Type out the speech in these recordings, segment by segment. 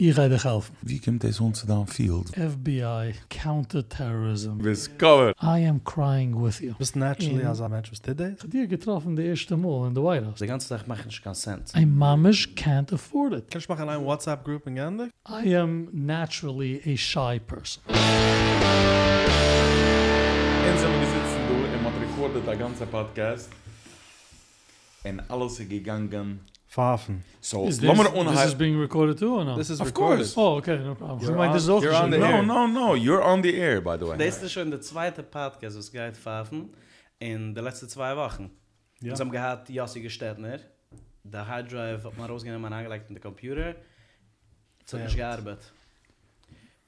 illegaal. Wie kommt aus Amsterdam Field? FBI, Counterterrorism. Discover. I am crying with you. Bist naturally as a match with today? hier getroffen De erste Mal in de White House. De ganze Tag mache ich dus keinen Cent. I mamish can't afford it. Kannst je machen eine WhatsApp Group in Gandhi? I am naturally a shy person. Einsam gesitzen du, en hat recorded der ganze Podcast. En alles is gegangen Fafen. So, Is this, this is being recorded too or no? This is Of recorded. course. oh, okay, no problem. You're on- auch you're on the geschrieben. air. No, no, no, you're on the air, by the way. Das ist schon der zweite Podcast, was geht Pfaffen in den letzten zwei Wochen. Ja. Wir haben gehabt, Jossi Gestetner. Der Hard Drive hat man rausgenommen und angelegt in den Computer. Es hat nicht gearbeitet.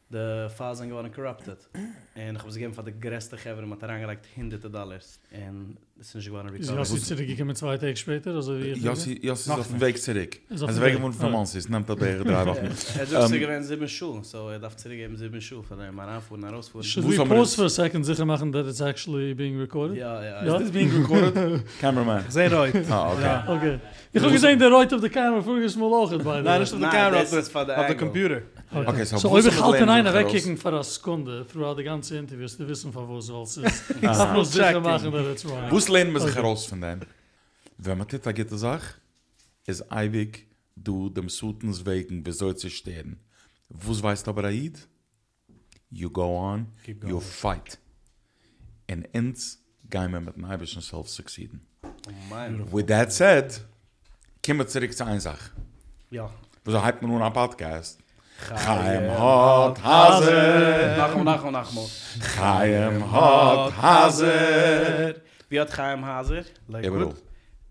De files sind geworden corrupted. Und ich habe sie gegeben von der größte Geber, man hat angelegt hunderte Dollars. Und ist nicht geworden Ist recovered. Jossi zurückgekommen zwei Tage später? Also wie Jossi, Jossi ist Noch auf dem. Weg zurück. Ist auf Also dem wegen Weg. von von Ah. uns ist, nimmt das bei drei Wochen. Er Ähm, sich gewinnt sieben Schuhe, so er darf zurückgeben sieben Schuhe von dem, man anfuhren, rausfuhren. Should Wo we pause for a second, sicher machen that it's actually being recorded? Ja, ja. Is this being recorded? Cameraman. Sehr right. Ah, okay. Okay. Ich habe gesehen, der right of the camera voriges Mal auch, by the way. Nein, nicht auf der Kamera, das auf ist von der der- auf der. Computer. Okay. So so ob ich wir halt in einer wegkicken für eine Sekunde, throughout the ganze Interviews, die wissen von wo es alles ist. Ich Aha. muss sicher machen, that it's right. Lernen wir sich heraus von dem? Wenn man dit agit sag, is eibig du dem Sutens wegen besoll sich stehen. Wo weißt aber Aid? You go on, you fight. And ends wir mit dem Eibischen self succeeden. Oh. With that said, kommen wir zurück zu einer Sache. Ja. Wieso hype man nur einen Podcast? Chaim hat Hase. Nachmal, nachmal, nachmal. Chaim hat Hase. Wie hat Chaim Hazer? Lakewood.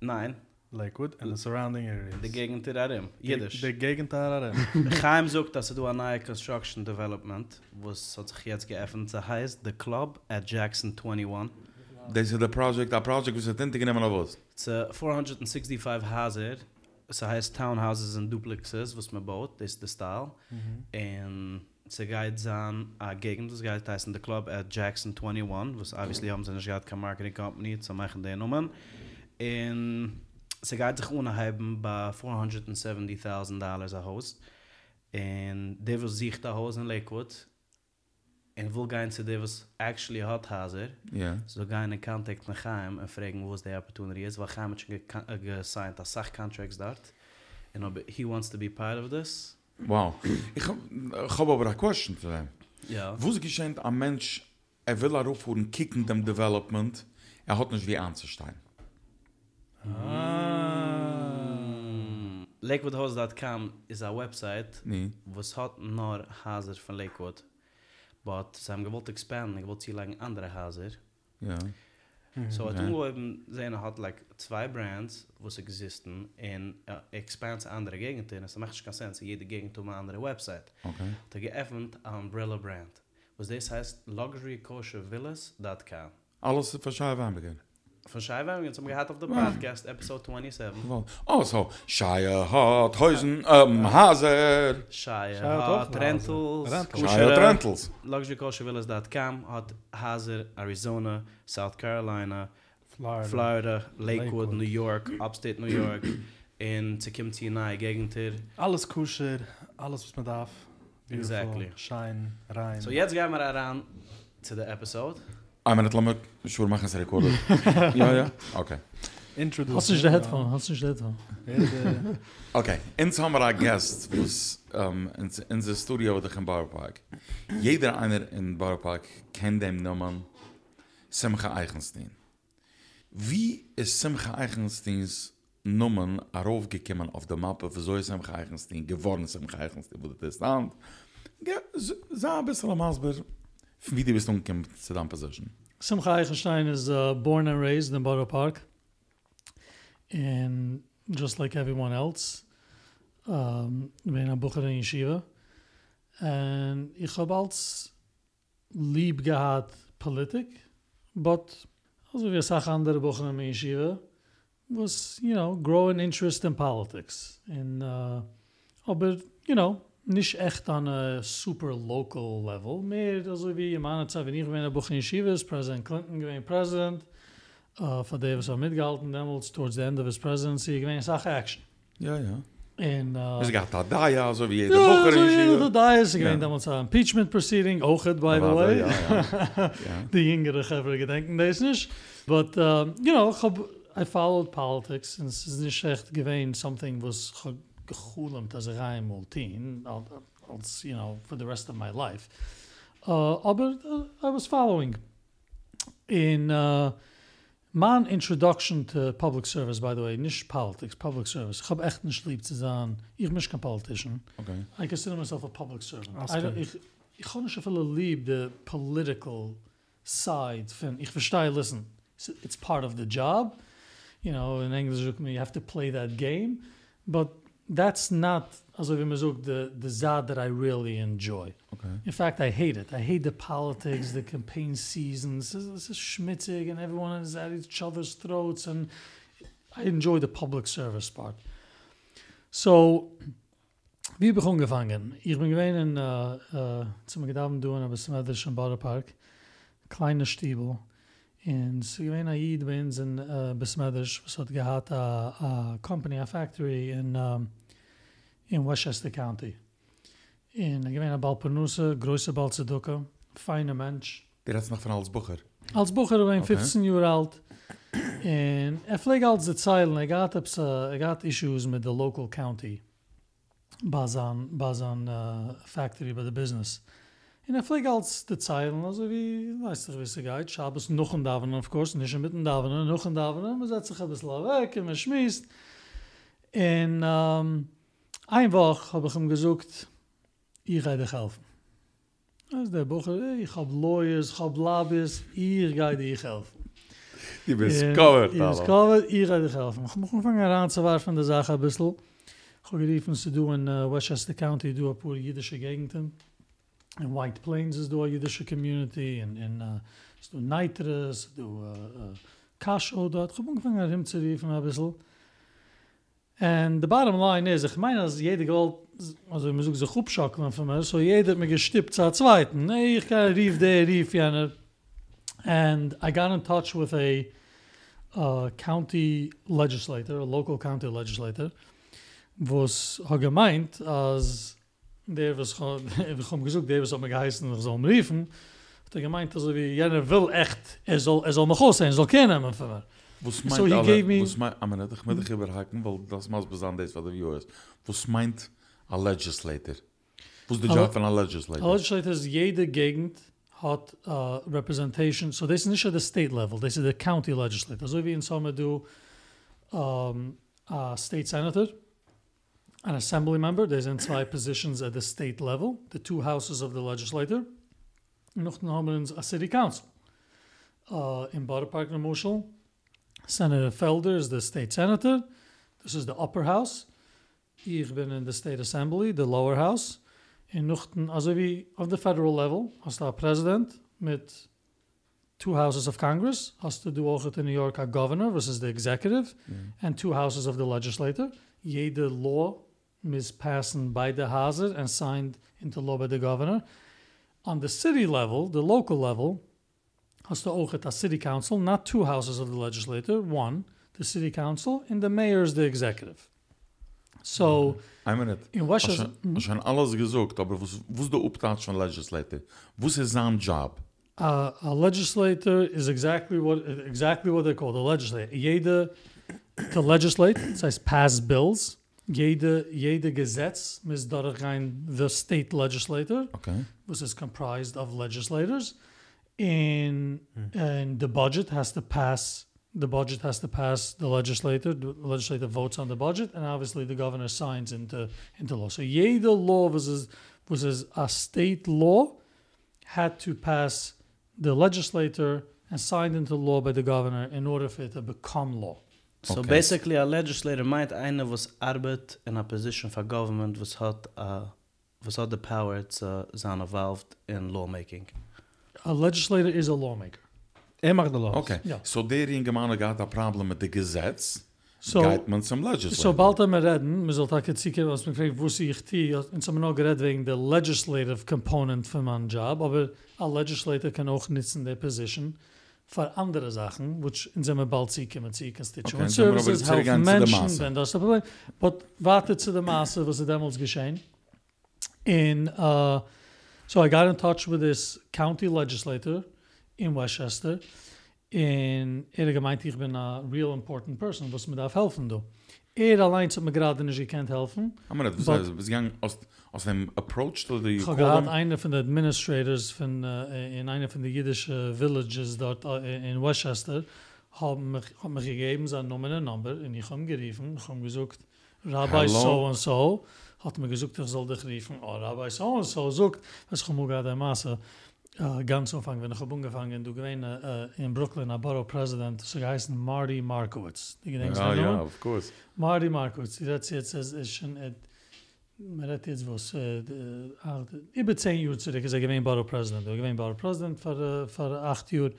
Nein, Lakewood and the surrounding areas. die Gegend der Arim. Jiddisch. Der Gegenteil Chaim sagt, dass du eine neue Construction Development, was hat sich jetzt geöffnet, sie heißt The Club at Jackson 21. Das ist der Project, der Project, was er tintig genommen auf was. Es ist 465 Hazer. Es heißt Townhouses and Duplexes, was man baut, das ist der Style. Und Sie geht an a Gegend, das geht heißt in der Club at Jackson 21, was obviously haben sie nicht gehabt, kein Marketing Company, zu machen den Nummern. Und sie geht sich unheben bei 470.000 Dollars a host Und der was sich da Haus in Lakewood. Und wo gehen sie, der was actually hat hazer Ja. So gehen in Contact mit Chaim und fragen, wo es der Opportunity ist, weil Chaim hat schon gesigned, äh, das Sachcontracts dort. And he wants to be part of this. Wow. Ich hab, ich hab aber eine question zu dem. Ja. Wo ist geschehen, ein Mensch, er will er aufhören, kicken dem Development, er hat nicht wie anzustehen. Mm. Lakewoodhouse.com is a website, Nee. was hat nur Hazer von Lakewood. But sie haben gewollt expanden, ich wollte sie lang andere Hazer. Ja. So Okay. hat ungeheben sehen hat like zwei Brands, was existen in uh, expands andere Gegenden. Es macht keinen Sinn, jede Gegend um eine andere Website. Okay. Da geöffnet a Umbrella Brand. Was das heißt luxurykoshervillas.com. Alles verschaiben haben Von Scheibe, jetzt haben wir gehabt auf der Podcast, Episode 27. Oh, so. Shire hat Häusen, Haser. Shire, Shire hat Rentals. Shire hat Rentals. luxurykoshervillas.com, hat Hazer, Arizona, South Carolina, Florida. Florida, Lakewood, Lakewood. New York, Upstate New York, in Tzikim nahe Gegenter. Alles kusher, alles was man darf. Beautiful, Exactly. Shine, rein. So jetzt gehen wir heran zu der Episode. Ein Minute, lass mich schon machen, es recordet. Ja, ja. Okay. Introduce. Hast du nicht der Headphone? Hast du nicht der Headphone? Okay, ins haben wir einen Gast, was um, in, in the Studio oder im Bauerpark. Jeder einer in Bauerpark kennt den Namen Simcha Eichenstein. Wie ist Simcha Eichensteins Namen aufgekommen auf der Mappe, wieso ist Simcha Eichenstein geworden Simcha Eichenstein, wo das ist an? Ja, so ein bisschen am Ausber, wie die bist du zu deiner Position. Simcha Eichenstein is uh, born and raised in Borough Park. And just like everyone else, um, ben een boeker in yeshiva. En ik heb als lieb gehad politik, but also wie sag andere boeker in yeshiva, was, you know, growing interest in politics. And, uh, aber, you know, nicht echt on a super local level. Mehr, also wie im anderen Zeit, wenn ich der Buch in Yeshiva, ist President Clinton gewesen President, uh, von Davis war mitgehalten damals, towards the end of his presidency, gewesen Sache Action. Ja, ja. En uh, Es gaat da da ja, so wie jede ja, Woche so, ja, Schiele. da is Ja. again damals a impeachment proceeding auch it, by the way. Ja, ja. ja. the jüngere Geber gedenken des nicht. But, um, you know, I followed politics, and es ist nicht echt gewesen something was ge- gechulemt als rein multin, als, you know, for the rest of my life. Uh, aber uh, I was following. In uh, my introduction to public service, by the way, nicht politics, public service. Ich hab echt nicht lieb zu sagen, ich bin kein politician. Okay. I consider myself a public servant. Als I don't, kind. ich, ich kann nicht so viel lieb the political side von, ich verstehe, listen, it's, it's part of the job. You know, in English, you have to play that game. But that's not, also wie man sagt, the, the side that I really enjoy. Okay. In fact, I hate it. I hate the politics, the campaign seasons. This, this is schmitzig and everyone is at each other's throats. And I enjoy the public service part. So, wie begon gefangen? Ich bin gewesen in, uh, uh, zum Gedaben doen, aber zum Edisch im Borough Park. Kleine Stiebel. Und sie gewesen a Jid bei uns in uh, Besmedisch, was hat gehad a, a company, a factory in, um, in Westchester County. En ik ben een Balpenuse, große Balzedukke, feine Mensch. Der hat's noch von als Bucher. Als Bucher ik Okay. 15 jaar oud. En er vlieg als de zeilen, ik had, ups, ik had issues met de local county. Bazan, Bazan uh, factory bij de business. En er vlieg als de zeilen, also wie, weißt du, wie sie geht, Schabes noch ein Davenen, of course, nicht mit ein Davenen, noch ein Davenen, man setzt sich ein bisschen weg und man schmiest. En um, ein Woche habe ich ihm gesagt, ich gehe dich helfen. Als der Bucher, ich hab lawyers, ich hab lobbyists, ich gehe dich helfen. Die bist covered, Ich bin Alter. covered, ich gehe dich helfen. Ich muss anfangen heranzuwerfen der Sache ein bisschen. Ich habe geriefen, sie du in uh, Westchester County, du a pure jüdische Gegenden. In White Plains ist du a jüdische Community, in, in uh, ist du Neitres, du uh, uh, Kasho dort. Ich habe angefangen heranzuriefen ein bisschen. And the bottom line is, ich meine, als jeder gewollt, also ich muss auch so gut schocken von mir, so jeder hat mir gestippt zur Zweiten. Nee, ich kann rief der, rief jener. And I got in touch with a uh, county legislator, a local county legislator, was hat gemeint, als der was, wir haben gesagt, der was hat mir geheißen, ich soll ihn riefen, hat er gemeint, also wie jener will echt, er soll, er soll mich aus sein, er soll kennen von mir. Was So meint he alle, gave me- was meint, aber nicht, ich muss dich überhaken, weil das muss besonders für die Viewers. Was meint a legislator? Was ist der A- Job von a A legislator? legislator is jede Gegend hat uh, representation, so this is nicht at the state level, this is the county legislator. So wie in Sommer du um, a state senator, an assembly member, there's in zwei positions at the state level, the two houses of the legislator, und noch dann haben wir uns a city council. Uh, in Park Mushel, Senator Felder is the state senator, this is the upper house, ich bin in the state assembly, the lower house, in Nuchten, also wie auf the federal level, hast du a president mit two houses of Congress, hast du du auch in New York a governor, is the executive, mm. and two houses of the legislature. Jede law is passed by the Houses and signed into law by the governor. On the city level, the local level, hast du auch a city council, not two houses of the legislature, one, the city council, and the mayor is the executive. So, Ein Minute. in Hast Washington, schon- alles gesagt, aber was, was der Uptat von legislator? Was ist sein Job? Uh, a legislator is exactly what exactly what they call the legislator. Jede to legislate, das heißt pass bills. Jede jede Gesetz muss durchgehen the state legislator, Okay. which is comprised of legislators. In and the budget has to pass. The budget has to pass the legislature The legislator votes on the budget, and obviously the governor signs into into law. So jede law was is, was a state law had to pass the legislator and signed into law by the governor in order for it to become law. So Okay. basically a legislator might einer was arbeit in a position for government was hat uh, was hat the power to sein involved in lawmaking. A legislator is a lawmaker. Er macht die Laws. Okay. Ja. So der in Gemeinde hat ein Problem mit dem Gesetz, So, geht man zum legislator. so bald wir reden, wir sollten auch jetzt sehen, was mir fragt, wo sie ich die, und so noch geredet wegen der legislative component von meinem Job, aber a legislator kann auch nutzen der position für andere Sachen, which in seinem bald sie kommen, sie constituent Okay, aber services, helfen Menschen, Masse. wenn das Problem. But warte zu der Masse, was ist damals geschehen. In, uh, so I got in touch with this county legislator in Westchester, in er gemeint, ich bin a real important person, was mir darf helfen, du. Er allein hat mir gerade nicht gekannt helfen. Aber das But- ist gegangen aus aus dem approach to the Ich habe gehabt eine von den Administrators von, äh, in einer von den jüdischen Villages dort äh, in Westchester haben mich, haben mich gegeben, seine Nummer und Number und ich habe ihn geriefen, ich habe gesagt, Rabbi Hello? so und so, hat mir gesagt, ich soll dich riefen, oh, Rabbi so so, sagt, was habe gerade der Masse, äh, ganz umfang, wenn ich habe angefangen, du gewähne äh, in Brooklyn, a Borough President, so geheißen Marty Markowitz. Die gedenkst Ja, ja, of course. Marty Markowitz, die hat jetzt, es ist schon, äh, man hat jetzt was, äh, de- acht- über zehn Jahre zurück ist er gewesen Borough President. Er gewesen Borough President für, für acht Jahre.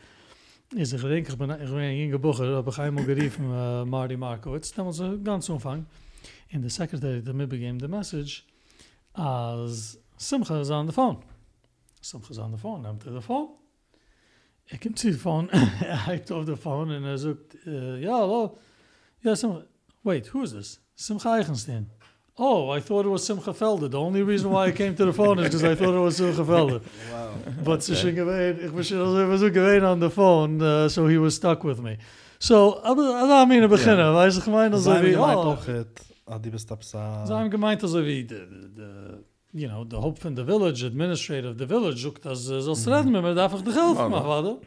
Ist ich denke, ich bin, ich bin junger Bucher, habe ich einmal geriefen, äh, Marty Markowitz, damals äh, ganz Umfang. Und der Secretary the mir begeben the message, as Simcha is on the phone. Simcha is on the phone, I'm er the phone. I kommt zu the phone, I heibt auf the phone and I sagt, äh, ja, hallo, ja, Simcha, wait, who is this? Simcha Eichenstein. Oh, I thought it was Simcha Felder. The only reason why I came to the phone is because I thought it was Simcha Felder. Wow. But sie schon gewähnt, ich bin schon also, ich war so gewähnt on the phone, uh, so he was stuck with me. So, I mean, weiss ich gemeint, also Zijn wie, gemeint oh, ah, die bist absa... so I'm gemeint, also wie, the, the, you know, the hope from the village, administrator of the village, sucht, dass, uh, sollst reden mit mir, darf ich dich helfen, Ja, mach, warte.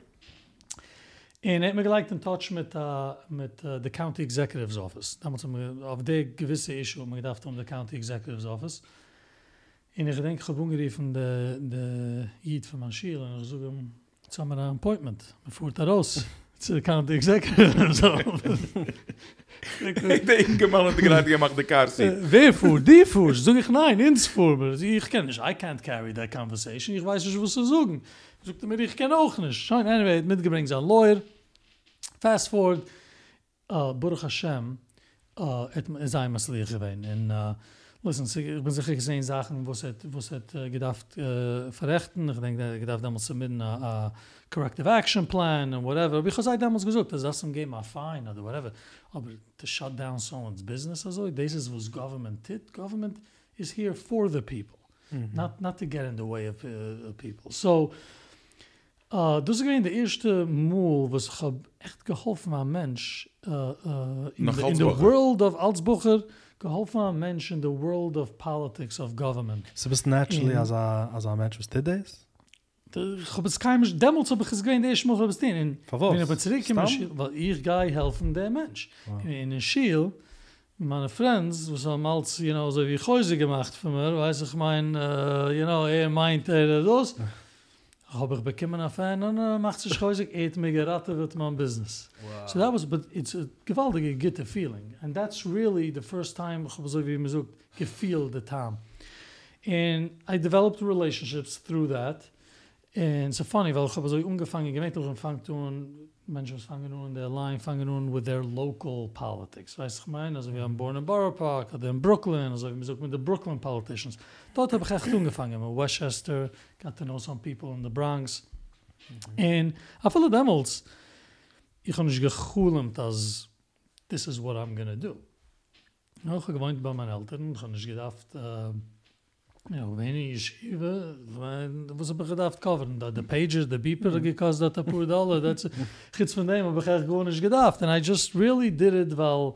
En hat mir gleich in touch mit, uh, mit uh, the county executive's office. Damals haben wir auf der gewisse issue, haben wir gedacht um the county executive's office. En ich denke, ich habe umgeriefen de, de Jid von und ich sage ihm, jetzt haben wir ein appointment. Man fuhrt da raus. Zu the county executive's office. Ik denk man hat gerade gemacht der. Äh, Wer fuhrt? Die fuhrt? Sag ich, nein, ins fuhr. Ich kann nicht, I can't carry that conversation. Ich weiß nicht, was zu sagen. Sagt er mir, ich kann auch nicht. Schein, anyway, hat mitgebringt sein Lawyer. Fast forward, uh, Baruch Hashem, uh, et is ein Masliach gewesen. Und, uh, listen, sie- ich bin sicher gesehen Sachen, wo es hat, wo es hat uh, gedacht uh, verrechten. Ich denke, er gedacht damals submitten a, a corrective action plan and whatever. Because I damals gesagt, das ist ein Game a fine oder whatever. Aber to shut down someone's business, also, this is was government tit. Government is here for the people, not, not to get in the way of, uh, people. So, Uh, dus ik weet, de eerste moel was ge echt geholfen aan mens uh, uh, in, the, in the world of Altsbucher, geholfen aan mens in the world of politics, of government. So bist naturally Mhm. als a, als a mensch was dit is? De- Ich habe es kein Mensch, damals habe ich es gewähnt, der ich es den. In, Von was? wenn ich aber zurückkomme, weil ich gehe helfen der Mensch. Wow. In in Schiel, meine Friends, was haben als, you know, so wie Häuser gemacht für mir, weiß ich mein, uh, you know, er meint er das. Habe ich bekommen auf einen, und uh, macht sich Häuser, eet mir geraten wird mein Business. Wow. So that was, but it's a gewaltige gute feeling. And that's really the first time, so wie man so gefeel the time. And I developed relationships through that. And it's so funny, weil ich habe so angefangen, gemeint, ich fange tun, Menschen fangen nun in der Line, fangen nun with their local politics. Weißt du, ich meine, also wir haben Born in Borough Park, oder in Brooklyn, also wir sind mit den Brooklyn politicians. Dort habe ich echt angefangen, mit Westchester, got to know some people in the Bronx. And I feel damals, ich habe nicht gechulemt, als this is what I'm gonna do. Ja, ich habe gewohnt bei meinen Eltern, ich habe nicht gedacht, äh, ja, wenig Yeshiva, weil, was ich gedacht, covern, da, the pages, the beeper, gekostet dat a poor dollar, that's, iets von dem habe ich gewoon nicht gedacht, and I just really did it, weil,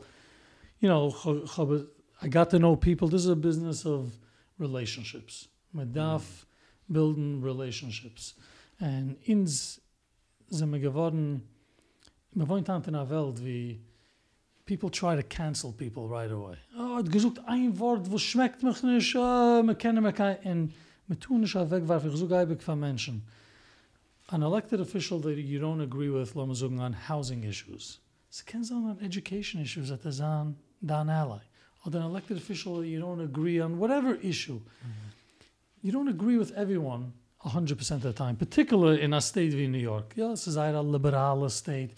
you know, ich- ich habe, I got to know people, this is a business of relationships, man darf bilden relationships, and ins sind wir geworden, man wohnt an in einer Welt, wie people try to cancel people right away. Oh, hat gesucht ein Wort, was schmeckt mich nicht, oh, man kennt mich kein, und man tun nicht wegwerfen, ich suche von Menschen. An elected official that you don't agree with, lassen wir sagen, on housing issues. Es kann sein on education issues, that is on down ally. Or an elected official that you don't agree on whatever issue. Mhm. You don't agree with everyone 100% of the time, particularly in a state wie New York. Ja, es ist ein liberaler state.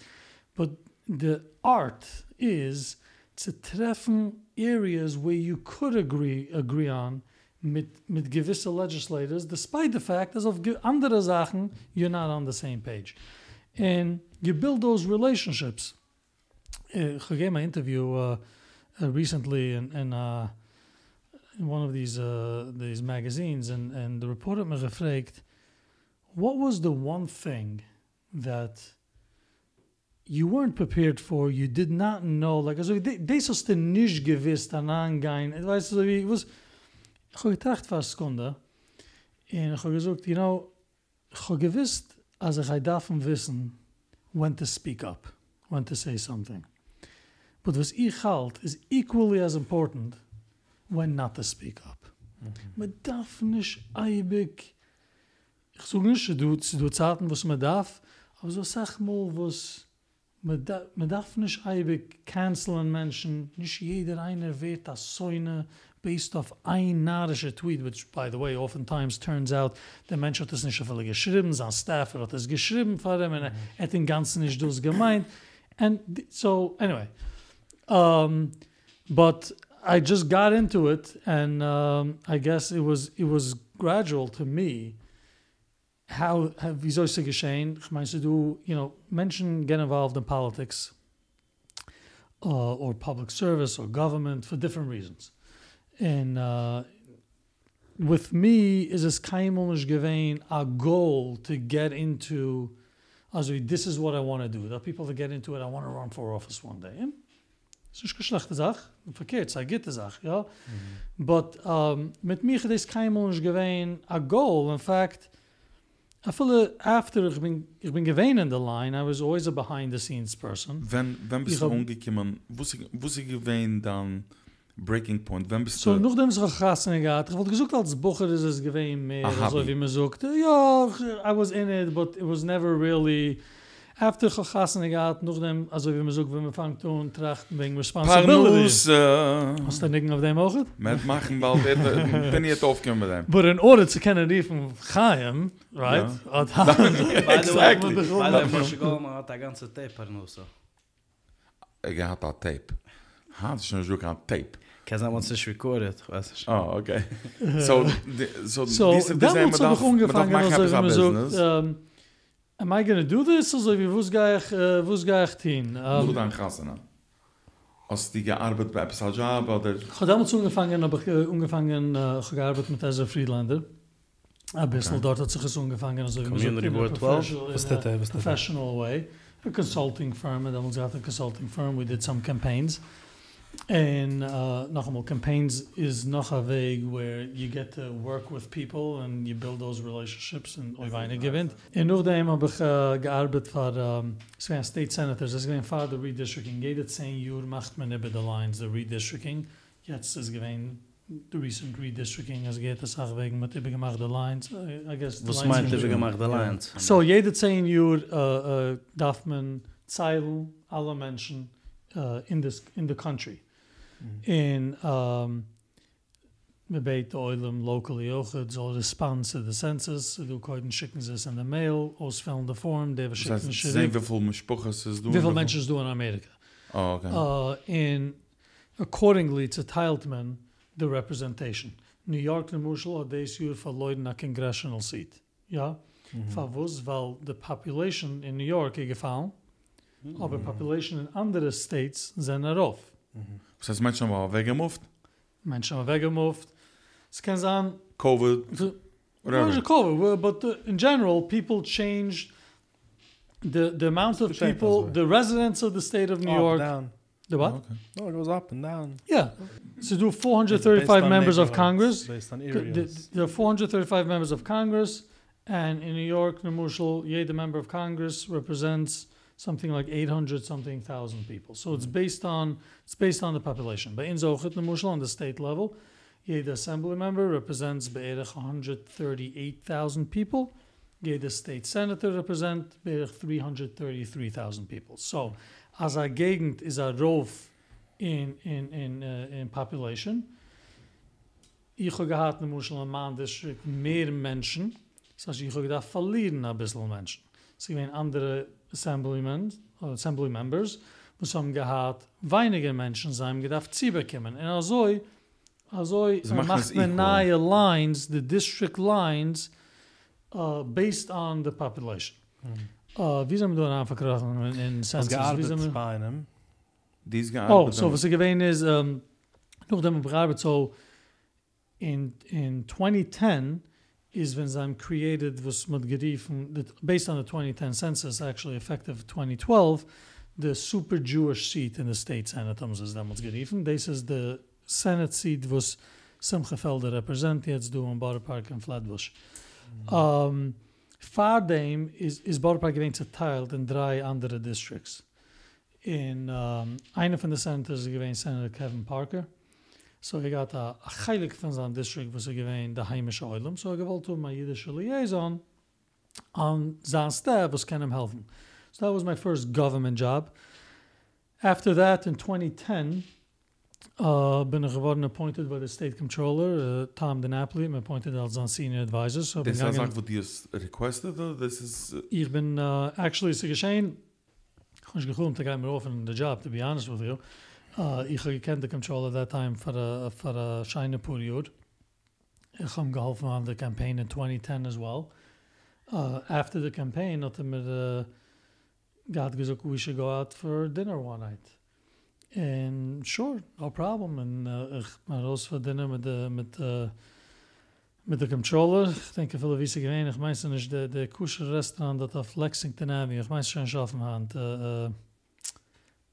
But the art is to treffen areas where you could agree agree on mit mit gewisse legislators despite the fact dass of andere Sachen you're not on the same page And you build those relationships. Uh, I gave my interview uh, uh, recently in, in, uh, in one of these uh, these magazines, and, and the reporter me gefragt, what was the one thing that you weren't prepared for, you did not know, like, also, das hast du nicht gewiss, dann angehen, weißt du, so wie, was, ich habe getracht für eine Sekunde, und ich habe gesagt, you know, ich habe gewiss, als ich darf wissen, when to speak up, when to say something. But was ich halt, is equally as important, when not to speak up. Man darf nicht eibig, ich sage nicht, du, du Zeiten, was man darf, aber so sag mal, was, man, da, man darf nicht eibig canceln Menschen, nicht jeder einer wird das Säune, based off ein narische tweet, which, by the way, oftentimes turns out, der Mensch hat es nicht so viel geschrieben, sein Staff hat es geschrieben vor ihm, und er hat den Ganzen nicht das gemeint. And so, anyway, um, but I just got into it, and um, I guess it was it was gradual to me. How, have soll es geschehen? Ich meine, du, you know, Menschen get involved in politics uh, or public service or government for different reasons. And uh, with me, is es nicht gewesen a goal to get into, also this is what I want to do. There are people that get into it, I want to run for office one day. And es ist keine schlechte Sache, verkehrt, es ist eine gute Sache, ja. But um, mit mir ist keimel nicht gewesen a goal. In fact, I feel after ich bin, ich bin gewesen in the line, I was always a behind the scenes person. Wenn, wenn bist du umgekommen, wo sie, wo sie gewähnt dann Breaking Point, wenn bist So, du... nachdem es gegassen gehabt, ich wollte gesucht als Bucher ist es gewesen mehr, so wie man sagt, ja, I was in it, but it was never really, after gehasen gehabt noch dem also wie man so wenn man fangt und trachten wegen responsibility was äh, dann irgend auf dem auch mit machen bald äh, bin ich doch gekommen dann but in order to kennen die von Chaim right at by the way exactly. by the way for mal da ganze tape Parnus ich hat da tape hat schon so kan tape Because I want to record it. Was ich. Oh, okay. So, so, so diese Dezember, das, man darf machen, habe ich Business. So, am I gonna do this? Also wie, wo's gehe ich, uh, wo's gehe ich hin? Nur Um, dann gassen. Als die gearbeitet bei Episal Job oder... Ich habe damals angefangen, habe ich äh, angefangen, äh, gearbeitet mit dieser Friedlander. Ein bisschen, Okay. dort hat sich es angefangen, also wie man sagt, in a Board 12? professional- in a way. A consulting firm, and damals had a consulting firm, we did some campaigns. And uh, noch campaigns is noch a weg where you get to work with people and you build those relationships and oi weine gewinnt. En nachdem habe ich äh, gearbeitet für, um, es waren State Senators, es waren für the redistricting. Jede zehn Jahre macht man über the lines, the redistricting. Jetzt ist gewesen the recent redistricting, es geht es auch wegen mit über gemachte lines. I, I guess the Was lines meint are- ihr gemacht der Lines? So, jede zehn Jahre uh, uh, darf man zeilen alle Menschen uh, in, this, in the country. In um, me beit oilem locally auch, it soll respond to the census, du koiden schicken sie es in the mail, ausfüllen the form, Das schicken heißt, sie sehen wie viel Mischpuches es du. Wie viele Menschen du in Amerika? Oh, okay. Uh, and accordingly to Tiltman, the representation. New York, the Mushel, hat this year verloren a congressional seat. Ja? Favos, weil the population in New York gefallen, aber population in andere states sind darauf. Das heißt, Menschen waren weggemoved, Menschen haben weggemoved. Es kann sein, Covid, Well, whatever. a COVID, but uh, in general, people changed the the amount of people, the residents of the state of New Up, York. down. The what? Okay. No, it goes up and down. Yeah. So do 435 members of Congress. Based on The- the- areas. There are 435 members of Congress, and in New York, Nemushal, yeah, the member of Congress represents something like 800 something thousand people. So it's based on it's based on the population. But in Zochet Nemushal on the state level, the assembly member represents beirich 138,000 people. The state senator represent beirich 333,000 people. So as a gegend is a rove in in in uh, in population. Ich habe gehabt, ne Muschel am Mann, District, mehr Menschen. Das heißt, ich habe gedacht, verlieren ein bisschen Menschen. Es gibt andere Assemblymen, äh, Assembly Members, was haben gehabt, weniger Menschen sein, gedacht, sie bekommen. Und also, also Sie äh, macht man neue Lines, the district lines, uh, based on the population. Uh, wie sind wir da anverkrochen in, in Census? Wie gearbeitet sind wir? bei einem. These guys. Oh, so was ich gewesen ist, um, noch dem bearbeitet, so in, in 2010 is when I'm created was mit geriefen, based on the 2010 census, actually effective 2012, the super Jewish seat in the state Senate is damals geriefen. This is the Senate seat was Simcha Felder represent, jetzt du in Borough Park in Flatbush. Um, Fardame is, is Borough Park gewesen zerteilt in drei andere districts. In um, eine von den Senators gewesen Senator Kevin Parker. So er got a, a heilig von seinem district, was gewesen der heimische Eulem. So er gewollt um a jüdische Liaison on sein staff, was kann ihm helfen. So that was my first government job. After that, in 2010, uh, bin ich geworden appointed by the state controller, uh, Tom DiNapoli, me appointed als sein senior advisor. So This is what you requested, or this is. Uh, Ich bin, uh, actually, es ist geschehen, ich habe nicht gekommen, to get me off in the job, to be honest with you. Ich habe gekannt the controller that time for a, for a shine period. Ich habe geholfen on the campaign in 2010 as well. Uh, after the campaign, hat er mir uh, gesagt, we should go out for dinner one night. And sure, no problem. And uh, ich voor dinner met de, met, uh, met de controller. Ich denke, viele wissen gewesen, ich meinst nicht, der, der kusher Restaurant dat auf Lexington Avenue, ich meinst schon schaffen hand, uh, uh,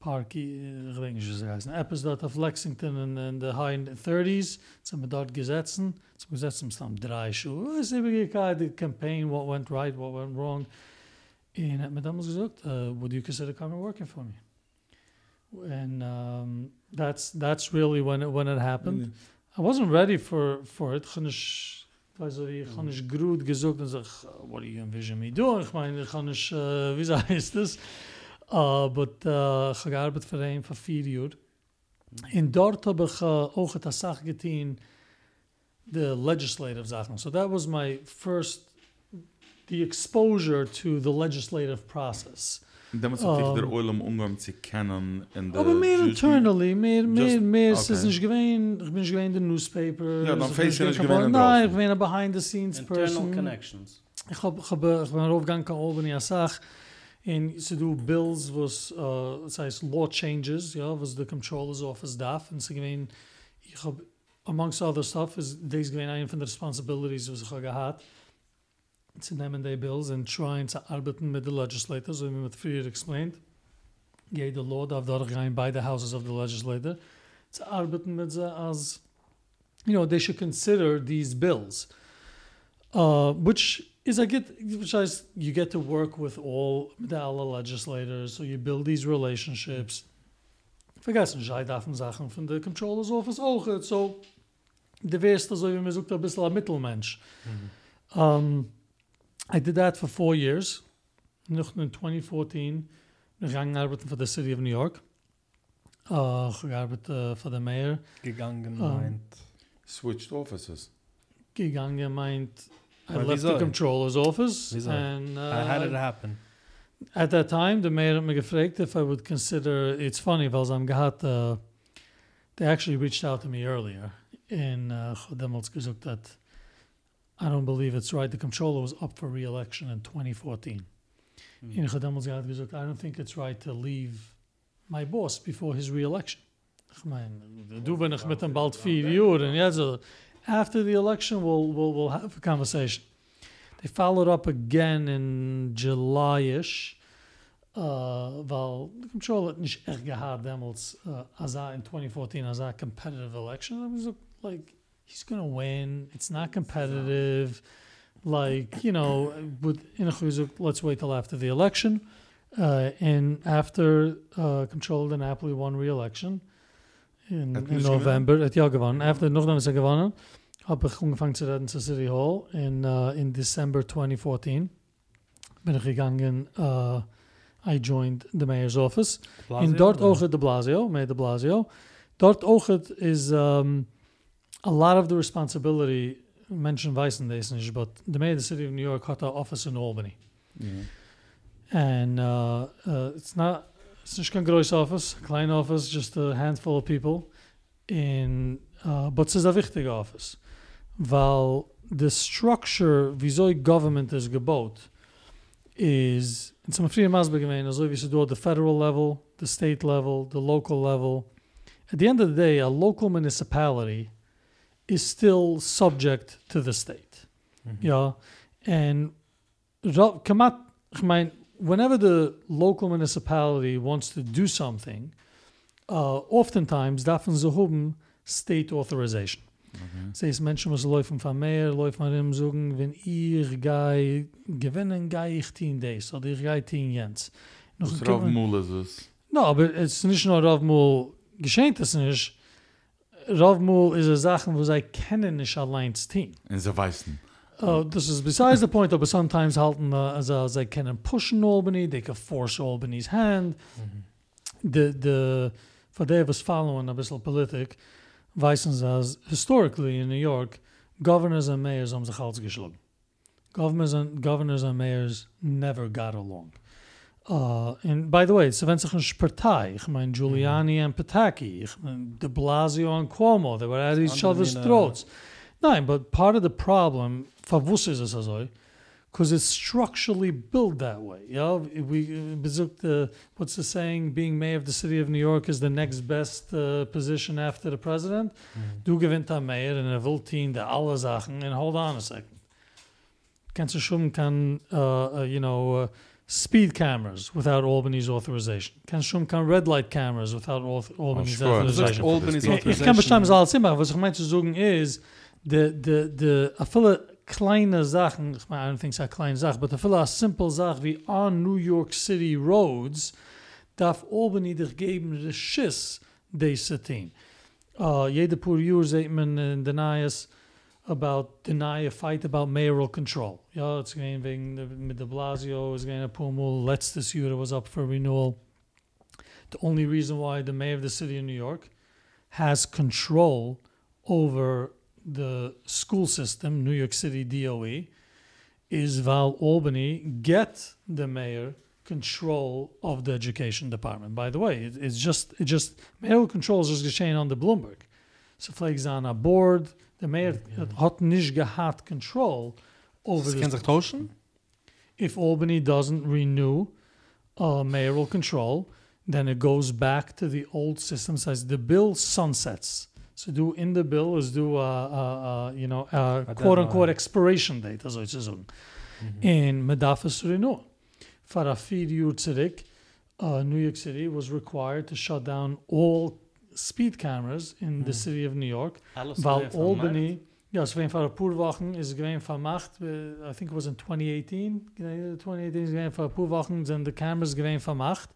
Parky, ich denke nicht, wie es heißt. Etwas dort auf Lexington in, in the high 30s, sind wir dort gesetzen, zum gesetzen sind drei Schuhe. Es ist immer gekai, the campaign, what went right, what went wrong. Und hat mir damals gesagt, uh, would you consider coming working for me? And um, that's that's really when it when it happened. I wasn't ready for for it. Ich weiß ich, ich kann nicht gut gesucht und sag, what do you envision me doing? Ich meine, ich kann nicht, uh, wie heißt das? But uh, ich habe gearbeitet für ihn für vier Jahre. In dort habe ich uh, auch eine Sache getan, the legislative Sachen. So that was my first, the exposure to the legislative process. Damals hat sich der Um, Oilem umgegangen zu kennen in der Aber mehr internally, mehr, mehr, mehr, es ist nicht gewesen, ich bin nicht gewesen in den Newspaper. Ja, dann ich bin face nicht gewesen- gewesen Nein, ich bin ein behind-the-scenes Internal person. connections. Ich hab, ich hab, äh, ich bin aufgegangen an Albany als Sach. Und sie do bills, was, uh, das heißt law changes, ja, was the controller's office darf. Und sie gewesen, ich hab, amongst other stuff, is this gewesen eine von der responsibilities, was hab gehad. Zu nehmen die bills and trying zu arbeiten mit the legislators, so wie mit früher explained. Jede law darf durchgehen bei the houses of the legislator. Zu arbeiten mit sie als, you know, they should consider these bills. Uh, which is I get which is you get to work with all the alle legislators, so you build these relationships. Vergessen sei davon Sachen von der Controller's Office auch. So, der wärst so, wie man sagt, ein bisschen ein Mittelmensch. Um, I did that for four years. Noch in 2014 bin ich gegangen arbeiten für the City of New York. Uh, gearbeitet uh, für den Mayor. Gegangen Ah. meint. Switched offices. Gegangen meint, I left the? Controller's Office. Wieso? And, uh, Uh, how did it happen? At that time, the mayor me gefragt if I would consider. It's funny, weil am gehad, uh, they actually reached out to me earlier, and uh, damals gesagt that I don't believe it's right. The controller was up for re-election in 2014. Mm. In damals gehad gesagt, I don't think it's right to leave my boss before his re-election. Ich meine, du bin ich mit dem bald vier Jahren, ja, so after the election, we'll, we'll, we'll have a conversation. They followed up again in July-ish, uh, weil the controller hat nicht echt damals, uh, in 2014, als er a competitive election. I was like, he's gonna win, it's not competitive, like, you know, but in a gesagt, let's wait till after the election. Uh, and after uh, controller DiNapoli won re-election in, in November, ja gewonnen. After er gewonnen, habe ich angefangen zu reden zur City Hall in, uh, in December 2014. Bin ich gegangen, uh, I joined the mayor's office. In dort ook het de Blasio, Mayor de Blasio. Dort ook het is um, a lot of the responsibility, mentioned wijzen deze niet, but the mayor of the city of New York had an office in Albany. Yeah. And uh, uh, it's not, it's not a gross office, a klein office, just a handful of people. In, uh, but it's a wichtig office. Weil the structure, wieso government is gebaut, is Und zum früher Masbe gewesen, also wie sie do at the federal level, the state level, the local level. At the end of the day, a local municipality is still subject to the state. Ja, and kamat, ich mein, whenever the local municipality wants to do something, uh, oftentimes darfen sie haben state authorization. Okay. Sie ist Menschen, was laufen von mehr, laufen von ihm sagen, wenn ich gehe gewinnen, gehe ich teen days, oder ich gehe teen jens. Noch Was ein Rav Mul ist es? No, aber es ist nicht nur Rav Mul geschehen, das nicht. Rav Mul ist eine Sache, wo sie kennen nicht allein zu tun. In sie weißen. Uh, this is besides the point, but sometimes halten uh, as as they can push in Albany, they can force Albany's hand. The the for they was following a bisschen politic, weißen sie as historically in New York, governors and mayors haben sich Hals geschlagen. Governors and governors and mayors never got along. Uh, and by the way, it's sich ein Partei, ich meine Giuliani and Pataki, ich mein de Blasio and Cuomo, they were at each other's throats. Nein, but part of the problem, verwusst ist es also, because it's structurally built that way. Yeah, we besucht the what's the saying? Being mayor of the city of New York is the next best uh, position after the president. Du gewinnt am Mayor und er will team der alle Sachen. And hold on a second. Kannst du schon kann, uh, uh, you know, uh, speed cameras without Albany's authorization. Kannst schon kann red light cameras without auth- Albany's sure. Authorization. Albany's Ich- Ich, kann bestimmt authorization. alles immer. Was ich meine zu sagen ist, de, de, de, a viele kleine Sachen, ich I don't think it's a kleine Sache, but a viele a simple Sache wie on New York City roads, darf Albany dich geben de Schiss, zu tun. Uh, jede paar Jahre sieht man in Denias about deny a fight about mayoral control. Ja, it's going wegen de, mit de Blasio, is going to Pumul, letztes Jahr was up for renewal. The only reason why the mayor of the city of New York has control over the school system, New York City DOE, is Val Albany get the mayor control of the education department. By the way, it, it's just it just mayoral control is just geschehen on the Bloomberg. So flags on a board, the mayor hat nicht gehabt control over Sie the können sich tauschen? if Albany doesn't renew uh, mayoral control, then it goes back to the old system. Says the bill sunsets. So do in the bill is do a, a, a you know uh, a, A quote unquote expiration date, as I say. Mm-hmm. In Medafis renew. For a few years zurück, uh, New York City was required to shut down all speed cameras in the Mhm. city of New York. Alles Weil gewesen von Albany, ja, es war für ein paar Wochen, ist gewesen vermacht, I think it was in 2018, 2018 ist gewesen ein paar Wochen, sind die Cameras gewesen vermacht.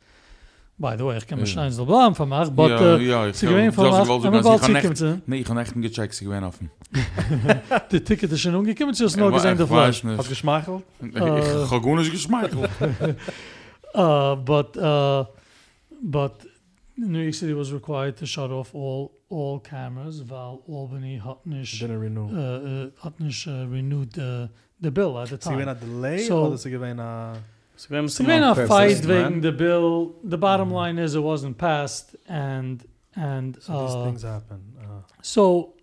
By the way, ich kann mir schnell so bleiben vermacht, but ja, äh, ja, ich sie gewesen vermacht, aber bald sie sie. nee, ich kann echt gecheckt, sie gewähnen offen. Die Ticket ist schon umgekommen, sie ist nur Ich gesehen, der weiß Fleisch. Hat geschmeichelt? Ich Äh. ich hab gar nicht geschmeichelt. Uh, but uh, but New York City was required to shut off all all cameras, while Albany hat nicht, uh, uh, hat nicht uh, renewed the, the bill at the Sie time. gewinnen a delay So- oder sie gewinnen a... Sie gewesen So when a Purpose, fight man. wegen the bill, the bottom line is it wasn't passed, and and So these uh, things happen. Uh, so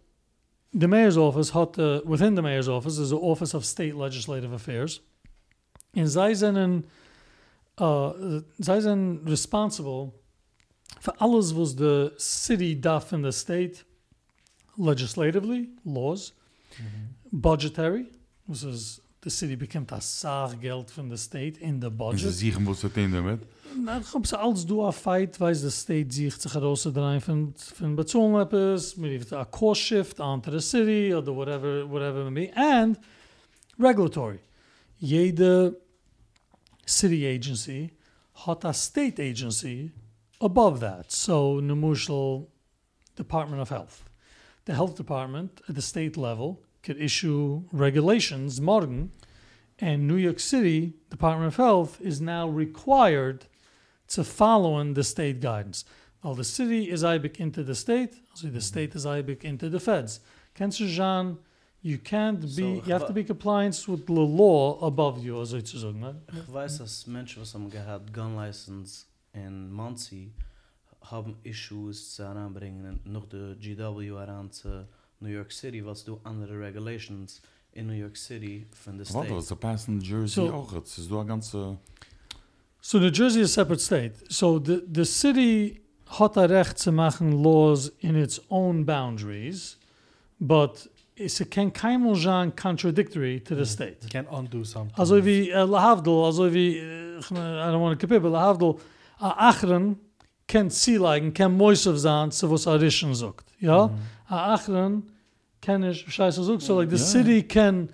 the mayor's office had uh, within the mayor's office is the Office of State Legislative Affairs, and zij zijn uh, zij zijn responsible for alles was the city does in the state legislatively laws, budgetary, this is the city became a sag geld from the state in the Und budget. sie siegen, was das denn damit? Na, ich glaube, als du a fight, weiß der State sich sich herausdrehen von, von bezahlen etwas, mit a cost shift onto the city, oder whatever, whatever it may be, and regulatory. Jede city agency hat a state agency above that. So, Nemushal Department of Health. The health department at the state level could issue regulations, morgen, and New York City Department of Health is now required to follow in the state guidance. Well, the city is IBIC into the state, so the mm-hmm. state is IBIC into the feds. Cancer Jean, you can't be, you have to be compliant with the law above you, as it's sagen, ne? Ich weiß, dass Menschen, was haben gehad Gun License in Monsey, haben Issues zu heranbringen, noch der GW heran zu New York City, was du andere Regulations in New York City von der Warte, State. was da passen Jersey So- auch. Es ist so ein ganze... So New Jersey is a separate state. So the, the city hat a recht zu machen laws in its own boundaries, but it's a can keimel jan contradictory to the state. You can't undo something. Also wie uh, Lahavdil, also wie, uh, I don't want to compare, but Lahavdil, a Achren kann zielegen, kann Moisev sein, zu was Arishan sucht. Ja? Mhm. A Achren kann ich, scheiße sucht, so like the city can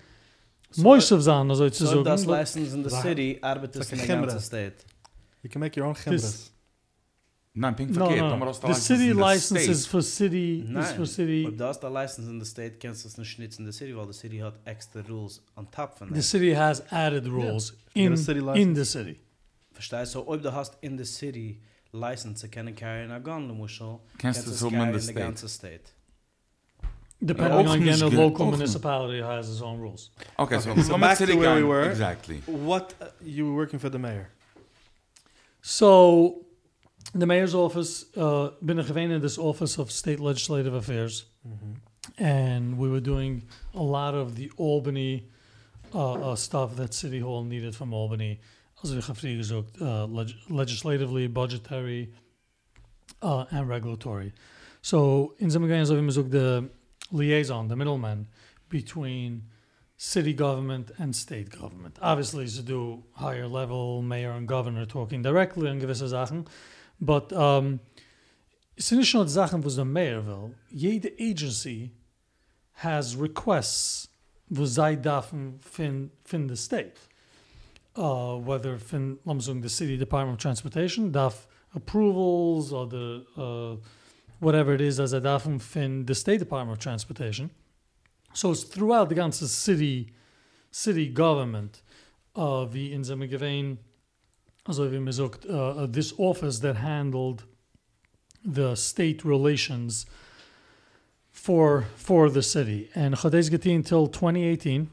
So- Moisev sein, also zu So das license in the city arbeitet like in the ganze state. You can make your own chimras. Nein, pink No, verkehrt. no, aber no. das The city in the license is for city, is Nein, for city. Ob das der license in the state kannst du es nicht schnitzen in the city, weil the city hat extra rules on top von The city has added rules in, city in license. the city. Verstehst du? So, ob du hast in the city license zu können carry a gun, Kannst du es so in carry the in the state. Ganze state. Depending auch on again, the local auch municipality has its own rules. Okay, so, Okay, so so back to where we were. Exactly. What uh, you were working for the mayor? So, the mayor's office, uh, been a in this office of state legislative affairs, and we were doing a lot of the Albany uh, uh, stuff that City Hall needed from Albany. As we have gesagt, uh, leg- legislatively, budgetary, uh, and regulatory. So, in some ways, we gesagt the liaison, the middleman between city government and state government. Obviously, to do higher level mayor and governor talking directly on gewisse Sachen, but um, es sind nicht nur Sachen, was der Mayor will. Jede agency has requests, wo sei dürfen von the state. Uh, whether mal the city department of transportation darf approvals or the uh, whatever it is as a dürfen von the state department of transportation. So it's throughout the ganze city city government uh, wie in seinem Gewein, also wie man sagt, uh, this office that handled the state relations for for the city. And ich getan till 2018.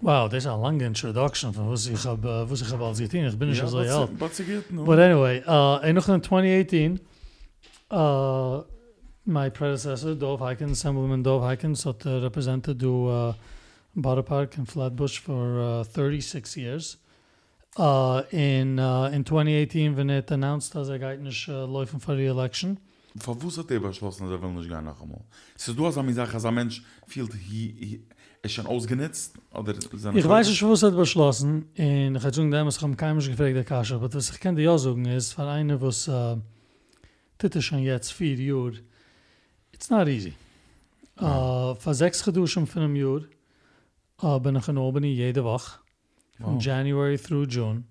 Wow, das ist eine lange Introduction von was ich habe, uh, was ich habe als getan. Ich bin nicht so alt. was sie geht, no? But anyway, uh, in 2018, uh, my predecessor, Dov Hykins, Assemblyman Dov Hykins, had uh, represented the uh, Borough Park in Flatbush for uh, 36 years. Uh, in, uh, in 2018, when it announced as er geht nicht uh, laufen for the election, Von wo hat er beschlossen, dass er will nicht gehen noch einmal? Es ist du als eine Sache, als ein Mensch fühlt, hi, hi, ist schon ausgenutzt? Oder Ich weiß nicht, was hat beschlossen. Und ich hätte sagen, damals haben keinem mich gefragt, der Kasche. Aber was ich kann dir ja sagen, ist, von einer, was, äh, das ist schon jetzt vier Jahre, it's not easy. Äh, für sechs geduschen von einem Jahr, äh, bin ich in Albany jede Woche, from Wow. January through June.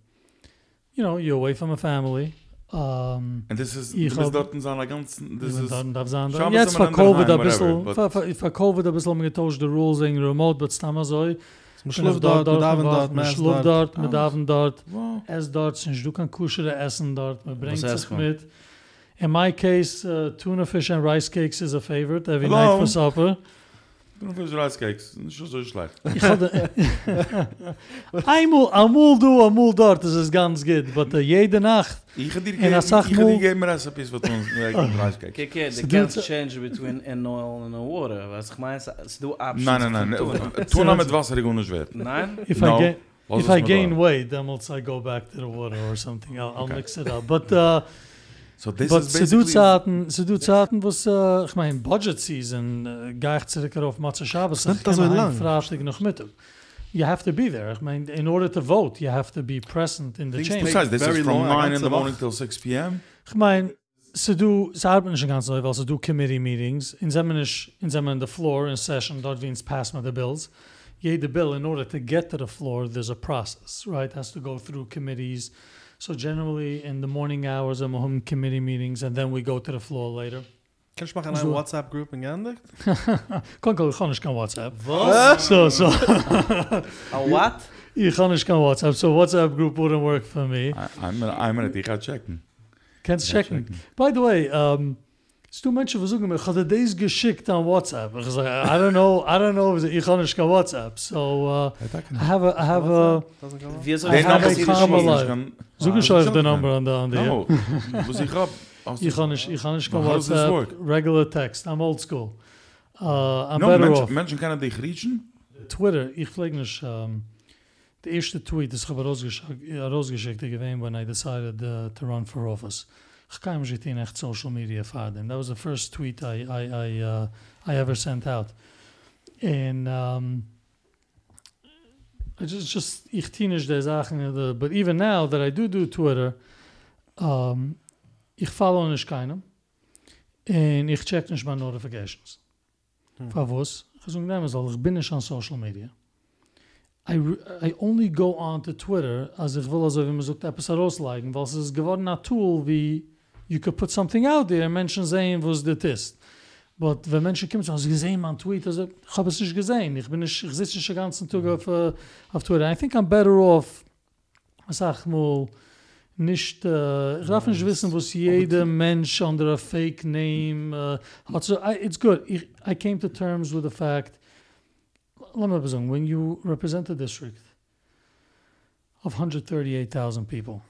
You know, you're away from a family. Um, ist, Ich du hab- bist dort in seiner ganzen, Das ist, dann darf sein. Schabbat Jetzt für wir dann Covid ein bisschen, für- für- für Covid ein bisschen haben wir getauscht die Rules in remote, but stammer so. Man Man dort, man darf dort, man man schluft dort. dort, man darf dort, es dort, sind du kann kuschere essen dort, man bringt sich man? mit. In my case, uh, tuna fish and rice cakes is a favorite every Hello. night for supper. Du noch willst Reiscakes, nicht so schlecht. Ich hatte einmal, einmal du, einmal dort, das ist ganz gut, but uh, jede Nacht, Ich hätte dir En gegeben, ich hätte dir gegeben Recipes, was uns mit Reiscakes. Kijk, kijk, Ze de doen can't het- change between an oil and a water. Was ich meine, ze doen options. Nein, nein, nein, tuna. Tuna mit Wasser, ich nicht wert. Nein? if No. I gain, Was if I gain da? weight, then once I go back to the water or something, I'll, I'll Okay. mix it up. But uh, So this But is ze doet basically... zaten, ze doet zaten was, uh, ich mein, budget season, uh, gaagt zirka auf Matze Shabbos. Das so lang? Freitag noch Mittag. You have to be there. Ich mein, in order to vote, you have to be present in the Things chamber. Besides, this very is from long, 9 in the morning till 6 p.m. Ich mein, ze do, ze arbeiten nicht ganz neu, weil ze do committee meetings. In zemen is, in zemen the floor in session, dort wiens pass mit the bills. Jede bill, in order to get to the floor, there's a process, right? Has to go through committees. So generally, in the morning hours, I'm home committee meetings, and then we go to the floor later. Kann ich machen So. eine WhatsApp-Group in Gendig? Kan ik gewoon eens kan WhatsApp. Was? So, so. A what? Ich kann nicht kan WhatsApp. So WhatsApp group wouldn't work for me. I- I'm gonna, I'm gonna, ich ga checken. Kannst Ja, checken. By the way, um, es du Menschen versuchen mir, ich hatte das geschickt an WhatsApp. Ich sage, I don't know, I don't know, ich kann nicht kan WhatsApp. So, uh, I have a, I have a, Doesn't come up? Wie soll I ich have number a Sie comma das live. schreiben? Zoek eens Ah, even de dat is nummer aan de aan de. No, was ich hab... Ich kann nicht, ich kann nicht kan But how does this WhatsApp. Regular text. I'm old school. Uh, I'm No, better Menschen, off. Menschen können dich riechen? Twitter, ich pflege nicht um, the erste tweet is habe rausgeschickt rausgeschickt gewesen when I decided uh, to run for office. Ich kann mich nicht in echt social media faden. That was the first tweet I I I uh, I ever sent out. And um I just just ich tinish the Sachen the but even now that I do do Twitter um ich follow nicht keinem. Und ich check nicht meine notifications. Hm. Favos, ich sage nehmen soll, ich bin nicht on social media. I, I only go on to Twitter, als ich will, also wie man sagt, etwas herauslegen, weil es ist geworden ein Tool, wie you could put something out there, Menschen sehen, was das ist. But wenn Menschen kommen, hast du gesehen, mein Tweet? Also, ich habe es nicht gesehen. Ich bin nicht, ich sitze nicht den ganzen Tag auf, uh, auf Twitter. I think I'm better off, was sag mal, nicht, uh, ich darf nicht wissen, was jeder Mensch under a fake name uh, hat. So, I, it's good. Ich, I came to terms with the fact, let me sagen, when you represent a district of 138,000 people,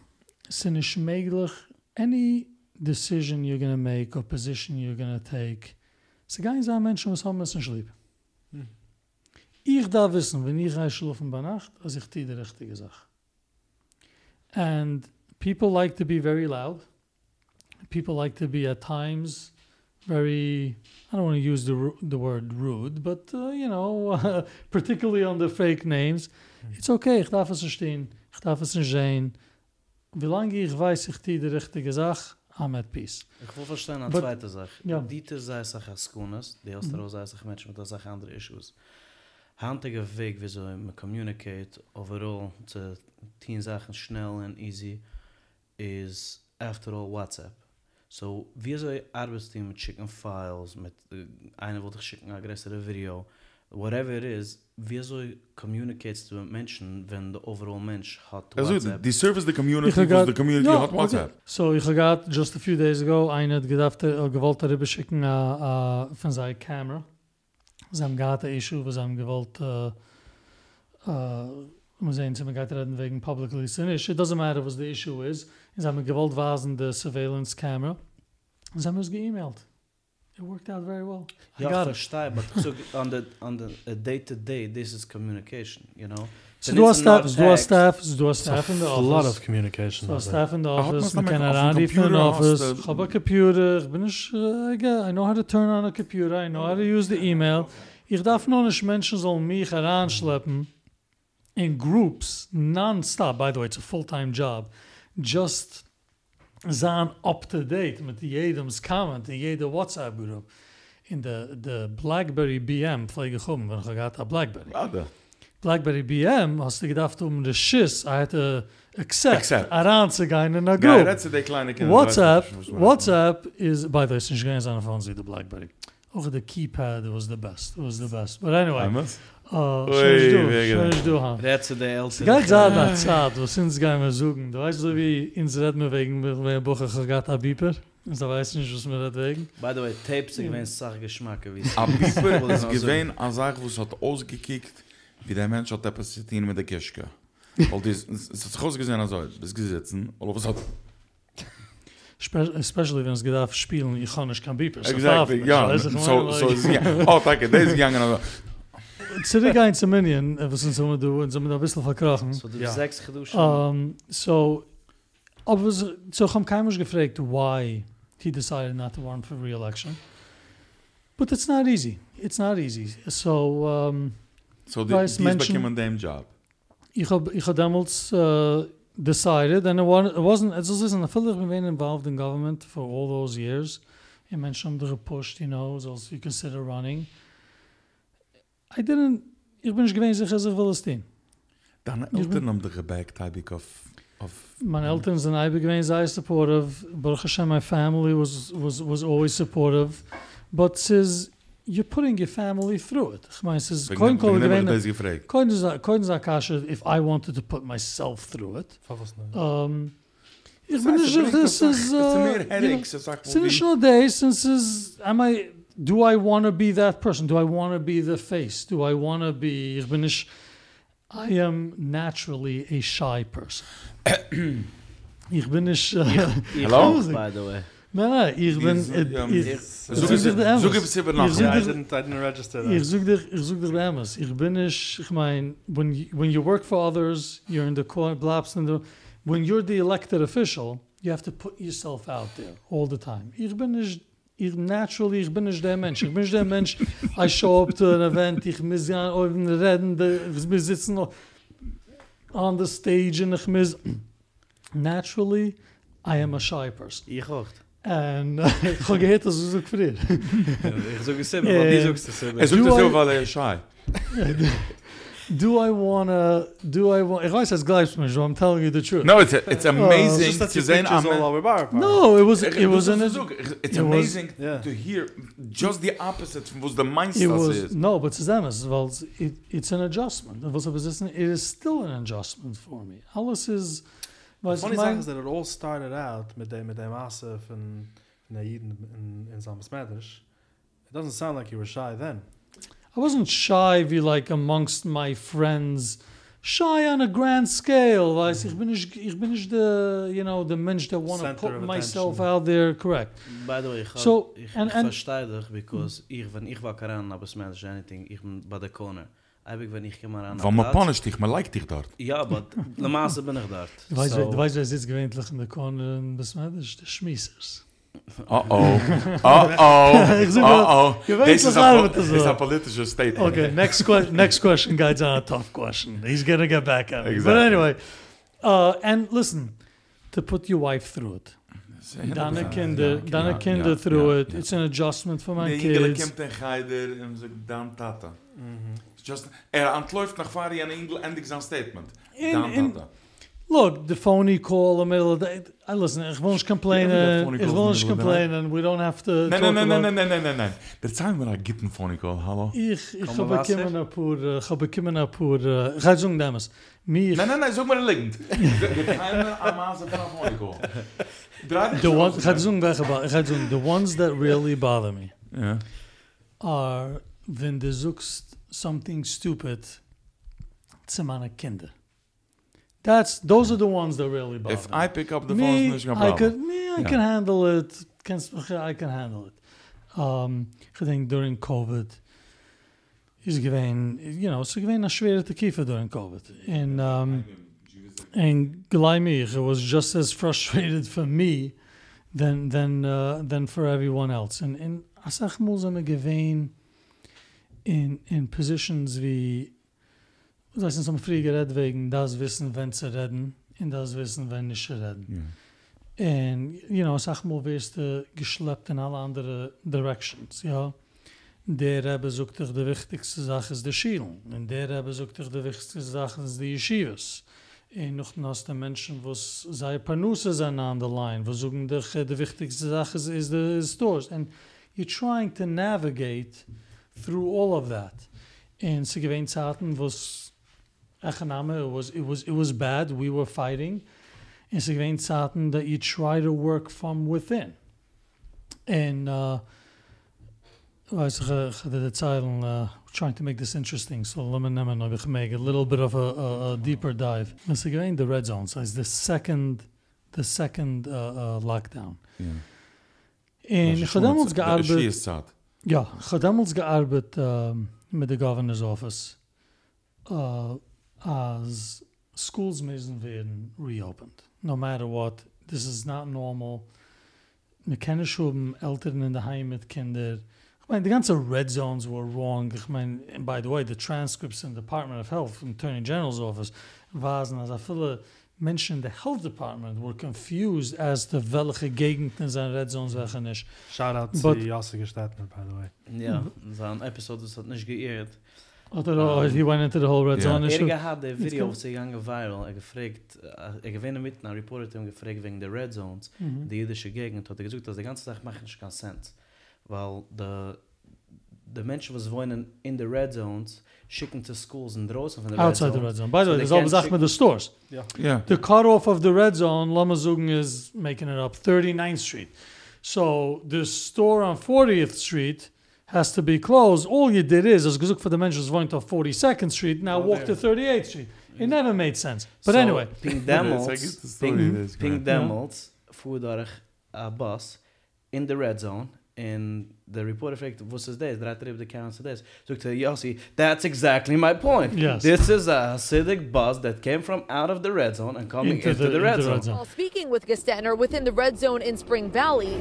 es ist nicht möglich, any decision you're going to make or position you're going to take, es ist gar nicht so ein Mensch, was haben es nicht lieb. Hm. Ich darf wissen, wenn ich reich schlafen bei Nacht, als ich die richtige Sache. And people like to be very loud. People like to be at times very, I don't want to use the, the word rude, but, uh, you know, particularly on the fake names. It's okay, ich darf es verstehen, ich darf es nicht sehen. Wie lange ich weiß, ich die richtige Sache, I'm at peace. Ich will verstehen eine But- zweite Sache. Ja. Dieter sei sich als Skunas, die Mhm. Osterau sei sich Menschen mit der andere Issues. Handige Weg, wie so man communicate overall zu teen Sachen schnell and easy is after all WhatsApp. So, wie soll Arbeitsteam mit schicken Files, mit äh, einer wollte ich schicken ein größere Video, whatever it is, wie soll communicates zu Menschen, wenn der overall Mensch hat Also, WhatsApp? die service the community, was grad- the community Ja, hat WhatsApp. okay. So, ich habe gerade, just a few days ago, einer hat gedacht, er gewollt darüber schicken uh, uh, von seiner Kamera. Sie haben gerade ein Issue, was haben gewollt, uh, uh, sehen, sie haben gerade reden wegen publicly finished. It doesn't matter was the issue is. Sie haben gewollt wasen the surveillance camera. Sie haben es geemailt. It worked out very well. I Ja, got ich it. verstehe, but so on the on the day to day, this is communication, you know. So Then du it's hast not staff, so du hast text. staff, so du hast a staff in the f- lot of communication. So staff in the office, man's man damit kann auf in the office. du- Ich habe a computer, ich bin uh, I, know how to turn on a computer, I know how to use the email. Ich darf noch nicht Menschen sollen mich heranschleppen in groups, non-stop, by the way, it's a full-time job, just zan up to date mit jedem's comment in jede whatsapp group in de de blackberry bm flieg ich hom wenn ich gaat a blackberry. Blackberry bm hast du gedacht um de schiss i hatte accept i don't say in no go that's a day clinic in whatsapp whatsapp is by the sense on the phone see the blackberry. Over the keypad was the best was the best. But anyway Oh, scheiß du, scheiß du han. Rätsel der Elsa. Gag za da was sind's gar nicht mehr suchen. Du weißt so wie ins red mer wegen wer Buche gegat Biper. Und da weiß nicht, was mir das wegen. By the way, Tapes sind gewähnt Sache Geschmack gewesen. A Biper ist gewähnt a Sache, wo es hat ausgekickt, wie der Mensch hat etwas zu mit der Kischke. Weil das hat groß gesehen also, heute, das gesetzen, oder was hat... Especially wenn es gedacht spielen, ich kann nicht kein Biper. Exactly, ja. So, so, so, oh, danke, das ist gegangen. Zurück ein zu Minion, äh, was sind so du und so mit ein bisschen verkrachen. So du Ja. sechs geduschen. Um, so, aber so, so haben keiner gefragt, why he decided not to run for re-election. But it's not easy. It's not easy. So, um, so, die, Weiß die ist Menschen- bekommen dem Job. ich hab, ich hab damals uh, decided, and it, wa it wasn't, it's also, I feel like been involved in government for all those years. And Menschen haben gepusht, you know, so you consider running. I didn't ich bin gewesen sich als Palästin. Dann Eltern am der gebackt habe ich auf auf Man Eltern sind I begrain sei supportive, of Hashem my family was was was always supportive. But says you're putting your family through it. Ich meine, es ist kein Kohl. Kein Kohl if I wanted to put myself through it. Um, ich bin nicht, das ist... Es ist äh, mehr Headaches, es ist... Es ist nicht nur das, es ist... Am I... do I want to be that person? Do I want to be the face? Do I want to be ich bin nicht I am naturally a shy person. ich bin nicht uh, Hello? By the way. Nein, nein, ich bin... Ich- ja, ich- ich- Zoek Zoek dir de es- Emmers. zoek über Ich nach. zoek Yeah, I dir- didn't, I didn't register that. Ich such dich, ich such dich bei Emmes. Ich bin nicht, ich mein, when you, when you work for others, you're in the corner, blabst in the, when you're the elected official, you have to put yourself out there all the time. Ich bin nicht, ich naturally ich bin nicht der Mensch. Ich bin nicht der Mensch I show up to an event ich muss ja auf den Reden wir sitzen noch on the stage und ich muss naturally I am a shy person. Ich auch. And ich habe gehört dass ist auch für ich habe gesehen aber die so du es ist er so weil er ist shy. Do I wanna, do I want, ich weiß, es gleich mir, I'm telling you the truth. No, it's, it's oh, amazing Just that to you say pictures all over bar. No, it was, Ich- it was das an, ist It's it was- amazing Yeah. to hear just the opposite from was the mindset it was, is. no, but to them as well, it, it's an adjustment. Was was this, it is still an adjustment for me. Alles is, The was funny thing is that it all started out mit dem mit dem Asif and and Aiden in in Sam It doesn't sound like you were shy then. I wasn't shy, wie like amongst my friends, shy on a grand scale. Weiß, ich bin nicht, ich bin nicht the, you know, the Mensch that want to put of myself attention. out there, correct. By the way, ich, So, ich, and- ich and- verstehe dich, because ich, wenn ich war karan, aber es meint anything, ich bin bei der Corner. Eibig, wenn ich komme an Van me punished dich, man liked dich dort. Ja, aber Maße bin ich dort. Du weißt, So- wer- du weißt, wer sitzt gewöhnlich in der Corner in Besmedisch? Der Schmiesers. Uh-oh. Uh-oh. Uh-oh. This is a, so. this is a political statement. Okay, next question. Next question, guys, on a tough question. He's gonna get back at me. But anyway, uh, and listen, to put your wife through it, Dana Ja, Kinder, ja, Dana ja, Kinder ja, through ja, it. ja. It's an adjustment for my Nee, Ingele kids. komt en geider en ze dan tata. Mhm. Just er antläuft nach Fari en Ingele endig zijn statement. Dan tata. Look, the phony call in the middle of the day. I listen, ich will nicht complainen. Ich will nicht complainen. We don't have to Nein, nein, nein, nein, nein, nein, nein, nein. Der Zeit, wenn ich gibt einen phony call, hallo? Ich, ich habe äh, bekommen ein paar, äh, ich habe bekommen ein paar, ich habe sagen damals. Mir... Nein, nein, nein, sag mal liegend. Der Zeit, am Maße von einem phony call. The ones, ich habe sagen, the ones that really bother me yeah. are, wenn du suchst something stupid zu meinen Kindern. That's, those are the ones that really bother If me. I pick up the phone, me, is geen I could, me, I Ja. can handle it. Can, I can handle it. Um, I think during COVID, is given you know, so given a schwere te kiefer during COVID. And, um, and gleich mich, it was just as frustrated for me than, than, uh, than for everyone else. And, and asach mal sind wir gewein in, in positions wie, das heißt, some free gered wegen das wissen, wenn zu reden, und das wissen, wenn nicht zu reden. Ja. En, you know, sag mal, wirst du geschleppt in alle andere directions, ja. Der Rebbe sucht dich die wichtigste Sache ist der Schielen. Und der Rebbe sucht dich die wichtigste Sache ist die Yeshivas. En noch noch die Menschen, wo sei Panusse sind an der Line, wo suchen dich äh, die wichtigste Sache ist, ist die Stores. And you're trying to navigate through all of that. En sie gewähnt Zeiten, wo es Echename, it was, it was, it was bad, we were fighting. Sie gewähnt Zeiten that you try to work from within. And uh, weiß ich, ich hatte die Zeilen, uh, trying to make this interesting, so let me nehmen, ob ich make a little bit of a, a, a deeper dive. Sie gewähnt the red zone, so it's the second, the second uh, uh, lockdown. Yeah. En ich habe damals She gearbeitet, is sad. ja, ich habe damals gearbeitet um, mit Governor's Office, uh, as schools müssen werden reopened. No matter what, this is not normal. Wir kennen schon Eltern in der Heim mit Kinder. Ich meine, die ganze Red Zones were wrong. Ich meine, and by the way, the transcripts in the Department of Health, from Attorney General's Office, waren, als viele Menschen in the Health Department were confused as to welche Gegenden sind Red Zones, welche nicht. Shout out But- to Yossi Gestetner, by the way. Ja, so ein Episode, das hat nicht geirrt. Oder oh, he went into the whole Red Yeah. Zone issue. Er hat der Video, was er gegangen viral, er gefragt, er gewinne mit, ein Reporter hat ihm gefragt wegen der Red Zones, Mhm. die jüdische Gegend, hat er gesagt, dass die ganze Sache macht nicht keinen Sens. Weil de, de Menschen, was wohnen in the Red Zones, schicken zu schools in draußen von der Red Outside the Zone. Red Zone. By the So way, they there's all can't Sachen check- with the stores. Ja. The cutoff of the red zone, Lamazugen is making it up 39th Street. So the store on 40th Street has to be closed. All you did is, as Gazuk for the Mentions went to 42nd Street, now Oh, walk to 38th Street. It never made sense. But So, anyway, Pink Ja, das Demels, ist eine gute Pink, das ist Pink great. Ja. Demels, fuhr durch a uh, bus, in the red zone and the reporter fragt was is this that trip the count this so to Yossi that's exactly my point Yes. this is a Hasidic bus that came from out of the red zone and coming into, the, red, into zone. While speaking with Gestetner within the red zone in Spring Valley,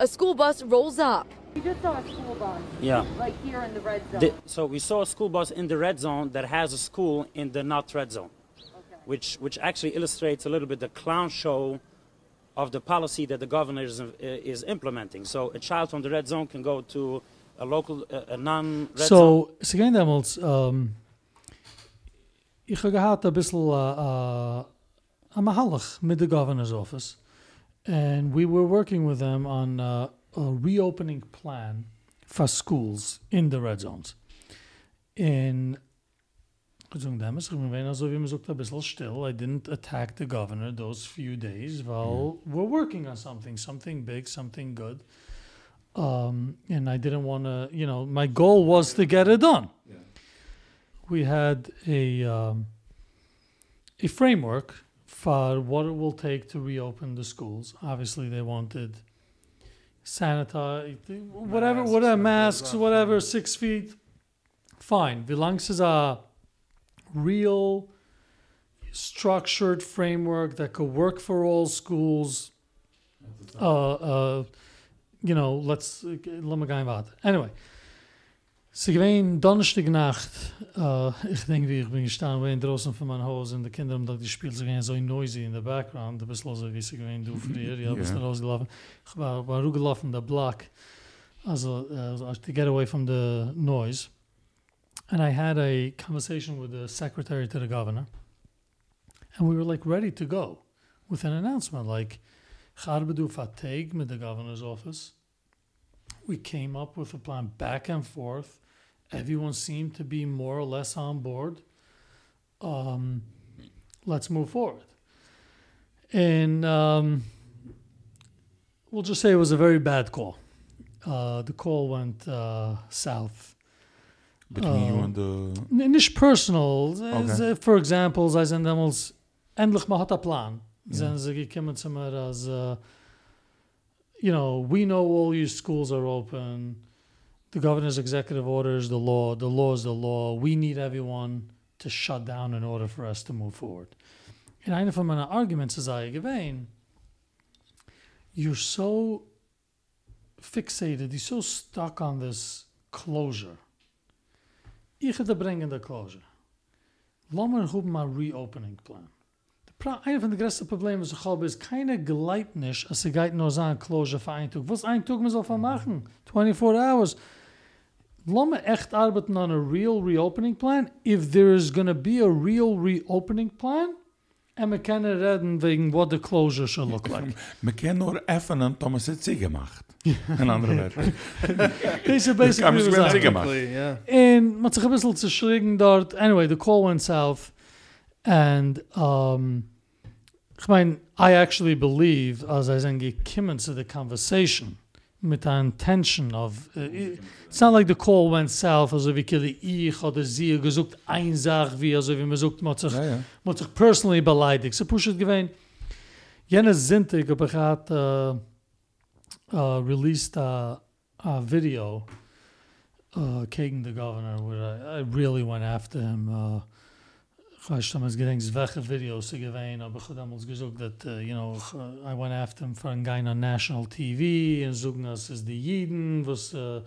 a school bus rolls up. We just saw a school bus, Yeah. like here in the red zone. The- so we saw a school bus in the red zone that has a school in the not red zone, which which actually illustrates a little bit the clown show of the policy that the governor is, uh, is implementing. So a child from the red zone can go to a local, uh, a non-red zone. So, sie gehen damals, um, ich habe gehad a bissl uh, uh, a mahalach mit the governor's office, and we were working with them on uh, a reopening plan for schools in the red zones. In gezong dames, ich bin also wie man sagt a bissl still. I didn't attack the governor those few days, while we're working on something, something big, something good. Um, and I didn't want to, you know, my goal was to get it done. We had a um, a framework for what it will take to reopen the schools. Obviously, they wanted sanitize, whatever, Masks, whatever, masks, whatever, six feet. Fine. Wie lang is a real structured framework that could work for all schools? Uh, uh, you know, let's uh, let me go. Anyway, sie gewesen Donnerstag Nacht, uh, ich denke, wie ich bin gestanden, wenn draußen von meinem Haus und die Kinder haben die spielt sich gewesen so noisy in the background, ein bisschen so wie sie gewesen du früher, ja, bist da rausgelaufen. Ich war, war rugelaufen der Block, also, uh, to get away from the noise. And I had a conversation with the secretary to the governor, and we were like ready to go with an announcement like, Charbedu Fateg with the governor's office. We came up with a plan back and forth. Everyone seemed to be more or less on board. Um, let's move forward. And um, we'll just say it was a very bad call. Uh, the call went uh, south. Between you and the... N- Nicht personal. Okay. Okay. For example, zij zijn damals endlich mal hat a plan. Ja. Zijn ze gekommen zu mir as, uh, you know, we know all your schools are open. The governor's executive order is the law. The law is the law. We need everyone to shut down in order for us to move forward. En een van mijn arguments is eigenlijk geween, you're so fixated, you're so stuck on this closure. Ich hätte bringen der closure. Lass mal reopening plan. Einer von der größten Probleme, was ich habe, ist keine Gleit nicht, als sie geht nur sagen, closure für einen Tag. Was ein Tag man soll von machen? 24 hours. Lass mal echt arbeiten on a real reopening plan. If there is going to be a real reopening plan, and we can reden wegen what the closure should look like. Man kann nur öffnen, Thomas hat sie gemacht. In andere Wörter. Deze kann basically sich that. sicher gemacht. Basically, yeah. En man zich een beetje te schrikken dort. Anyway, the call went south. And, um, ich I actually believe, as I zijn gekommen to the conversation, mit der intention of, uh, it's not like the call went south, also wie kille ich oder sie gesucht ein Sach, wie, also wie man sucht, man hat sich Ja, ja. man hat sich personally beleidigt. So pushet gewein. Jene Sintig ich gehad, uh, uh, released a, a video uh, gegen the governor where I, I really went after him. Uh, ich weiß damals gedenkt, welche Videos sie gewein, aber ich hab gesagt, that, uh, you know, I went after him for ein guy on national TV und sagen, das ist die Jiden, was, uh,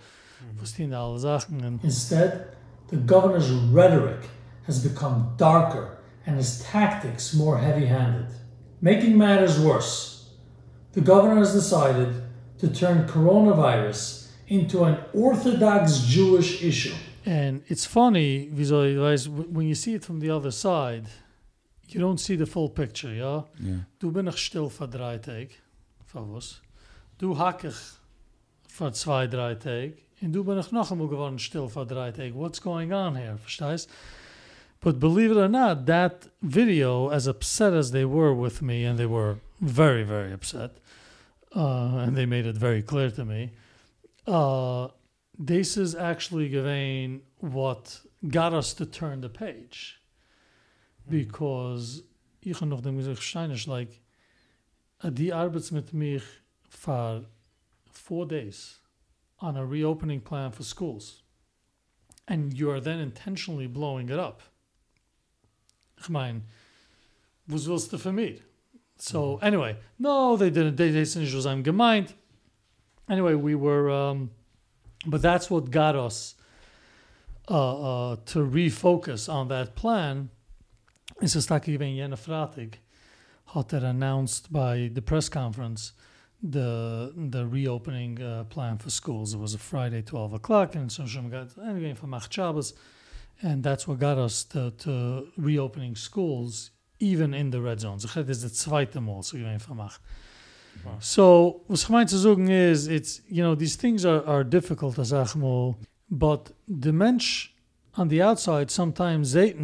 was die da alle Sachen. Und Instead, the governor's rhetoric has become darker and his tactics more heavy handed. Making matters worse, the governor has decided to turn coronavirus into an Orthodox Jewish issue. And it's funny, weiß, when you see it from the other side, you don't see the full picture, ja? Ja. Du bin ich still für drei Tage, für was? Du hack ich für zwei, drei Tage, und du bin ich noch einmal geworden still für drei Tage. What's going on here, verstehst? But believe it or not, that video, as upset as they were with me, and they were very, very upset, uh, and they made it very clear to me, uh, this is actually given what got us to turn the page. Because ich habe noch dem gesagt, Steinisch, like, die arbeits mit mich für four days on a reopening plan for schools, and you are then intentionally blowing it up. Ich meine, was willst du für mir? So anyway, no, they didn't. They, they was I'm gemeint. Anyway, we were, um, but that's what got us uh, uh, to refocus on that plan. Is es tak even jene Fratig er announced by the press conference the the reopening uh, plan for schools. It was a Friday, twelve o'clock, and so got anyway and that's what got us to, to reopening schools even in the red zones. So So, gemeint zu sagen is, it's, you know, these things are, are difficult, as mal, but the Mensch on the outside sometimes seht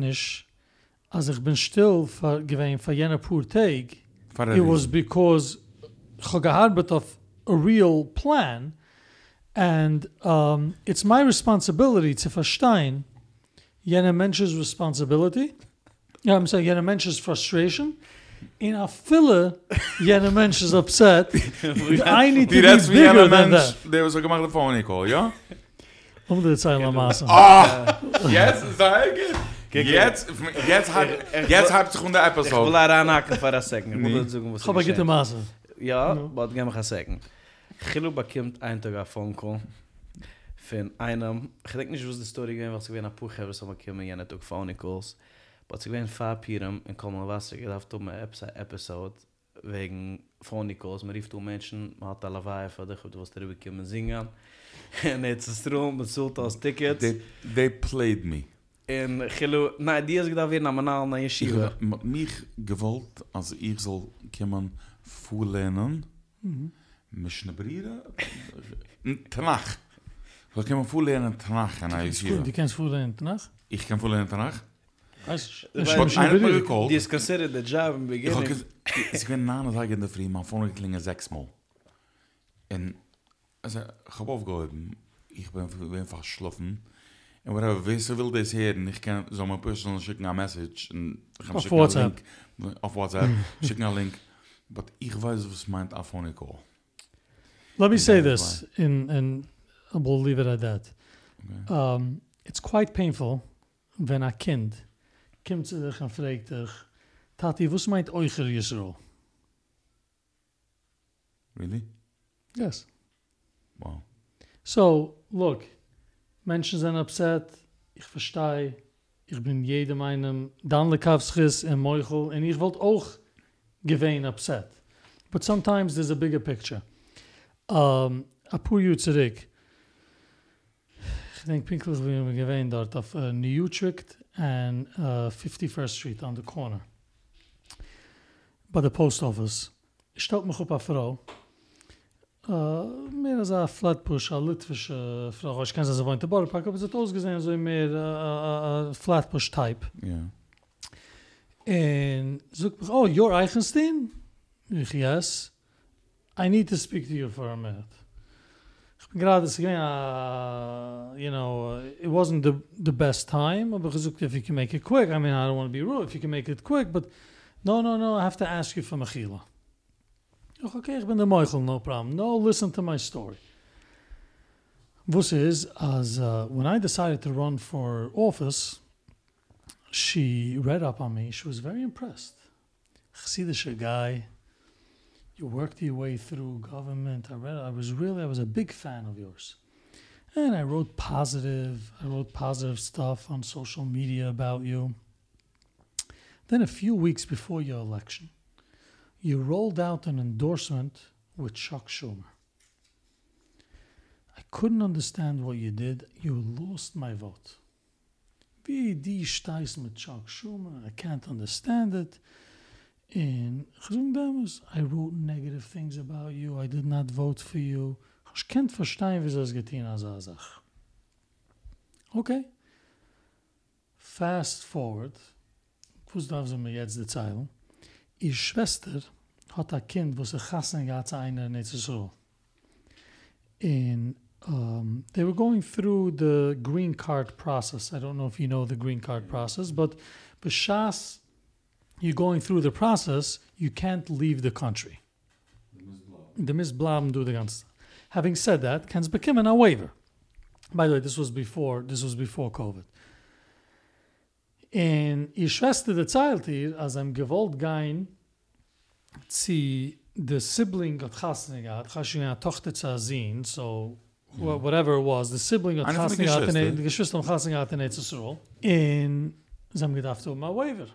as ich bin still für, gewesen für jener pur Tag, it was because gearbeitet auf a real plan and um, it's my responsibility to verstehen jener Mensch's responsibility. Yeah, I'm saying jener Mensch's frustration in a fille jener Mensch's upset I need to Die be bigger than Mensch, that der was er gemacht hat von Nicole, ja? um die Zeilen maßen Ah! Jetzt, sag. Jetzt, jetzt hat, jetzt hat sich um der Ich will da anhaken für eine Second. Ich will sagen, was ich habe geschehen. gitte Maße Ja, aber gehen wir Second. Chilo bekommt ein Tag ein Phone Call von einem, ich denke nicht, was die Story gewesen, was ich gewinn ein Buch habe, so man kommen ja nicht auch Phone Calls. Wat ik weet, vaak What's Fapiram in Common was gedacht mijn Episode wegen Phonicos, man rief um Menschen, man hat alle Weihe für dich, du wirst darüber kommen zingen. En het is stroom, het zult als ticket. They, they played me. En gelo, nee, nou, die is ik dan weer naar mijn naal, naar Yeshiva. Ik mich gewollt, als ik zal komen voelen, mischnebrieren, eh, Tanach. Ik kan komen voelen Tanach, naar Yeshiva. Du kannst voelen Tanach? Ik kan voelen Tanach. Du Aber einer hat mir Die ist considered the job in Ich habe beginning. ich bin nahe Tag in der Früh, man vorne klingen sechsmal. Und also, ich habe aufgehoben, ich bin, bin einfach schlafen. Und whatever, wer so will das hören, ich kann so mein personal schicken eine Message. Und ich kann Auf schicken einen WhatsApp. Link, auf WhatsApp, schicken einen Link. But ich weiß, was meint Aphonico. Let me say Yeah, this, in, and we'll leave it at that. Okay. Um, it's quite painful wenn a kind kommt zu dich und fragt dich, Tati, was meint Eucher Yisroel? Really? Yes. Wow. So, look, Menschen sind upset, ich verstehe, ich bin jedem meinem Danlekavschis und Meuchel, und ich wollte auch gewähn upset. But sometimes there's a bigger picture. Um, a paar Jahre zurück, ich denke pinklich, wie wir gewähnt dort, auf uh, New Utrecht and uh, 51st Street on the corner. By the post office. Stellt mich auf eine Frau, Uh, mehr als ein Flatbush, eine litwische Frau. Ich kann sie wohnt in der Borough Park, aber sie hat ausgesehen so mehr ein Flatbush-Type. Yeah. Und sagt mich, oh, you're Eichenstein? Ich, yes. I need to speak to you for a minute. Gerade, uh, you know, it wasn't the, the best time, gesagt, if you can make it quick, I mean, I don't want to be rude, if you can make it quick, but no, no, no, I have to ask you for Mechila. Okay, ich bin der Meuchel, no problem. No, listen to my story. This is, as uh, when I decided to run for office, she read up on me. She was very impressed. Chassidish guy. You worked your way through government. I read. I was really. I was a big fan of yours. And I wrote positive. I wrote positive stuff on social media about you. Then a few weeks before your election, you rolled out an endorsement with Chuck Schumer. I couldn't understand what you did. You lost my vote. Wie die stijst met Chuck Schumer. I can't understand it. En gezond dames, I wrote negative things about you. I did not vote for you. Ich kennt verstehen, wie das getan als eine Sache. Okay. Fast forward. Was darf sie mir jetzt erzählen? Ihr Schwester hat ein Kind, wo sie gassen gaat zu einer nicht so. And um, they were going through the green card process. I don't know if you know the green card process, but b'shas you're going through the process, you can't leave the country. The misblaben do the ganze. Having said that, can become a waiver. By the way, this was before this was before COVID. In ihr Schwester erzählt ihr, als am gewollt gein, sie the sibling of Chasne eine Tochter zu so wha- whatever it was, the sibling of Eine von Chasne den gehabt, Geschwister. die Geschwister von Chasne gehabt in Etzisruel. In, sie haben gedacht, um a waiver.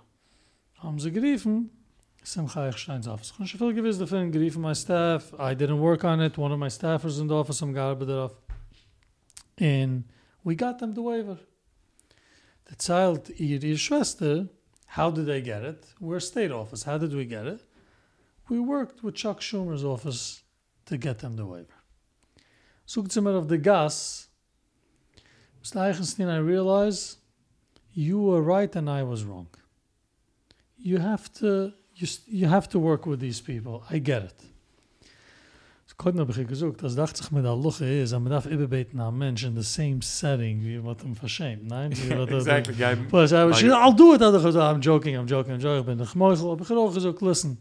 Haben sie geriefen, Simcha Eichenstein's office. Ich schon viel gewiss davon, geriefen my staff, I didn't work on it, one of my staffers in the office, haben gearbeitet darauf. And we got them the waiver. The child, ihr, ihr Schwester, how did they get it? We're state office. How did we get it? We worked with Chuck Schumer's office to get them the waiver. Zoekt ze maar of the gas. Mr. Eichenstein, I realize you were right and I was wrong. You have to you, you have to work with these people. I get it. So koit heb ik gezoekt, als dacht zich met dat luche is, en me daf ibebeten aan mens in the same setting, wie wat hem verschämt. Nein? Wie Exactly, guy. Plus, I was, I'll do it. I'll do it. I'm joking. I'm joking. I'm joking. Ik ben de gemoegel. Heb ik er ook gezegd, listen.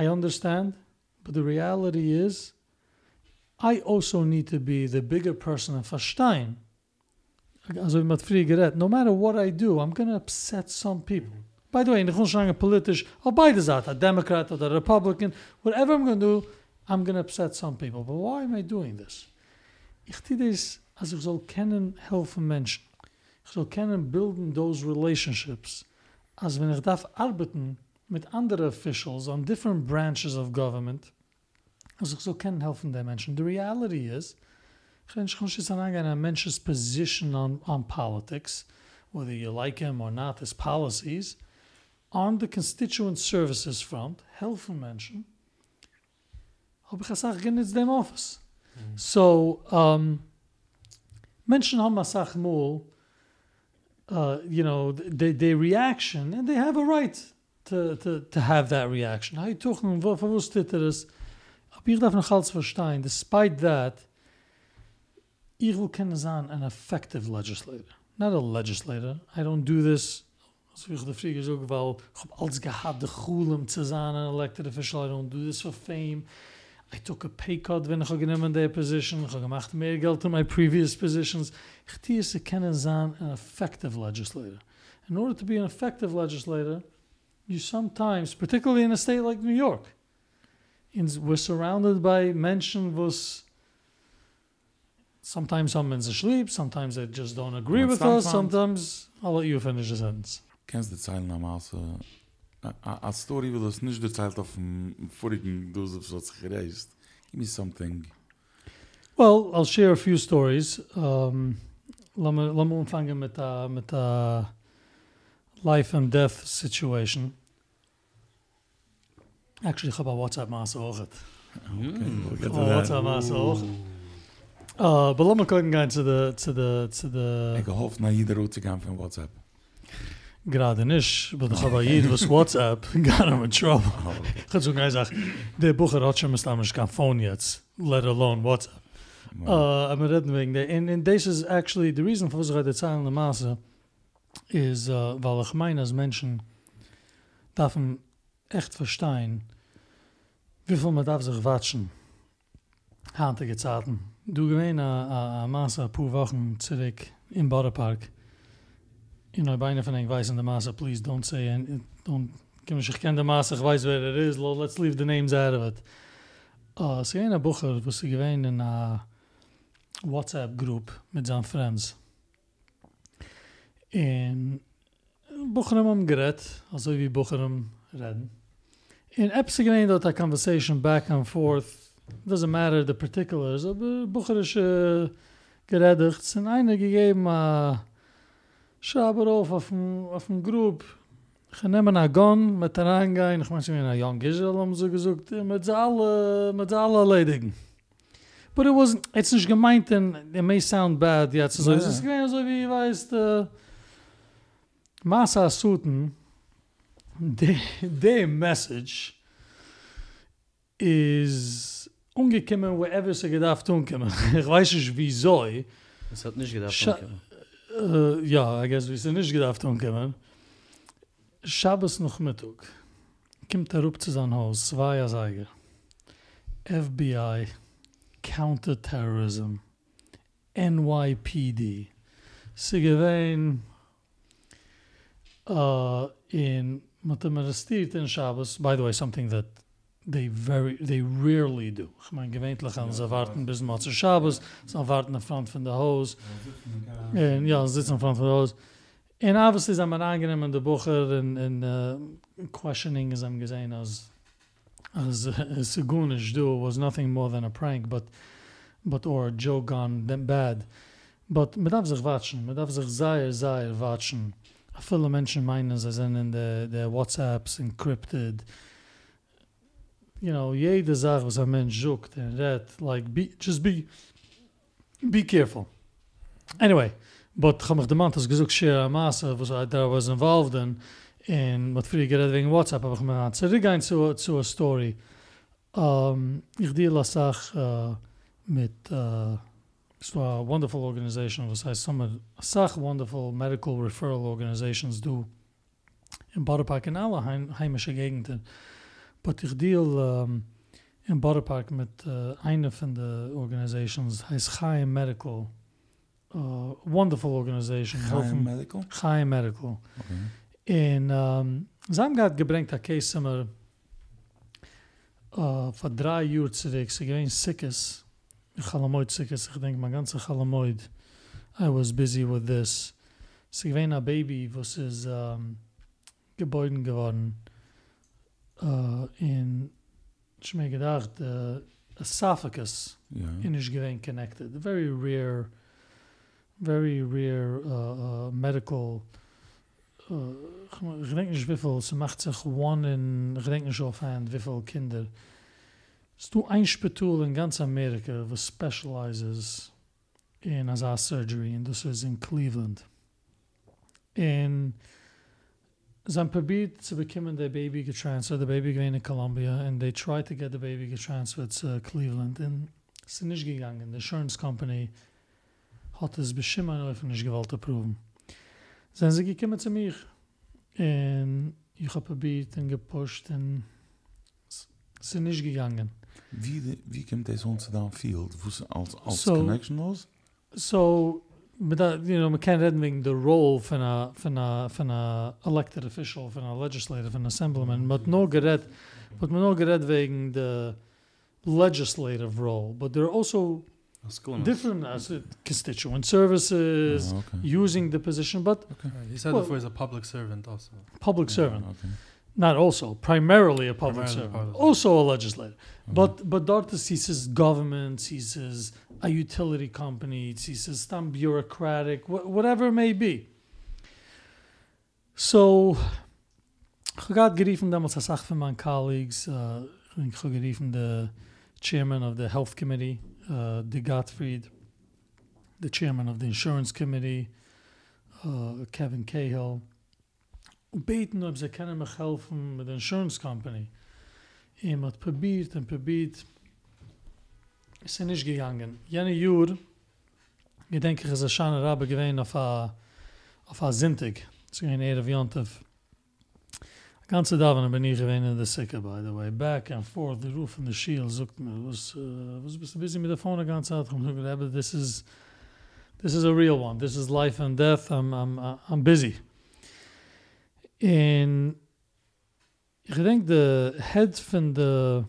I understand, but the reality is, I also need to be the bigger person in verstehen. Also mit free geredet. No matter what I do, I'm going to upset some people. By the way, in the Grundschlange politisch, auf beide Seiten, a Democrat or a Republican, whatever I'm going to do, I'm going to upset some people. But why am I doing this? Ich tue das, als ich soll kennen, helfen Menschen. Ich soll kennen, bilden those relationships. Als wenn ich darf arbeiten mit anderen officials on different branches of government, als ich soll kennen, helfen den Menschen. The reality is, ich kann nicht schon sagen, a mensch's position on, on politics, whether you like him or not, his policies, on the constituent services front, habe ich gesagt, genitzt dem Office. So, um, haben eine Sache uh, you know, they, they reaction, and they have a right to, to, to have that reaction. Hey, toch, wo, wo steht es? Aber ich darf noch alles despite that, ich will an effective legislator. Not a legislator. I don't do this, als ich die Frage so, weil ich habe alles gehabt, Chulem zu sein, an elected official. I don't do this for fame. I took a pay cut wenn ich genommen in der position. Ich habe gemacht mehr Geld in my previous positions. Ich tue es kennen sein an effective legislator. In order to be an effective legislator, you sometimes, particularly in a state like New York, in, we're surrounded by Menschen, was sometimes some men sleep, sometimes they just don't agree with us, sometimes- sometimes I'll let you finish the sentence. Kennst du die Zeilen am Maße? A, story, wo das nicht erzählt auf dem vorigen Dose, was sich gereist. Give me something. Well, I'll share a few stories. Um, lass me umfangen mit der mit der life and death situation. Actually, ich habe ein WhatsApp-Masse auch. Okay, we'll get to Oh, that. WhatsApp-Masse auch. Uh, but let me go gehen zu der, zu der, zu der, Ich gehofft, nach jeder Route zu gehen von WhatsApp. Gerade nicht, aber ich habe jeder, was WhatsApp, got him in trouble. Oh. Ich habe so gesagt, der Bucher hat schon einem kein Phone jetzt, let alone WhatsApp. Uh, I'm reden wegen der. And, and this is actually, the reason for was ich Zeilen der Masse is, uh, weil ich meine, als Menschen darfen echt verstehen, wie viel man darf sich watschen. Handige Zeiten. Du gewähne a, a, a Masse, a paar Wochen zurück im Badepark. In Neubeine von eng weiß in der Masse, please don't say, and don't, give kenne der Masse, ich weiß wer it is, lo- let's leave the names out of it. Uh, sie gehen a Bucher, wo sie gewähne in a WhatsApp-Group mit seinen Friends. En Bucherem am gerät, also wie Bucherem reden. In Epsi gewähne dort a conversation back and forth, doesn't matter the particulars, aber Bucherische geredigt, sind eine gegeben a Schaber auf auf dem, auf dem Group. Ich nehme a gun mit der Angein, ich meine, sie a young Israel, haben sie gesagt, mit sie alle, mit alle erledigen. But it wasn't, it's nicht gemeint, and it may sound bad, jetzt so, Ja, es ja. ist gewesen so wie, weißt, äh, Masa Suten, the, the message is ungekommen, wherever sie gedacht unkommen. ich weiß nicht, wieso, Es hat nicht gedacht. Okay. Uh, ja, I guess wir sind nicht gedacht umkommen. Shabbos noch Mittag. Kommt er rup zu sein Haus, zwei Seiger. FBI, Counterterrorism, NYPD. Sie gewähn uh, in Mathematisiert in Shabbos, by the way, something that they very they rarely do. Ich meine, gewöhnlich haben sie warten bis Matzah Shabbos, sie warten in front von der Hose. Ja, ze zitten in front van de hoes. En obviously zijn we aangenehm in de boeker en, en uh, questioning is hem gezien als as uh, Segunish do was nothing more than a prank, but but or a joke gone them bad. But mit darf sich watschen, mit darf sich sehr, sehr watschen. Viele Menschen meinen, sie sind in the, the WhatsApps encrypted. You know, jede Sache, was ein Mensch sucht and redt, like, be, just be, be careful. Anyway, but ich habe mich gesucht share a masse, was I, that I was involved in, in mit früher geredet wegen WhatsApp, aber ich mir an, zurückgehen zu, zu a story. Um, ich deal a Sach uh, mit, uh, a wonderful organization, was heißt, some a wonderful medical referral organizations do in Borough Park in alle heim, heimische Gegenden. But ich deal um, in Bodepark mit uh, eine von der organizations, heißt Chaim Medical, uh, wonderful organization. Chaim Medical? Chaim Medical. Okay. En um, ze hebben gehad gebrengt a case immer uh, voor drie uur terug. Ze geweest sickes. Chalamoid sickes. Ik denk mijn ganze chalamoid. I was busy with this. Ze geweest a baby was is um, geboren geworden. Uh, in, ich mir gedacht, uh, esophagus Ja. in is geween connected. Very rare, very rare uh, uh, medical. Uh, ich denke nicht, wie viel, sie macht sich one in, ich denke nicht offhand, wie Kinder. Es du ein Spital in ganz Amerika, was specializes in Asa surgery, and this is in Cleveland. In Zijn probeert zu bekommen der Baby getransfert, der Baby gewesen in Columbia, and they tried to get the baby getransfert zu Cleveland, and es ist nicht gegangen. The insurance company hat es bestimmt auf nicht gewollt approven. Sind sie gekommen zu mir, und ich habe probiert und gepusht, und es es ist nicht gegangen. Wie, de- wie kommt das uns da field? Wo's als, als So- connection was? So, but that, you know, we can't wegen the role a, von a, von a elected official, von a legislative, von a assemblyman, but no gered, but no gered wegen the legislative role, but there are also different as it- constituent services, Ah, okay. using the position, but Right, He said Well- before he's a public servant also. public Ja, servant. okay. Not also, primarily a public Primarily servant. Also a legislator. Okay. But but Dartus he says government, he says a utility company, he says some bureaucratic, wh- whatever it may be. So, habe geriefen damals als Sache von meinen Colleagues, uh, geriefen the chairman of the health committee, uh, De Gottfried, the chairman of the insurance committee, uh, Kevin Cahill, beten, ob sie können mich helfen mit der insurance company. ihm hat probiert und probiert. Ist nicht gegangen. Jene Jür, ich denke, es ist ein schöner Rabbe gewesen auf a, auf a Sintig. Es ist ein Erev Yontef. Ganze Davon bin ich gewesen in der Sikke, by the way. Back and forth, the roof and the shield, sucht mir. Was, uh, was bist du busy mit der Phone die ganze Zeit? Ich hab gesagt, Rebbe, this is, this is a real one. This is life and death. I'm, I'm, I'm busy. In Ich denk the head von the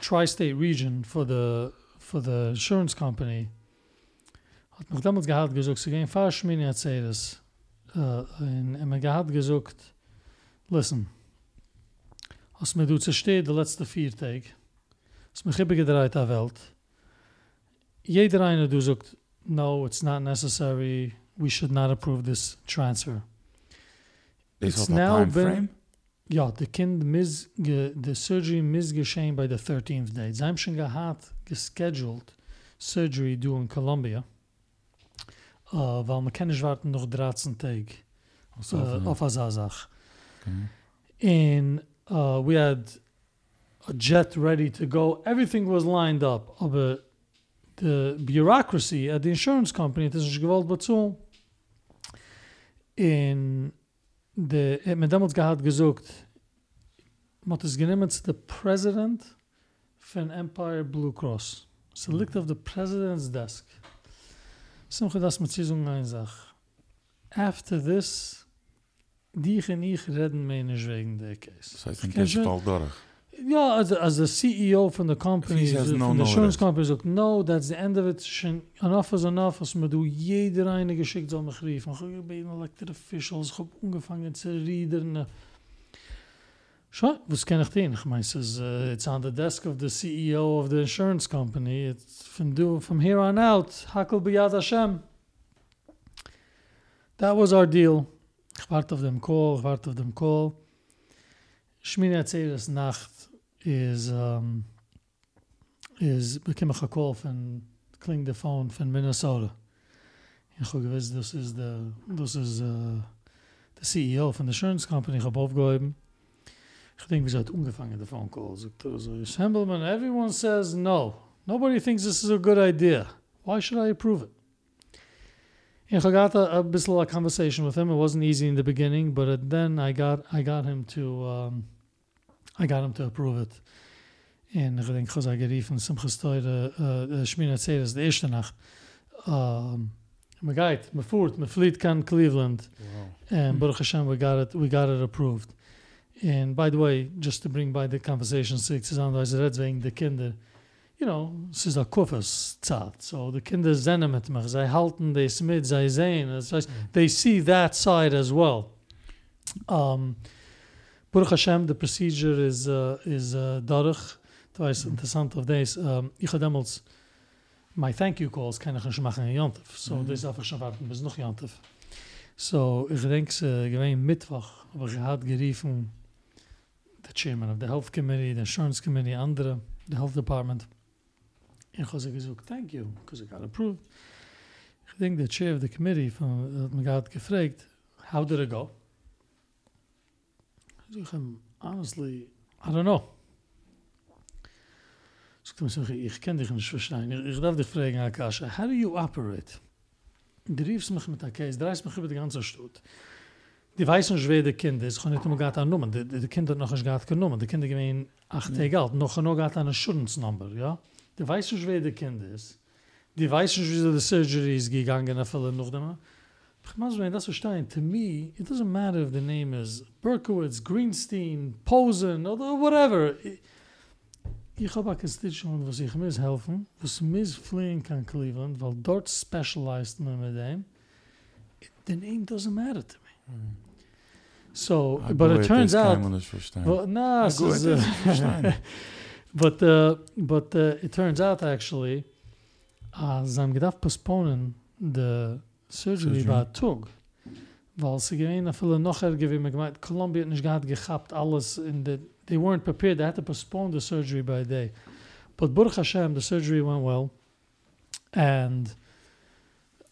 tri-state region for the for the insurance company hat mich damals gehad gesucht, sie gehen falsch mir nicht erzählt es. Uh, und er mir gehad gesucht, listen, als mir du zersteht, der letzte vier Tag, als mir gippe gedreht der Welt, jeder eine du sucht, no, it's not necessary, we should not approve this transfer. It's now time been- frame? Ja, the kind mis ge, the surgery misgeschehen by the 13th day. Sie haben schon gehad, gescheduled surgery do in Colombia. Uh, weil man kann nicht warten noch 13 Tage Also, uh, ja. auf a Sasach. Okay. And uh, we had a jet ready to go. Everything was lined up. Aber the bureaucracy at the insurance company, das ist gewollt bezahlen. In de, het me damals gehad gesucht, hat es genommen zu the president von Empire Blue Cross. So liegt auf der President's Desk. Simcha, das mit Zizung ein Sach. After this, dich und ich reden mir nicht wegen der Case. Das heißt, ein Kind fällt durch. Ja, as, as the CEO von der company, He no der notice. insurance company, sagt, no, that's the end of it. Enough is enough, als mir du jeder eine geschickt soll mich riefen. Ich habe bei den elected officials, ich habe angefangen zu reden. Schon, was kann ich denn? Ich meine, es ist, uh, it's on the desk of the CEO of the insurance company. It's from, do, from here on out, hakel b'yad Hashem. That was our deal. Ich warte auf dem Call, ich warte auf dem Call. Shmini Atzeres Nacht is um is became a call from cling the phone from Minnesota. Das ist der, das ist uh, der CEO von der Insurance Company, habe aufgehoben. Ich denke, wir sollten ungefangen der Phone Call. Sagt er so, Assemblyman, everyone says no. Nobody thinks this is a good idea. Why should I approve it? And I got a, a bit of a conversation with him. It wasn't easy in the beginning, but then I got I got him to um, I got him to approve it. En ik denk, Chazai geriefen, Simcha Stoire, uh, Shmini Atzeres, de eerste nacht. Um, me gait, me voert, me fleet kan Cleveland. Wow. And Baruch Hashem, we got it, we got it approved. And by the way, just to bring by the conversation, six is otherwise red wegen de kinder. You know, es ist a kufas zat. So the kinder zennen mit mich. Zij halten des mit, zij sehen. Das heißt, they see that side as well. Um, Baruch Hashem, the procedure is uh, is uh, darig. Das ist interessant of days. Um, ich habe damals my thank you calls kann ich nicht machen in Jantiv. So darf ich schon warten bis noch Jantiv. So ich denke, es äh, gewesen Mittwoch, aber ich geriefen the chairman of the health committee, the insurance committee, andere, the health department. Ich habe gesagt, thank you, because I got approved. Ich denke, the chair of the committee von, hat mich gerade gefragt, how did it go? Ich honestly, I don't know. Ich sage, ich kenne dich nicht verstehen. Ich, ich darf dich fragen, Akasha, how do you operate? Du riefst mich mit der Case, dreist mich über die ganze Stadt. Die weiß nicht, wer der Kind ist. Ich kann nicht immer gerade annehmen. Die, die, die Kinder hat noch nicht gerade genommen. Die Kinder gewesen acht Tage alt. Noch noch gerade eine Schurensnummer, ja? Die weiß nicht, wer der Kind ist. Die weiß nicht, wie so die Surgery ist gegangen, auf alle noch dem. Mir das. To me, it doesn't matter if the name is Berkowitz, Greenstein, Posen, oder whatever. Ich- habe ein Constituent, was ich muss helfen, was muss fliehen kann Cleveland, weil dort specialized man mit dem. The name doesn't matter to me. So, Ah, but it turns out, well, nah, Ah, gut, uh, but uh, but uh, it turns out actually, as I'm gedacht postponen the surgery by Tug, weil sie gewähnen viele noch ergewehen, mir gemeint, Columbia hat nicht gehabt gehabt, alles in the, they weren't prepared, they had to postpone the surgery by a day. But Baruch Hashem, the surgery went well, and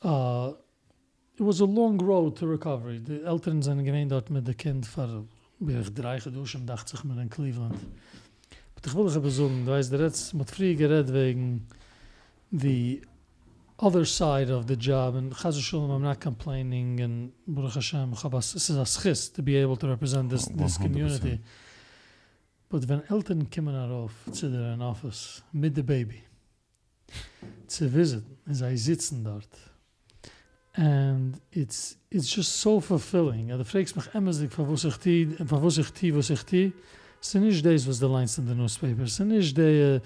uh, it was a long road to recovery. The Eltern sind gewähnt dort mit dem Kind für wir drei geduschen, dachte sich mit in Cleveland. Aber ich will dich aber du weißt, der jetzt mit früh geredet wegen the other side of the job, and Chaz Shalom, I'm not complaining, and Baruch Hashem, ich hab as- this is a schis to be able to represent this, Oh, this 100%. community. But Eltern kommen darauf zu der Office mit der Baby, zu visiten, und sie sitzen dort, and it's it's just so fulfilling. Ja, du fragst mich immer, von wo sich die, von wo sich die, wo sich die, sind nicht das, was die Lines in the newspapers, sind nicht die, äh, uh,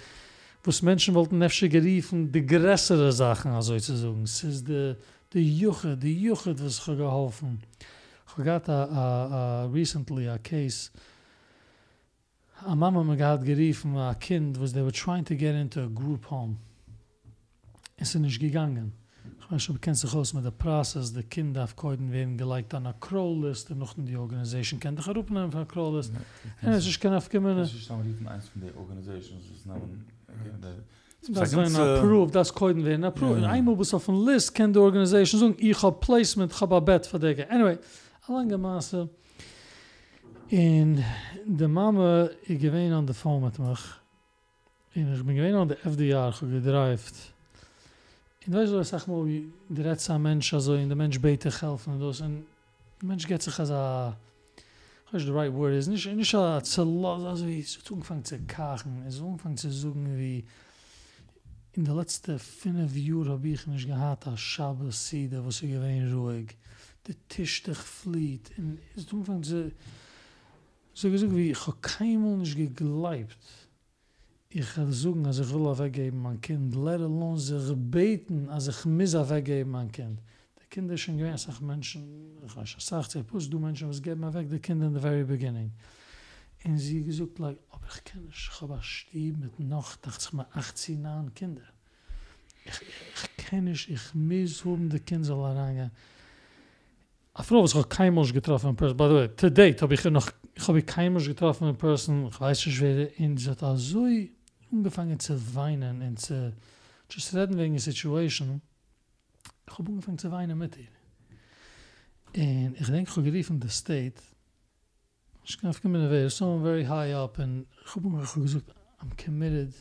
was Menschen wollten nefsche geriefen, die größere Sachen, also zu sagen. Es ist die, die Juche, die Juche, was ich geholfen. Ich hatte a, a, a, recently a case, a mama me gehad geriefen, a kind, was they were trying to get into a group home. Es ist nicht gegangen. Ich weiß schon, du kennst dich aus mit der Prozess, die Kinder auf Koiden werden geliked an a Crow-List, und noch in die Organisation kennt dich erupen an a Crow-List. Und es ist kein aufgekommen, Das ist dann riefen eins von den Organisations, das namen, okay, der- Das ist äh, approved, das können werden approved. ja, ja. Einmal bis auf ein List kann die Organisation sagen, ich habe Placement, ich habe ein Bett für dich. Anyway, lange Maße. In der Mama, ich gewähne an der Phone mit mich. Und ich bin gewähne an der FDR gedreift. Und weißt du, ich sag mal, der letzte Mensch, also in der Mensch bete helfen und. Und der Mensch geht sich als a, ich weiß the right word is, nicht, nicht a zu, also wie, es hat angefangen zu kachen, es hat angefangen zu suchen wie, in der letzte fünf Jahre habe ich nicht gehabt, als Shabbos, Sida, wo sie gewähnt ruhig. Der Tisch dich flieht. Und es ist umfang, so, so gesagt wie, ich habe keinmal nicht geglaubt. Ich habe sagen, als ich will weggeben mein Kind, let alone sich beten, als ich mis weggeben mein Kind. Kinder schon gewähnt, sag Menschen, ich sag, sie, plus du Menschen, was geben mir weg, die Kinder in the very beginning. Und sie gesagt, like, aber ich kenne nicht, ich habe ein Stieb mit noch, dachte ich mir, 18 Jahren Kinder. Ich, ich kenne nicht, ich muss um die Kinder soll. Ich frage, was ich habe kein Mensch getroffen person. By the way, to date habe ich noch, ich habe kein Mensch getroffen in person. Ich weiß nicht, wer in sie hat so angefangen zu weinen und zu, just reden wegen der Situation. Ich habe angefangen zu weinen mit ihr. Und ich denke, ich habe geriefen der State, Ich kann in der Welt, someone very high up, and ich habe mir gesagt, I'm committed,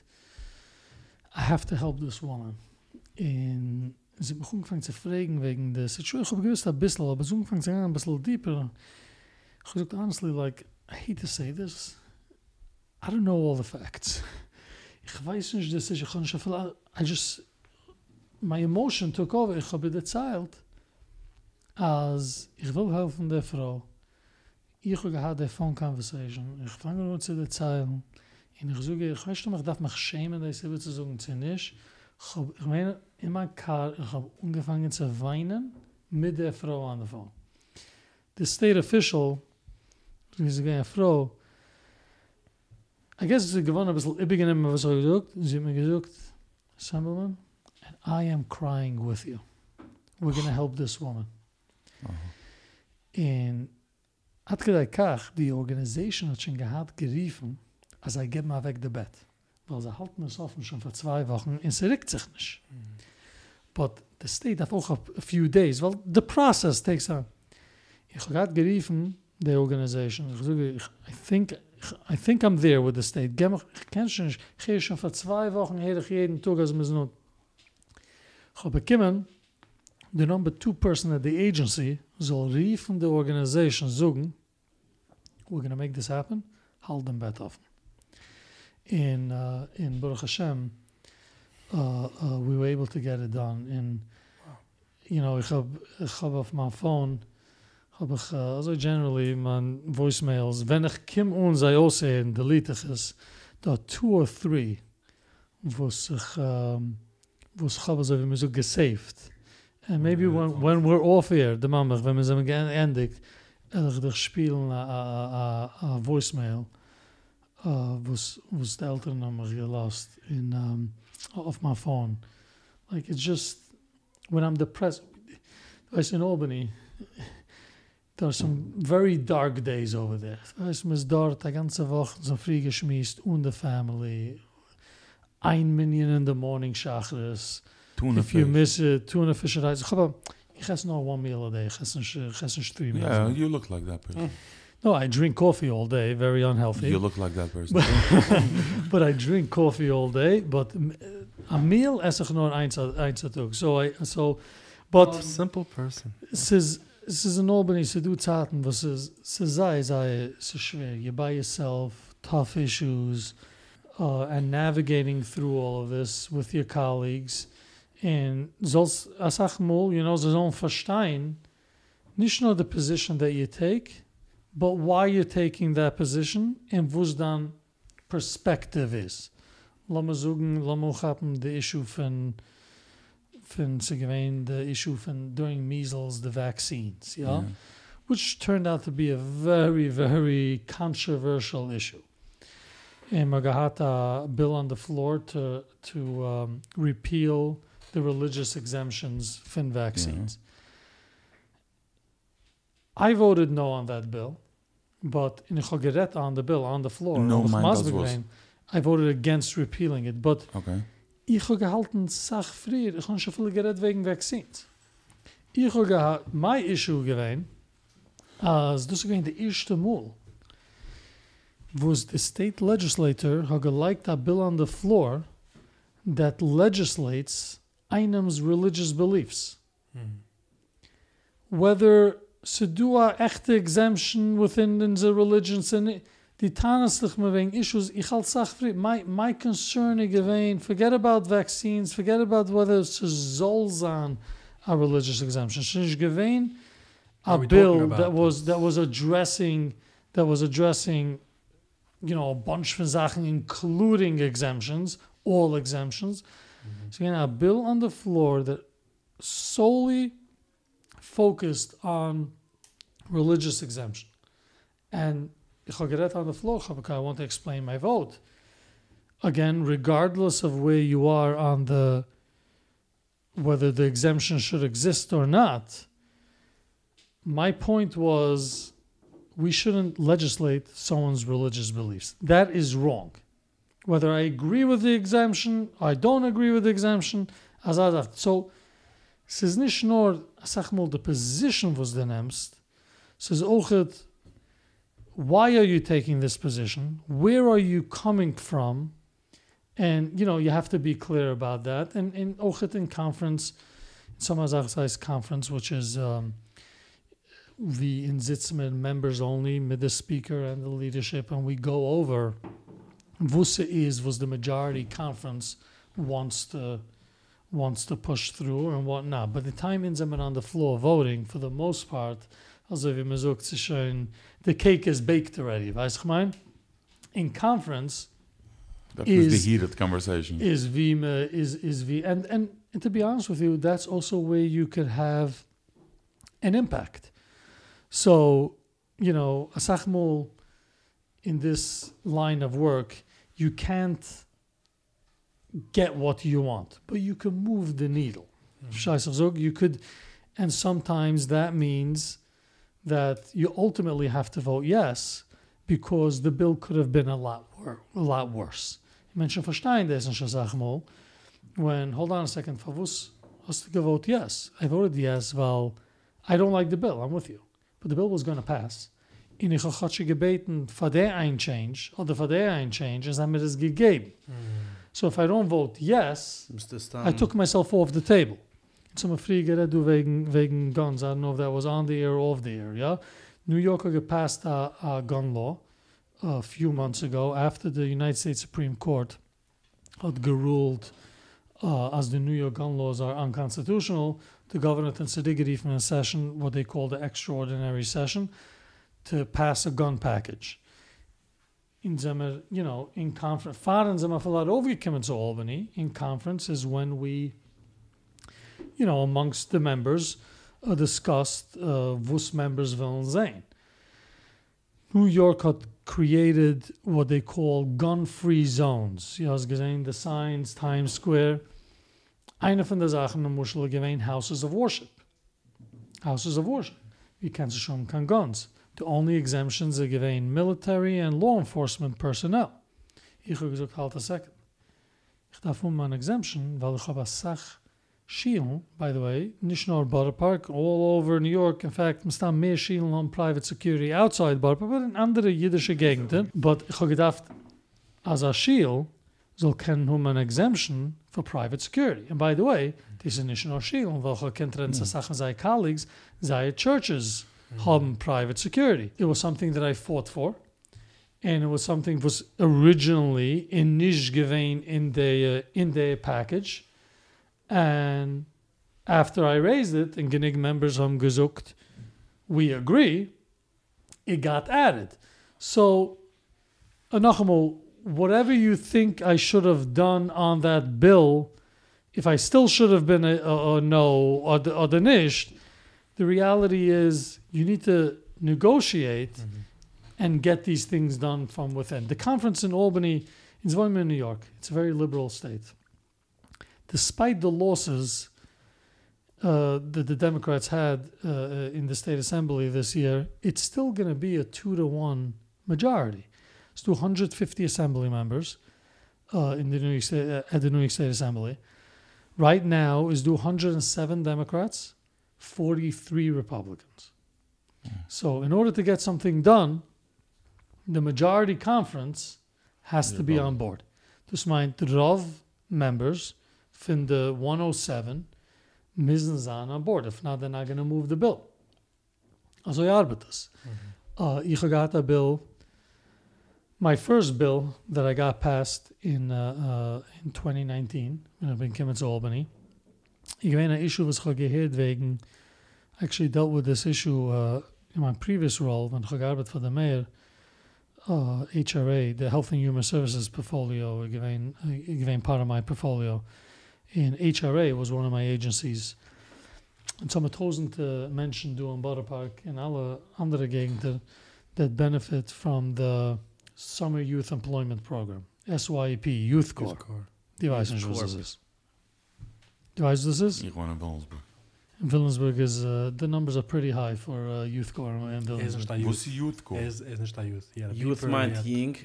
I have to help this woman. Und sie mich angefangen zu fragen wegen Situation, ich habe gewusst ein bisschen, aber sie haben angefangen zu gehen ein bisschen deeper. Ich habe gesagt, honestly, like, I hate to say this, I don't know all the facts. Ich weiß nicht, dass ich, ich kann nicht I just, my emotion took over, ich habe erzählt, als ich will helfen der Frau, ich habe gehad der phone conversation, ich fange nur zu erzählen, und ich sage, ich weiß ich darf mich schämen, dass ich zu sagen, zu nicht, ich habe, ich meine, in meinem Car, ich habe angefangen zu weinen, mit der Frau an der phone. The state official, wie sie gehen, Frau, I guess sie gewonnen ein bisschen, ich beginne immer, was ich gesagt, sie hat mir gesagt, Sambelman, I am crying with you. We're going to help this woman. Und hat gedei kach, die Organisation hat schon gehad geriefen, als er geb mal weg de Bett. Weil sie halten es offen schon vor zwei Wochen und sie regt sich nicht. But the state hat auch a, few days, weil the process takes time. Ich habe gehad geriefen, die Organisation, ich sage, ich, I think, I think I'm there with the state. Ich kenne schon ich gehe schon vor zwei Wochen, ich jeden Tag, als mir so. Habe the number two person at the agency soll riefen the organization sagen, we're going to make this happen, halt dem Bett offen. In, uh, in Baruch Hashem, uh, uh, we were able to get it done. In, you know, ich hab, ich hab auf meinem Phone, hab ich, uh, also generally, mein Voicemails, wenn ich kim und sei aussehen, delete ich es, da two or three, wo sich, um, sich hab, also wie mir so gesaved. And maybe Ja, when, when we're off air, the mamach, wenn wir sind geendigt, ehrlich dich spielen a, a, a, a voicemail, uh, was, was die Eltern haben mir gelost in, um, off my phone. Like, it's just, when I'm depressed, weißt in Albany, there are some very dark days over there. Man ist dort die ganze Woche so früh geschmiest und the family, ein Minion in the morning chakras, Tuna if you miss it, tuna fish and rice. Ich habe, ich esse one meal a day. Ich esse nicht, ich esse nicht three meals. Yeah, you look like that person. No, I drink coffee all day, very unhealthy. You look like that person. but I drink coffee all day. But um, a meal esse ich nur eins, a- eins a Tag. So, I, so, but Oh, simple person. es ist, es ist in Albany, se du Zaten, was es, se sei, sei, se schwer. You're by yourself, tough issues, uh, and navigating through all of this with your colleagues. And soll's, as ach you know, ze sollen verstehen, nicht nur the position that you take, but why you're taking that position and dann perspective is. Lass mal sagen, lass haben the issue von von sie the issue von during measles, the vaccines, ja? Which turned out to be a very, very controversial issue. And man a bill on the floor to, to um, repeal the religious exemptions from vaccines. I voted no on that bill, but in Chogaret on the bill, on the floor, No, mine das was. Masbegrein, I voted against repealing it, but Okay. ich habe gehalten Sach frier, ich habe schon viel geredet wegen Vaccines. Ich habe gehalten, mein Issue gewesen, als das gewesen der erste Mal, wo es the state legislator hat geliked a bill on the floor that legislates einem's religious beliefs. Whether se do a echte exemption within the religions and die tanaslich me issues, ich halt sag, fri- my, my concern again, forget about vaccines, forget about whether it's sein a religious exemption. Gewein a bill that was that was addressing that was addressing you know a bunch of Sachen including exemptions, all exemptions. Mm-hmm. So again, a bill on the floor that solely focused on religious exemption. And geredet on the floor, I want to explain my vote. Again, regardless of where you are on the whether the exemption should exist or not, my point was we shouldn't legislate someone's religious beliefs. That is wrong. Whether I agree with the exemption, I don't agree with the exemption, as I dacht. So, nur, sag the position was du nimmst, es ist why are you taking this position? Where are you coming from? And, you know, you have to be clear about that. And, and auch het in conference, some heißt conference, which is um, the in sitzen members only, with the speaker and the leadership, and we go over wusse is was the majority conference wants to wants to push through and whatnot. But the time in them on the floor voting, for the most part, also wie man sagt, es ist schon, the cake is baked already, weißt du, mein? In conference, That was Is- the heated conversation. is V is is V and, and and to be honest with you, that's also where you could have an impact. So, you know, asachmul in this line of work, you can't get what you want, but you can move the needle. Hmm. Zug, You could, and sometimes that means that you ultimately have to vote yes because the bill could have been a lot wor- a lot worse. Verstehen das nicht, sag mal. When, hold on a second, Favus, hast du vote yes? I voted yes, weil I don't like the bill, I'm with you. But the bill was going to pass. In ich habe schon gebeten, für der ein Change, oder für der ein Change, und haben mir das gegeben. So if I don't vote yes, Mr. I took myself off the table. Zum Frieger du wegen wegen guns. I don't know if that was on the air or off the air. Yeah, New York had passed a, a gun law a few months ago after the United States Supreme Court had ruled uh, as the New York gun laws are unconstitutional. The governor and Sidigiri from a session, what they call the extraordinary session, to pass a gun package. in Zimmer, you know, in conference, fahren Zimmer verlaat overgekommen to Albany. In conference is when we, you know, amongst the members, uh, discussed uh, members willen zijn. New York had created what they call gun-free zones. Je has gesehen the signs, Times Square. Eine von der Sachen in Muschel gewesen houses of worship. Houses of worship. You can't schon kein guns. The only exemptions are given military and law enforcement personnel. Ich habe gesagt, halt a second. Ich darf um an exemption, weil ich habe a Sach Schielen, by the way, nicht nur Borough Park, all over New York. In fact, man staan mehr Schielen on private security outside Borough Park, but in andere jüdische Gegenden. But ich habe gedacht, as a Schiel kennen um an exemption for private security. And by the way, this is nicht nur Schielen, weil ich kennt drin, Sachen sei colleagues, sei churches haben private security. It was something that I fought for. And it was something was originally in nicht in the uh, in the package. And after I raised it, and genig members haben gesucht, we agree, it got added. So, uh, noch einmal, whatever you think I should have done on that bill, if I still should have been a, a, a no or the, or the reality is you need to negotiate and get these things done from within. The conference in Albany, in Zwolle, New York, it's a very liberal state. Despite the losses uh, that the Democrats had uh, in the state assembly this year, it's still going to be a two to one majority. It's 250 assembly members uh, in the New York State, uh, at the New York State Assembly. Right now is 207 Democrats, 43 Republicans. So, in order to get something done, the majority conference has to be on board. Dus mijn Rov members the 107 müssen sein on board. If not, they're not going to move the bill. Also, arbeitet es. Uh, ich habe gehabt a bill my first bill that I got passed in uh, uh, in 2019 when I've been to Albany. An issue was I actually dealt with this issue uh, in my previous role when gearbeitet for the mayor, uh, HRA, the Health and Human Services portfolio, meine, part of my portfolio. In HRA was one of my agencies. Und so haben tausende Menschen du in Borough Park in alle andere Gegenden that benefit from the Summer Youth Employment Program, SYEP, Youth Corps. Youth Corps. Die weiß nicht, was das ist. Du weißt, was das ist? Ich wohne in Williamsburg. In Williamsburg is, uh, the numbers are pretty high for uh, Youth Corps in Er ist nicht ein Youth. ist Youth Corps? Er ist er ist nicht ein Youth. He Youth beeper, he meint had- Ying.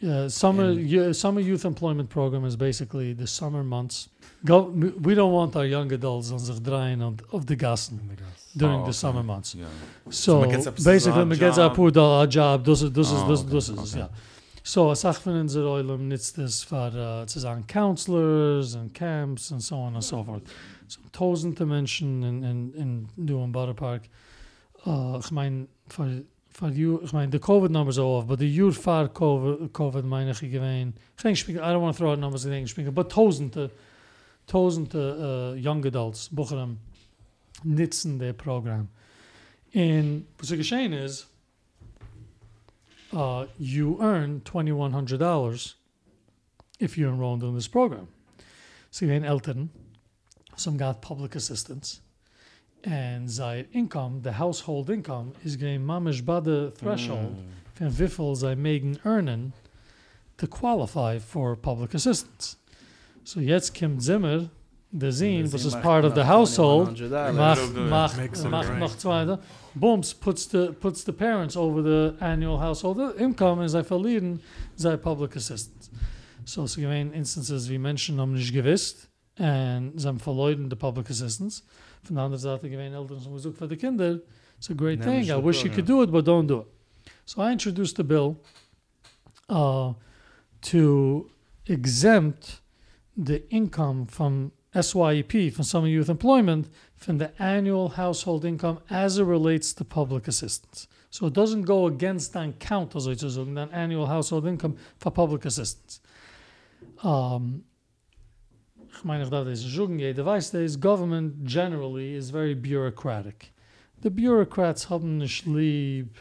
Yeah, summer And- yeah, summer youth employment program is basically the summer months. Go, we don't want our young adults on zich draaien on, of the gassen in the during Oh, the okay. summer months. Ja. So, a basically, man gets a poor a job. Dus is dus is Oh, dus okay, dus is okay. ja. So a sach von unser Oilem nits this for uh, zu sagen counselors and camps and so on and so forth. So tausende Menschen in in in doing Butter Park. Uh, ich mein you, ich mein the COVID numbers are off, but the year for COVID COVID ich gewein. Denk I don't want to throw out numbers in English speaking, but tausende tausende uh, young adults Bochum nitzen their program. And was geschehen is uh, you earn $2,100 if you're enrolled in this program. So in Elton, some got public assistance, and their income, the household income, is getting mamish by the threshold from wiffel zij megen earnen to qualify for public assistance. So jetzt kommt Zimmer, the zine, which is part of the household, Mach, Make mach, mach break. noch zweiter. Booms puts the puts the parents over the annual household income and zij er verlieren zij public assistance. So es gewähnen instances wie Menschen haben nicht gewusst and sie haben verleuden the public assistance. Von der anderen Seite gewähnen Eltern haben gesagt für die Kinder, it's a great thing. I wish you could do it, but don't do it. So I introduced the bill uh, to exempt the income from SYEP, from Summer Youth Employment, from the annual household income as it relates to public assistance. So it doesn't go against an count, as it's an annual household income for public assistance. Um, ich meine, ich darf das nicht sagen, jeder weiß das, government generally is very bureaucratic. The bureaucrats haben nicht lieb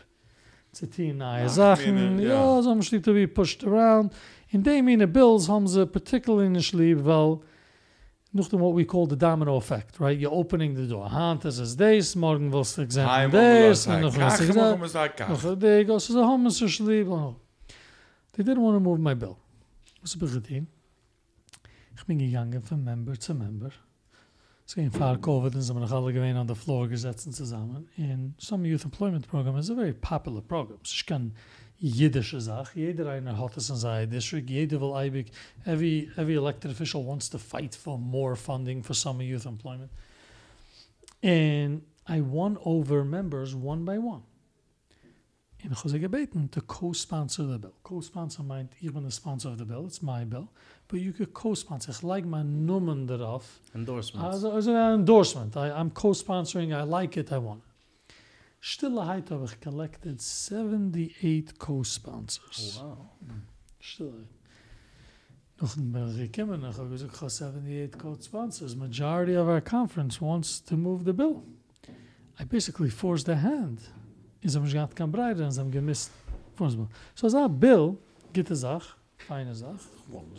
zu tun neue Ach, Sachen. ja. Sie haben nicht lieb to be pushed around. In dem meine Bills haben sie particularly nicht lieb, weil noch what we call the domino effect, right? You're opening the door. Hand is as this, morgen willst du examine this, and noch willst du examine noch day ago, so the homeless are sleep. Oh. They didn't want to move my bill. Was habe ich getan? Ich bin gegangen von Member zu Member. Es ging vor Covid und sind wir noch alle gewesen on the floor gesetzen zusammen. And Summer Youth Employment Program is a very popular program. Es ist jiddische Sache. Jeder einer hat es in District. Every, every elected official wants to fight for more funding for Summer Youth Employment. And I won over members one by one. En ik was gebeten to co-sponsor the bill. Co-sponsor meint, bin the sponsor of the bill, it's my bill. But you could co-sponsor. Ich like mein Nummern darauf. Endorsements. Also, also ein endorsement. I, I'm co-sponsoring, I like it, I want it. Stilleheit habe ich collected 78 co-sponsors. wow. Stilleheit. Noch bin ich gekommen, ich habe gesagt, ich habe 78 co-sponsors. Majority of our conference wants to move the bill. I basically forced their hand. En ze hebben gehad kan breiden en ze hebben gemist. Forced bill. So dat bill, gitte Sach, feine Sach.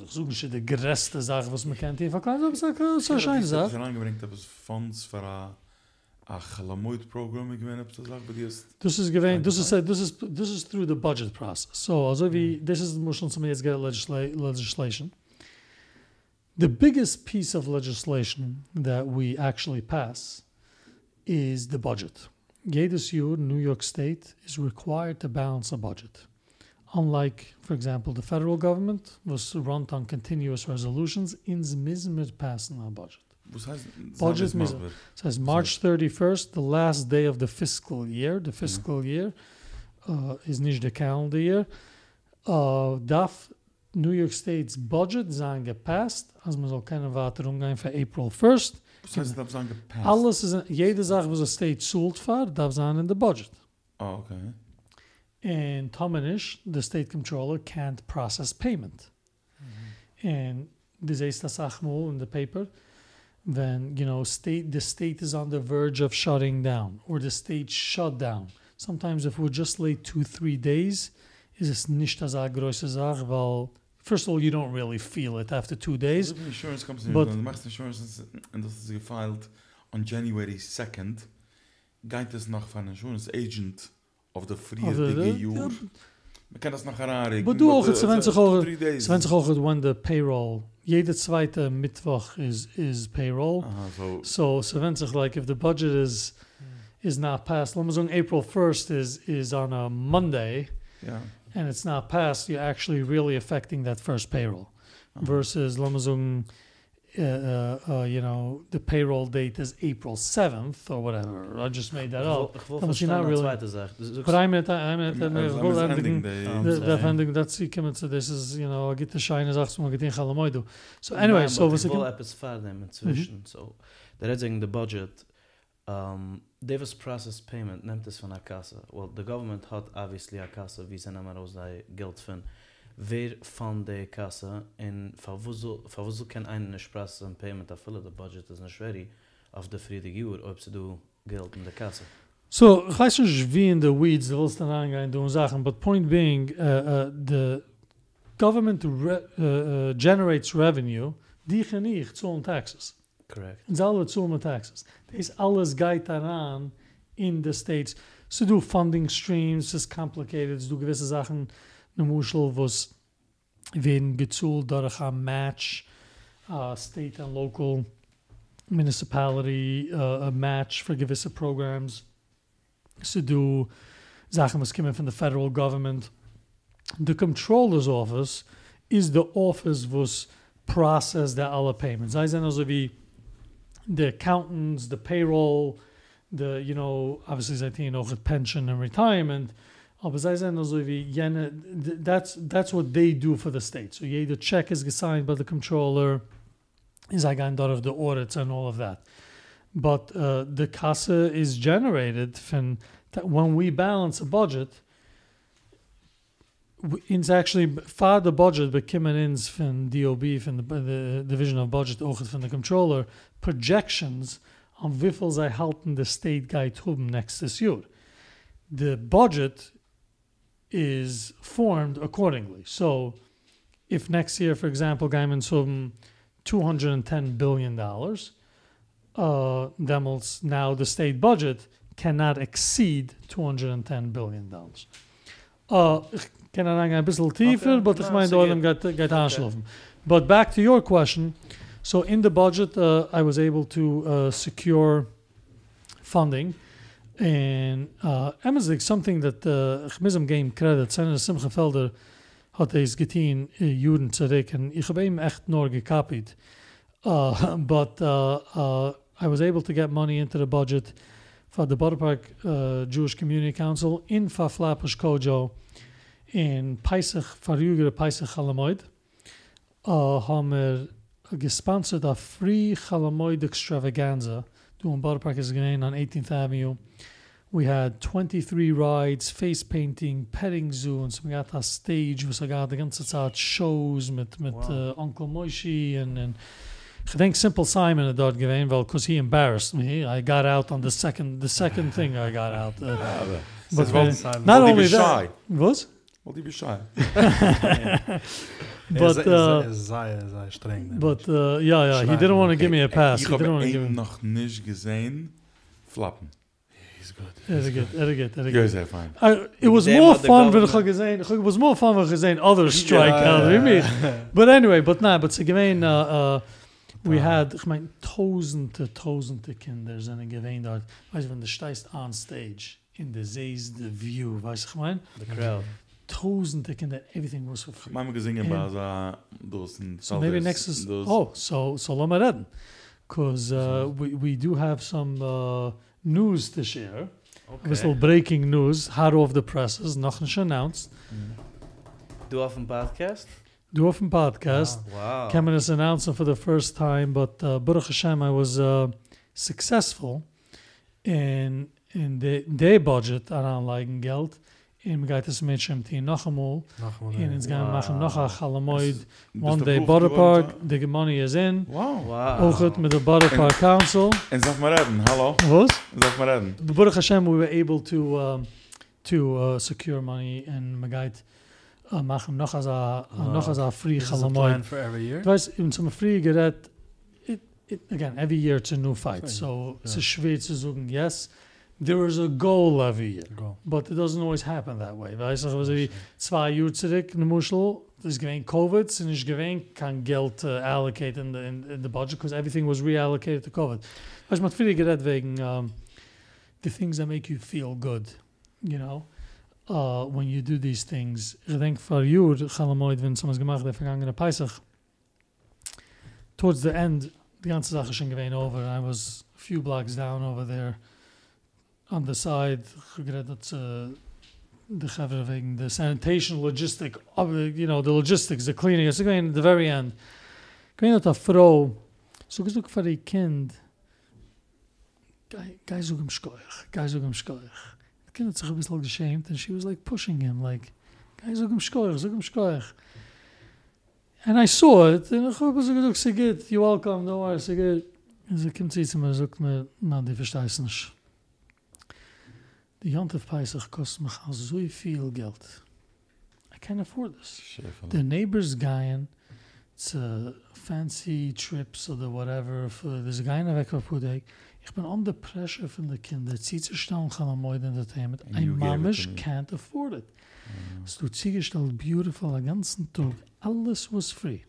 Ich suche nicht die größte Sache, was man kennt hier verkleiden, aber es ist eine so scheine Sache. Ich angebringt, dass Fonds für a a Chalamoid-Programm, ich meine, das sagt, bei dir ist... This is given. This is this is this is through the budget process. So, also wie this is the motion some jetzt get legisla legislation. The biggest piece of legislation that we actually pass is the budget. Jedes Jahr, New York State is required to balance a budget. Unlike, for example, the federal government was run on continuous resolutions, ins mizmet passing our budget. Was heißt... Budget Sabes. It says March 31st, the last day of the fiscal year. The fiscal year uh, is nicht the calendar year. Uh, darf New York State's budget sein gepasst, als man soll keine weiter umgehen für April 1st. Was heißt, das sagen gepasst? Alles ist, jede Sache, was a state zult für, darf sein in the budget. Oh, okay. And Tomanish, the state controller, can't process payment. Mm-hmm. And this is the sachmul in the paper then you know state the state is on the verge of shutting down or the state shut down. Sometimes if we're just late two three days, is es nicht as a große Sache, weil first of all you don't really feel it after two days. If insurance company, But- the du machst insurance und das ist gefiled on January 2nd, geht es noch von insurance agent of dige the- Jahr. Man kann das noch heranregen. But du auch, es wenn sich two, auch, es wenn sich auch when the payroll, jede zweite Mittwoch is is payroll. Aha, so, So so wenn sich like if the budget is is not passed, let me say April 1st is is on a Monday ja. and it's not passed, you're actually really affecting that first payroll. Aha. Versus let me say, uh, uh, uh, you know, the payroll date is April 7th or whatever. I just made that up. Ich will Dann muss ich verstehen not really- zweite Sache. Du sagst- But I'm at I'm at I'm- I'm- I'm well, ending thinking- the- the, sorry. the ending that's he coming to this is you know I get the shine is achs get in khalamoidu. So anyway, Nein, so but was ich ich will etwas fahren inzwischen. So, der redt wegen the budget. Um, Davis process payment nimmt es von der Kasse. Well, the government hat obviously a Kasse, wie sie nehmen aus der Geld von. Wer von der Kasse in verwuzel kann einen nicht process payment afille the budget is nicht ready auf der Friede Jahr, ob sie du Geld in der Kasse. So ich weiß nicht wie in the weeds, du willst dann angehen tun Sachen, but point being, uh, uh, the government re uh, uh, generates revenue, die gaan nicht zahlen taxes. Correct. Und alle zahlen taxes. Das alles geht daran in the states. So du funding streams, es ist complicated, so du gewisse Sachen, ne Muschel, was werden gezahlt durch ein Match, uh, state and local municipality, uh, a match for gewisse programs. So do Sachen was coming from the federal government. The controller's office is the office was process the alle payments. I sind also wie the accountants, the payroll, the you know obviously I think auch pension and retirement. That's that's what they do for the state. So the check is signed by the controller. Is I got out of the audits and all of that. But uh, the kassa is generated from when we balance a budget. It's actually far the budget, but coming in from DOB, from the, the Division of Budget, from the controller, projections on wiffel zij halten the state guy haben next this year. The budget is formed accordingly. So if next year, for example, Gaiman haben 210 billion dollars, uh, Demels now the state budget cannot exceed 210 billion dollars. Uh, ich kann dann ein bisschen tiefer, but ich meine, so Oilem geht, geht anschlafen. But back to your question. So in the budget, uh, I was able to uh, secure funding. And uh, Amazon, something that uh, ich muss ihm geben Credit, Senator Simcha Felder hat es getan, uh, Juden zurück, und ich habe ihm echt nur gekapiert. Uh, but uh, uh, I was able to get money into the budget for the Borough Park uh, Jewish Community Council in Faflapish Kojo in Pesach, verjügere Pesach Chalamoid. Uh, haben wir gesponsert a free Chalamoid extravaganza doing Borough Park is again on 18th Avenue. We had 23 rides, face painting, petting zoo, und so we got a stage, was got the ganze Zeit shows with, mit Wow. uh, Uncle Moishy and, and I think Simple Simon had dort gewesen, well, because he embarrassed me. I got out on the second, the second thing I got out. Uh, but Well, when- not Well, only be that, shy. was? Well, die be shy. but uh is is streng but uh yeah yeah he didn't want to give me a pass he didn't want to give me noch nicht gesehen flappen Is good. gut. Er ist gut. Er good. gut. Er ist gut. It was more fun, wenn ich gesehen. It was more fun, wenn ich gesehen. Other strike. Yeah, yeah, yeah. but anyway, but nah, but so gewesen, uh, uh, we wow. had, ich meine, tausende, tausende Kinder sind gewesen dort. Weißt du, wenn du steigst on stage, in the zays, the view, weißt du, ich? The crowd. Tausende kinderen, everything was for free. Mama gesingen And- bei so those in So maybe next is, oh, so, so let me redden. Because uh, we, we do have some uh, news to share. Okay. A little breaking news, hot off the presses, nog niet announced. Du auf dem Podcast? Do off a podcast. Wow. Cameron is announcing for the first time, but uh, Baruch Hashem, I was uh, successful in in the their budget aan aanleggen geld in mir geht es mit schem tin noch mal. in ins gang machen noch a halamoid one day geworden, park the money is in Wow. Wow. auch gut mit der butter park council En sag mal reden, hallo. was Sag mal reden. the Baruch Hashem we were able to um, to uh, secure money and geht uh, machen noch as a Wow. noch as a free This is a halamoid plan for every year. Du weißt, in zum free gerät, it, it, again, every year it's a new fight. So ist schwer zu sagen, yes, there is a goal every year. Go. But it doesn't always happen that way. Weißt du, also wie zwei Jahre zurück in der Muschel, das ist gewähnt Covid, es ist gewähnt kein Geld uh, allocate in the, in, in the budget, because everything was reallocated to Covid. Weißt du, man hat viel gerät wegen um, the things that make you feel good, you know? Uh, when you do these things. Ich denke, vor Jür, Chalamoid, wenn es was gemacht, der vergangene Peisach, towards the end, die ganze Sache schon gewesen over. I was a few blocks down over there on the side. Geredet, dass uh, the sanitation logistic, you know, the logistics, the cleaning. It's going at the very end. Gewesen hat a Frau, so gesucht für ihr Kind, Guy, zog im Schkoich, guy zog im Schkoich. The hat sich ein bisschen geschämt and she was like pushing him, like, guy zog im Schkoich, zog im Schkoich. And I saw it, and ich habe so gedacht, sie geht, you're welcome, don't worry, sie geht. Und sie kommt zu mir, sagt mir, na, die verstehst nicht. Die Jantiv Peisach kostet mich auch so viel Geld. I can't afford this. The neighbor's guy, a fancy trips oder whatever, für this guy in der Wegwerfpudek. Ich bin under pressure von den Kindern. Zieht sich stellen kann am Moid Entertainment. And I you gave it mamish to me. can't afford it. Es du ziegestellt beautiful den ganzen Tag. Alles was free.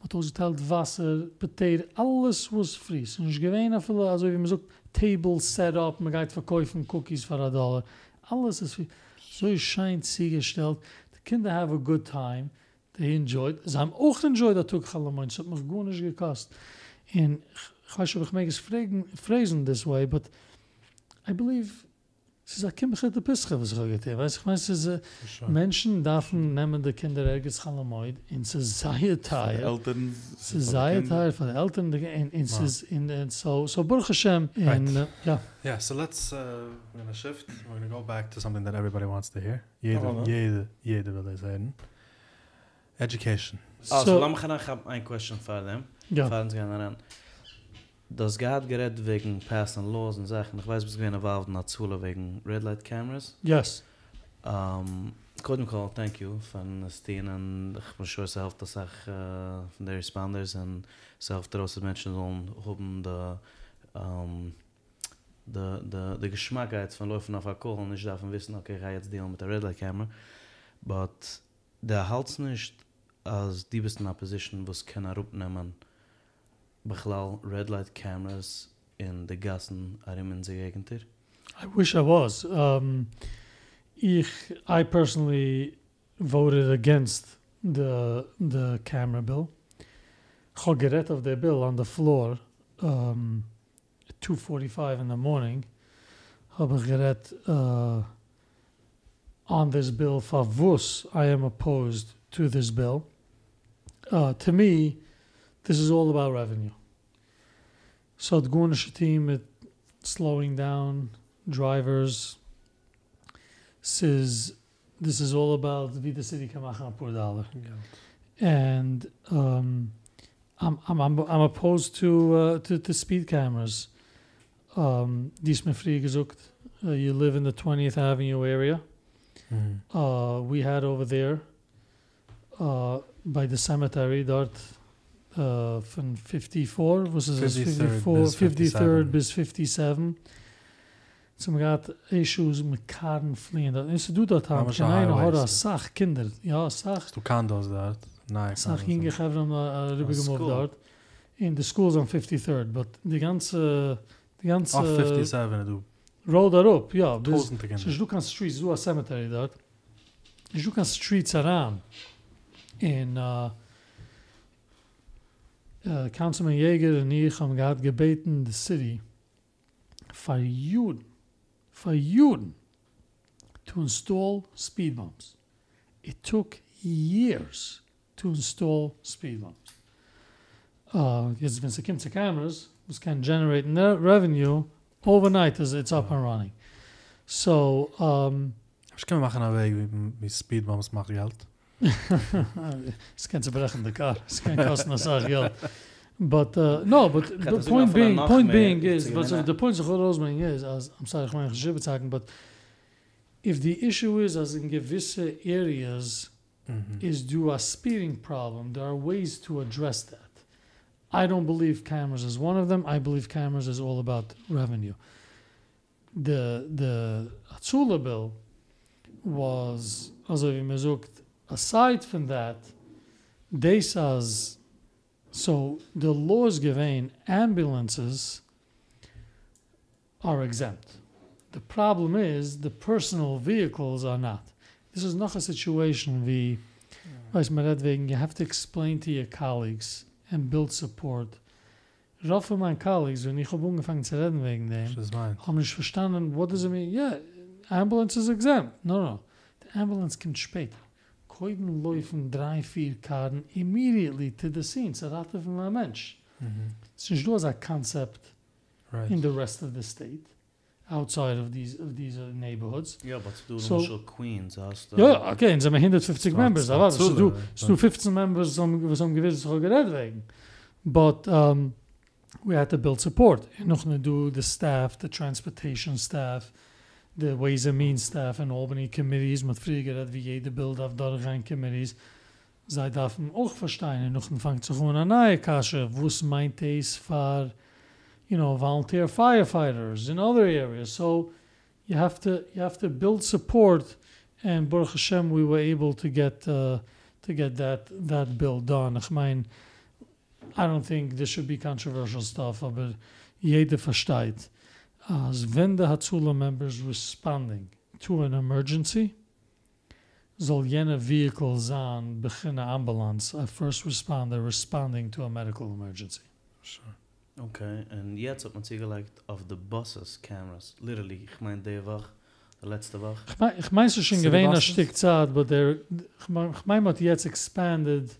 Wat ausgeteilt Wasser, Potato, alles was free. Es ist nicht gewähne viele, also wie man sagt, Table set up, man geht verkaufen Cookies für ein Dollar. Alles ist. So scheint ziegestellt. The Kinder have a good time. They enjoyed. Sie haben auch enjoyed Tag allemal. Es hat mich gut nicht gekostet. Und ich weiß ob ich mich es fragen, phrasing this way, but I believe es ist ein Kimbechete Pische, was ich. Weißt du, ich meine, es äh, For. Menschen dürfen nehmen die Kinder ergens allemal in sie sei Teil. Eltern. Sie sei Teil von den Eltern in in Wow. sie in in so so Baruch Hashem in Right. uh, ja Yeah, so let's uh, we're gonna shift. We're gonna go back to something that everybody wants to hear. Jeder, Oh, no. jeder, jeder will es hören. Education. Also, so lass mich noch ein question für them. ja Fahren Sie gerne ran. Das gehad gered wegen passing laws und Sachen. Ich weiß, bis involved in der Zule wegen Red Light Cameras. yes Um, Kodem call, thank you von Steen und ich bin sure self dass ich uh, von der Responders und self drosse Menschen sollen hoben de um, de de de Geschmackheit von laufen auf Alkohol und ich darf wissen okay ich jetzt deal mit der Red Light Camera but der halts nicht als die bist in a position was kann er upnehmen beglau Red Light Cameras in de Gassen arim in sie gegenter I wish I was. Um ich I personally voted against the the camera bill. Habe geredet auf bill on the floor um at 2:45 in the morning habe ich geredet uh, on this bill for wus I am opposed to this bill. Uh, to me this is all about revenue. So the Gornish team it slowing down drivers. Says this is all about the city per dollar and um I'm I'm I'm, I'm opposed to uh, to to speed cameras. Um dies mir free gesucht. Uh, you live in the 20th Avenue area. Mm. uh we had over there uh by the cemetery dort Uh, von 54, was ist 54, 53 bis 57. Zum Rat, Issues schuze mit Karten fliehen. Das ist du dort haben, ich sach Kinder. Ja, sach Du kannst das dort. Nein, ich Sag, ich habe dann rübergemacht dort. In the schools on 53rd, but the ganze, the ganze... 57, du. Roll that up, ja. So, du kannst streets, du hast cemetery dort. Du kannst streets around. In, uh, uh, Councilman Yeger und ich haben gehad gebeten the city for Juden, for Juden to install speed bumps. It took years to install speed bumps. Uh, jetzt, wenn es kommt zu cameras, was can generate ne revenue overnight as it's up and running. So um, Ich kann machen einen Weg, wie, wie Speedbumps macht Geld. Es kann zerbrechen the car. Es kann kosten a sach geld. But uh, no, but the point being, point being is, but so the point of Rosman is, as I'm sorry, ich meine geschrieben sagen, but if the issue is as in gewisse areas Mhm. is due a speeding problem, there are ways to address that. I don't believe cameras is one of them. I believe cameras is all about revenue. The the Hatzula bill was, as wie man sagt, aside from that, they says, so the laws given ambulances are exempt. The problem is the personal vehicles are not. This is not a situation we, weiß man redt wegen, you have to explain to your colleagues and build support. Rauf von meinen colleagues, wenn ich habe angefangen zu reden wegen dem, haben nicht verstanden, what does it mean? Yeah, ambulance is exempt. No, no. The ambulance kommt später. Koiden laufen drei, vier Karten immediately to the scene. Es rate von einem Mensch. Es ist nicht nur ein Concept Right. in the rest of the state, outside of these, of these uh, neighborhoods. Ja, aber du So- so Queens hast. Ja, okay, und sind wir 150 So, members, so aber Zule, du, es du 15 members, some, was am gewiss so gered wegen. But um, we had to build support. Noch ne do the staff, the transportation staff, the Ways and Means staff and Albany committees, mit früher gered wie jede Bild auf Dorgan committees. Zij darfen auch verstehen, und noch ein fängt sich an eine neue Kasche, wo es meint es für, you know, volunteer firefighters in other areas. So you have to, you have to build support and Baruch Hashem, we were able to get uh, to get that that bill done. Ich I don't think this should be controversial stuff, aber jeder versteht, als wenn der Hatzula members responding to an emergency, soll jene vehicle sein, beginnen ambulance, a first responder responding to a medical emergency. Sure. Okay, und jetzt hat man sie gelegt auf the buses cameras. Literally, ich meine, die Woche, die letzte Woche. Ich mein, ich mein, es ist schon City gewähnt ein? Stück Zeit, aber der, ich mein, man hat jetzt expanded,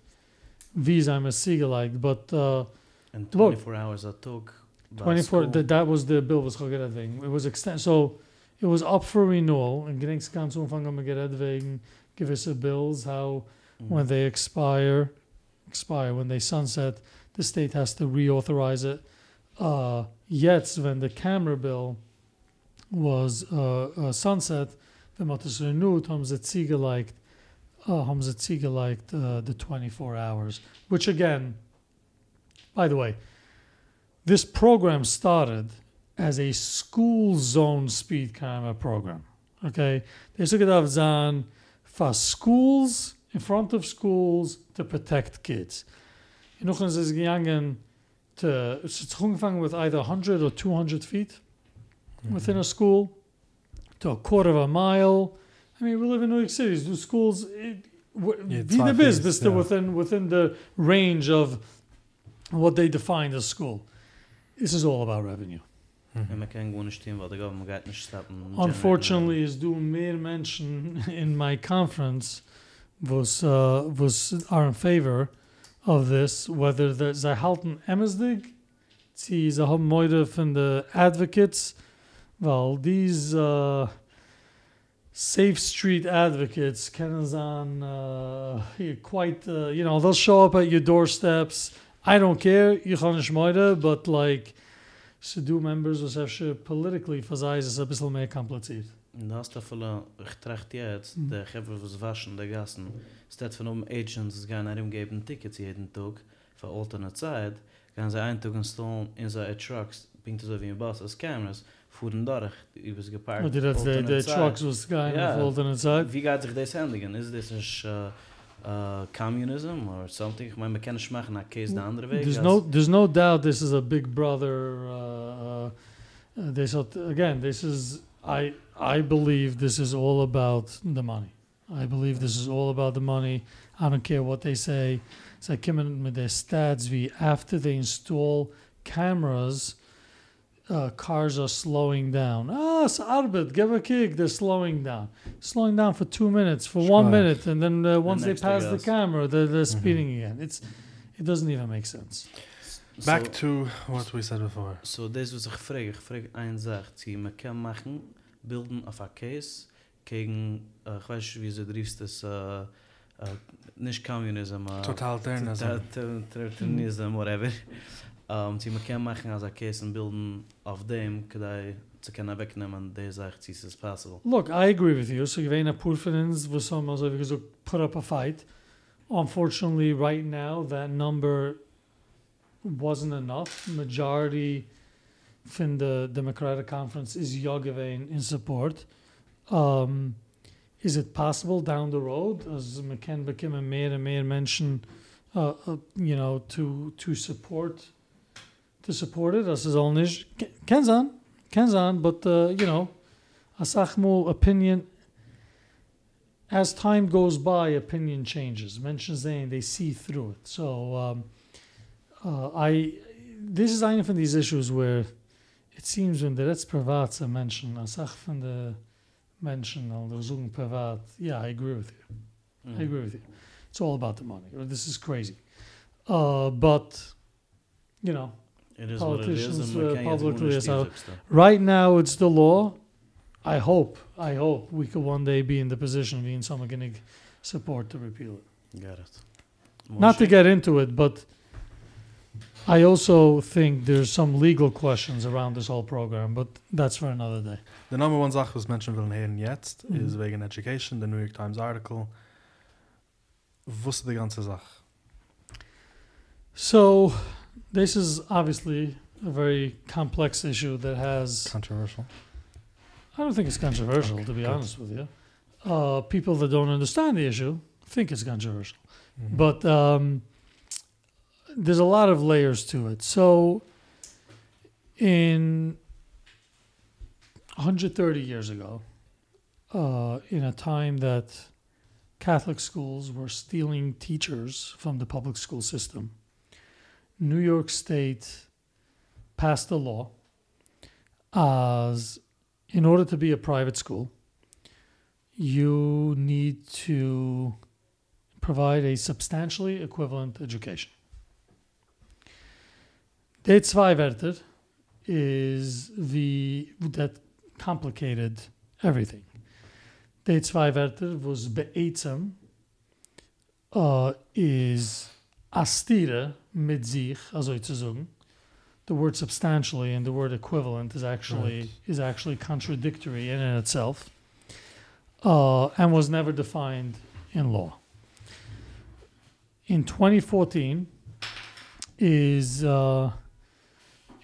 wie es einem es sie gelegt, but, uh, And Look. 24 hours a Tag. Bei 24 school. that that was the bill was gered wegen it was extend so it was up for renewal and gedenks ganz umfang am gered wegen gewisse bills how Mhm. when they expire expire when they sunset the state has to reauthorize it uh jetzt when the camera bill was uh, uh sunset wenn man das renewed haben sie ziege like uh, haben sie ziege like uh, the 24 hours which again by the way this program started as a school zone speed camera program. Okay, they took it off Zan for schools in front of schools to protect kids. Ist es gegangen to it's angefangen with either 100 or 200 feet within a school to a quarter of a mile. I mean, we live in New York City. Do schools it, w- Yeah, the business, yeah. within within the range of what they define as school. This is all about revenue. Und man kann gar nicht stehen, weil der Government geht nicht stoppen. Unfortunately, is do mehr mention in my conference was uh, was are in favor of this. Whether the zij halten Emmersdig, sie ze haben moide von the advocates, well these uh, safe street advocates kennen zijn uh, quite uh, you know they'll show up at your doorsteps. I don't care, you gaan nicht moide, but like. Ze do members was even politically for is het een beetje meer complicated. Und da hast du viele, ich tracht jetzt, Mhm. der Geber was waschen, der Gassen, statt von um Agents, es gehen herumgeben Tickets jeden Tag, für alternate Zeit, gehen sie einen Tag installen in seine Trucks, bringt so wie ein Bus, als Cameras, fuhren durch, übers geparkt, the, the alternate Zeit. trucks was Ja. of alternate side. Wie geht sich das handigen? Ist das nicht uh, uh, communism or something? Ich meine, man kann nicht machen, nach Case der andere Weg. There's no there's no doubt this is a big brother. Uh, uh, this again. This is I I believe this is all about the money. I believe this is all about the money. I don't care what they say. Zij komen met de stats wie after they install cameras, uh, cars are slowing down. Ah, it's Arbet, give a kick. They're slowing down. Slowing down for two minutes, for one minute, and then uh, once they next they pass the camera, they're, they're speeding again. It's it doesn't even make sense. Back So- to what we said before. So, das was ich frage, ich frage eine Sache, sie man kann machen, bilden auf a case, gegen, äh, ich weiß nicht, wie sie driefst das, äh, äh, nicht Communism, äh, Totalitarianism. Totalitarianism, whatever. Um, man kann machen als a case und bilden auf dem, kadai zu können wegnehmen, der sagt, sie ist possible. Look, I agree with you. So you ain't a poor finance with some also because you put up a fight. Unfortunately, right now that number wasn't enough. Majority from the Democratic Conference is Yogavein in support. Um, is it possible down the road, as McKen became a mayor and mayor mentioned, uh, uh, you know, to to support to support it? As is all nish Kenzan, Kenzan, but uh, you know, asachmo opinion. As time goes by, opinion changes. Mention saying they see through it. So um, uh, I, this is one of these issues where it seems when the Retz Privat mention, asach von the mention on the Zoom Privat, yeah, I agree with you. I agree with you. It's all about the money. This is crazy. Uh, but, you know, It is what it is, Politicians, and uh, publicly gut is nicht out. sagen. right now it's the law. I hope, I hope we could one day be in the position of being someone going to support to repeal it. Got it. Not to get into it, but I also think there's some legal questions around this whole program, but that's for another day. The number one Sache, was Menschen wollen hören jetzt, Mhm. ist wegen Education, the New York Times article. Wusste die ganze Sache. So, this is obviously a very complex issue that has. Controversial. I don't think it's controversial, Okay, to be good. honest with you. Uh, people that don't understand the issue think it's controversial. Mhm. But um, there's a lot of layers to it. So, in 130 years ago, uh, in a time that Catholic schools were stealing teachers from the public school system, New York State passed a law as in order to be a private school, you need to provide a substantially equivalent education. De zwei Wörter is the that complicated everything. De zwei Wörter was beetsam uh, is astire mit sich, also zu sagen. The word substantially and the word equivalent is actually Right. is actually contradictory in and itself, uh, and was never defined in law. In 2014, is uh,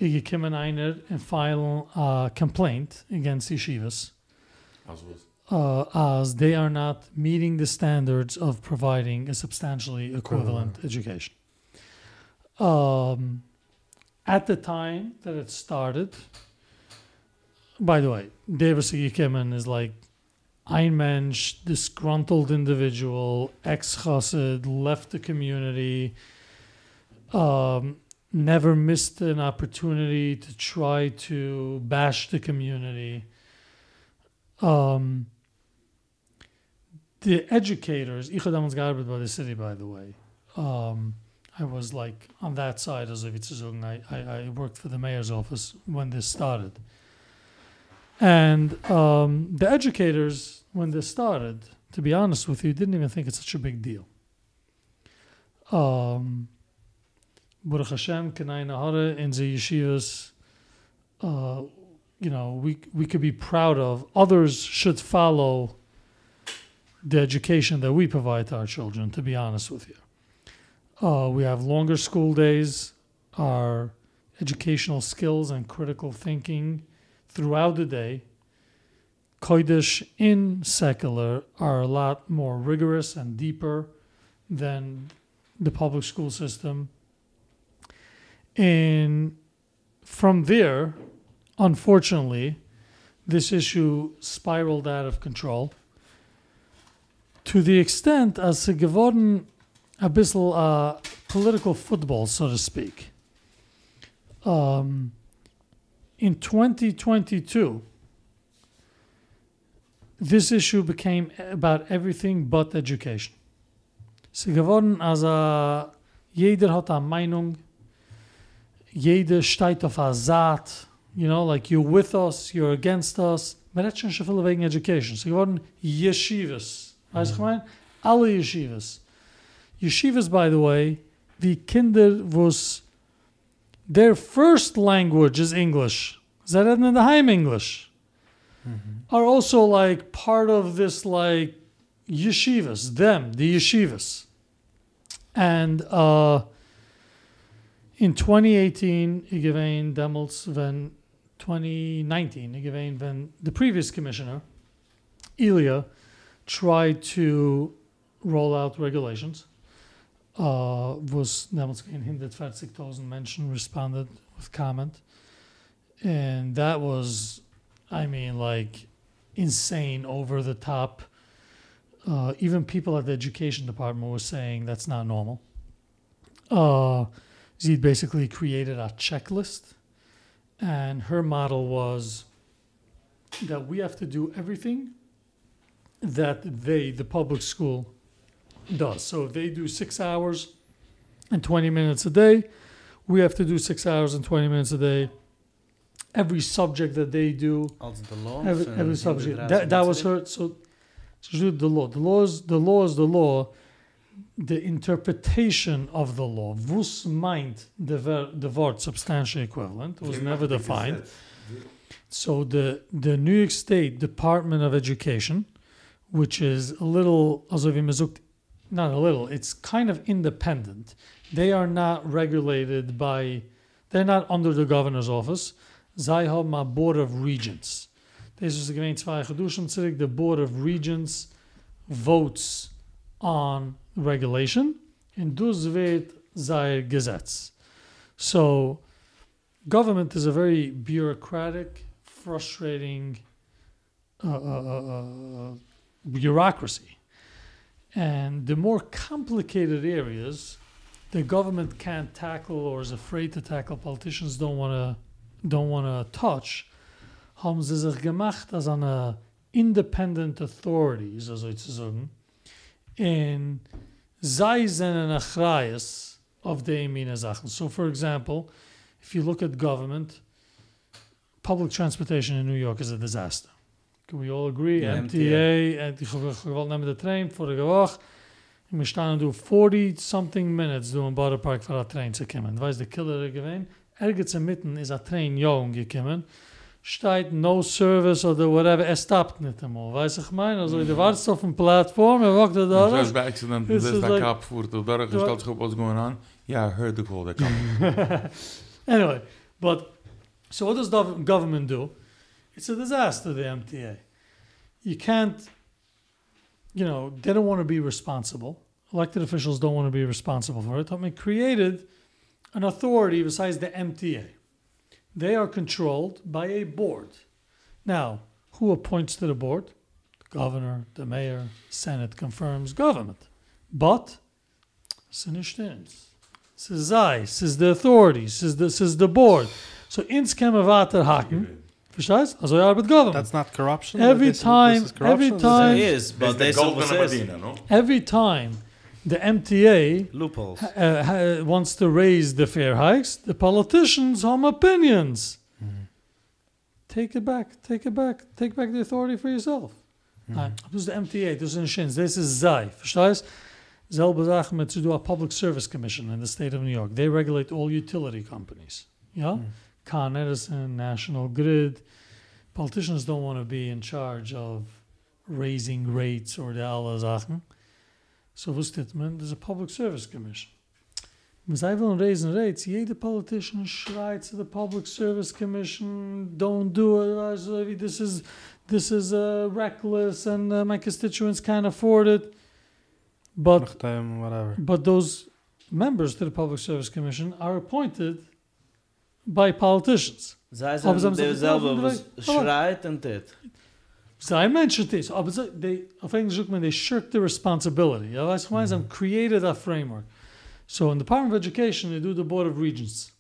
gekommen and file a complaint against yeshivas uh, as they are not meeting the standards of providing a substantially equivalent education. Um, at the time that it started, by the way, Davis Yikimen is like ein disgruntled individual, ex chassid, left the community, um, never missed an opportunity to try to bash the community. Um, the educators, ich habe damals gearbeitet by the city, by the way. Um, I was like on that side, as sagen. I, I, I worked for the mayor's office when this started. And um, the educators, when this started, to be honest with you, didn't even think it's such a big deal. Um, Baruch Hashem, Kanai Nahara, in the yeshivas, uh, you know, we, we could be proud of. Others should follow the education that we provide to our children, to be honest with you. Uh, we have longer school days. Our educational skills and critical thinking throughout the day, Kodesh in secular, are a lot more rigorous and deeper than the public school system. And from there, unfortunately, this issue spiraled out of control to the extent as es geworden a uh, political football, so to speak. Um, in 2022, this issue became about everything but education. Ist geworden, als a, jeder hat eine Meinung, jeder steht auf a Saat, you know, like you're with us, you're against us. Man redt schon schon viel wegen Education. Sie geworden Yeshivas. Weißt ich mein? Alle Yeshivas. Yeshivas, by the way, the Kinder, was their first language is English. Reden in the Heim English. Are also like part of this like yeshivas, them, the yeshivas. And uh, in 2018, ik gewein demels when 2019, ik gewein when the previous commissioner, Elia, tried to roll out regulations. Uh, was gewein 140,000 Menschen responded with comment. And that was, I mean, like insane, over the top uh, even people at the education department were saying that's not normal. Uh, basically created a checklist, and her model was that we have to do everything that they, the public school, does. So if they do six hours and 20 minutes a day, we have to do six hours and 20 minutes a day. Every subject that they do, every, every subject. That, that was her. So, so the law. The law is the law is the law. The interpretation of the law. Wus meint the ver, the word substantially equivalent was never defined. So the the New York State Department of Education, which is a little, also wie man sagt, not a little, it's kind of independent. They are not regulated by, they're not under the governor's office. Zij haben a board of regents. Deze is gemeen twee geduschen zurück. The board of regents votes on regulation and dus wird Gesetz. So government is a very bureaucratic, frustrating uh, uh, uh, uh, bureaucracy. And the more complicated areas the government can't tackle or is afraid to tackle, politicians don't want to don't want to touch, haben sie sich gemacht als eine uh, independent authority, so soll ich sagen. Und sei seinen Achrayas of the mine Sachen. So for example, if you look at government, public transportation in New York is a disaster. do we all agree? Yeah, MTA and the whole name the train for the walk in the stand do 40 something minutes do in Baderpark for the train to come and why the killer again ergets in mitten is a train young you steht no service or the whatever er es stopped nicht einmal. Weiß ich meine? also du der mhm. warst auf dem platform er wacht er da da das ist bei accident das ist der kap wo du da gestellt hast, was going on? Yeah i heard the call that come anyway but so what does the government do? It's a disaster, the MTA. You can't, you know, they don't want to be responsible. Elected officials don't want to be responsible for it. I mean, created an authority besides the MTA. They are controlled by a board. Now, who appoints to the board? The governor, the mayor, Senate confirms government. But, sinistens. This is I, says the authorities, says the, is the board. So ins weiter haken. Verstehst? Also ja, mit government. That's not corruption. Every This is- this time- is corruption? every time- It is, but It's they the still golden was Medina, no? Every time the MTA loopholes. uh, ha- wants to raise the fare hikes, the politicians have opinions. Mm-hmm. Take it back, take it back, take back the authority for yourself. Mm-hmm. Nein, das ist der MTA, das ist ein Schins, das ist sei, verstehst? Selbe Sache mit zu do a Public Service Commission in the state of New York. They regulate all utility companies. Ja? Mm. Con Edison, National Grid. Politicians don't want to be in charge of raising rates or the alle Sachen. So was dit man? There's a Public Service Commission. Wenn sie wollen raisen rates, jeder politician schreit to the Public Service Commission, don't do it, this is, this is uh, reckless and uh, my constituents can't afford it. But whatever. but those members to the Public Service Commission are appointed by politicians. Zij Aber zijn sie haben sich was schreit en dit. Zij mentioned this, aber sie, they, auf Englisch sagt man, they shirk the responsibility. Ja, weißt du, was ich meine? Sie haben created a framework. So in the Department of Education, they do the Board of Regents.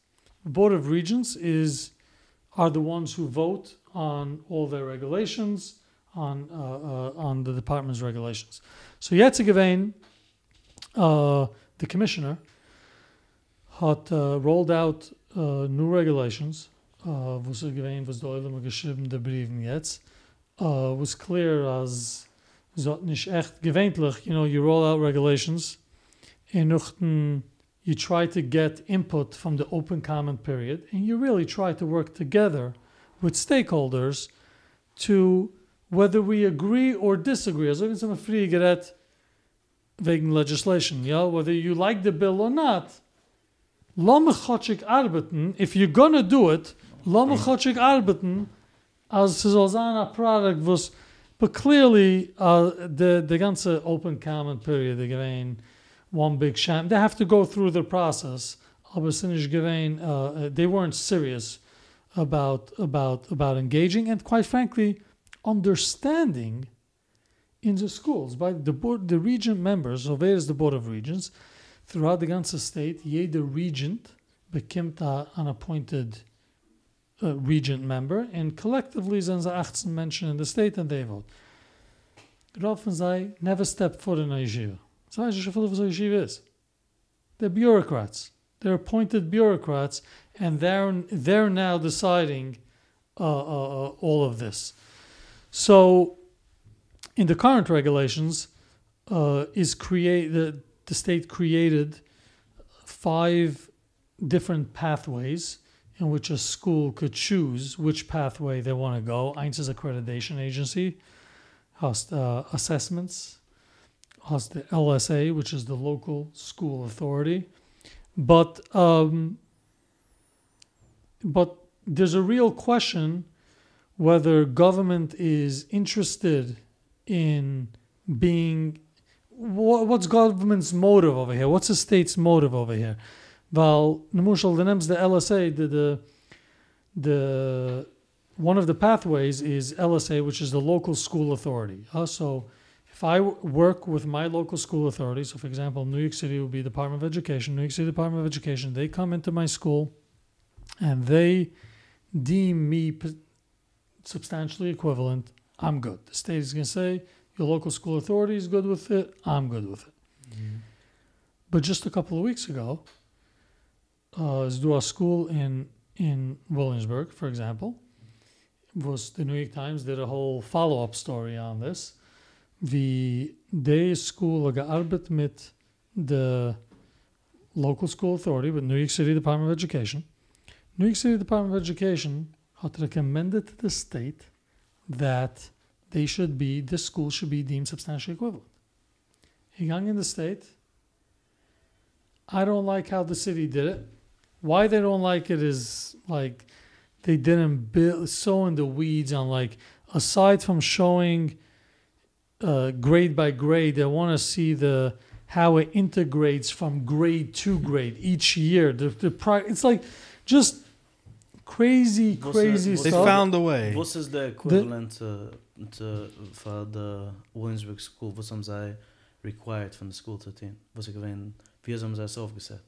The Board of Regents is, are the ones who vote on all their regulations, on, uh, uh, on the department's regulations. So gewesen, uh, the commissioner had uh, rolled out new regulations, uh, wo sie was Eule geschrieben, der Briefen jetzt, uh, was clear as zot nicht echt gewöhnlich, you know, you roll out regulations and you try to get input from the open comment period and you really try to work together with stakeholders to whether we agree or disagree. Also, wenn es free gerät wegen legislation, yeah, whether you like the bill or not. Lamme chotschik arbeiten, if you're gonna do it, lamme chotschik arbeiten, as es soll was, but clearly, uh, the, the ganze open comment period, the gewein, one big sham, they have to go through the process, gewein, uh, they weren't serious about, about, about engaging, and quite frankly, understanding in the schools by the board, the region members, so wer is the board of regents, throughout the ganze state, jeder regent bekommt an appointed uh, regent member, and collectively sind sie 18 Menschen in the state and they vote. Rauf sei never step foot in a yeshiva. So I just feel yeshiva is. They're bureaucrats. They're appointed bureaucrats, and they're they're now deciding uh, uh, uh, all of this. So, in the current regulations, uh, is create the, the state created five different pathways in which a school could choose which pathway they want to go. Eins is accreditation agency, has uh, assessments, has the LSA, which is the local school authority, but um, but there's a real question whether government is interested in being what's government's motive over here? What's the state's motive over here? Well nemushal the names the LSA the, the the one of the pathways is LSA which is the local school authority. Uh, so if I work with my local school authority so for example New York City would be Department of Education. New York City Department of Education they come into my school and they deem me substantially equivalent, I'm good. The state is going to say, your local school authority is good with it, I'm good with it. But just a couple of weeks ago, uh, is do a school in in Williamsburg, for example, was the New York Times did a whole follow up story on this. The day school gearbeitet mit the local school authority with New York City Department of Education. New York City Department of Education had recommended to the state that they should be, this school should be deemed substantially equivalent. Young in the state, I don't like how the city did it. Why they don't like it is like they didn't build so in the weeds on like aside from showing uh, grade by grade, they want to see the how it integrates from grade to grade each year. The, the pri- it's like just crazy, What's crazy that- They stuff. found a way. What is the equivalent to, to, for the Williamsburg School? Was haben sie required von der School zu tun? Was sie gewähnen, wie haben sie es aufgesetzt?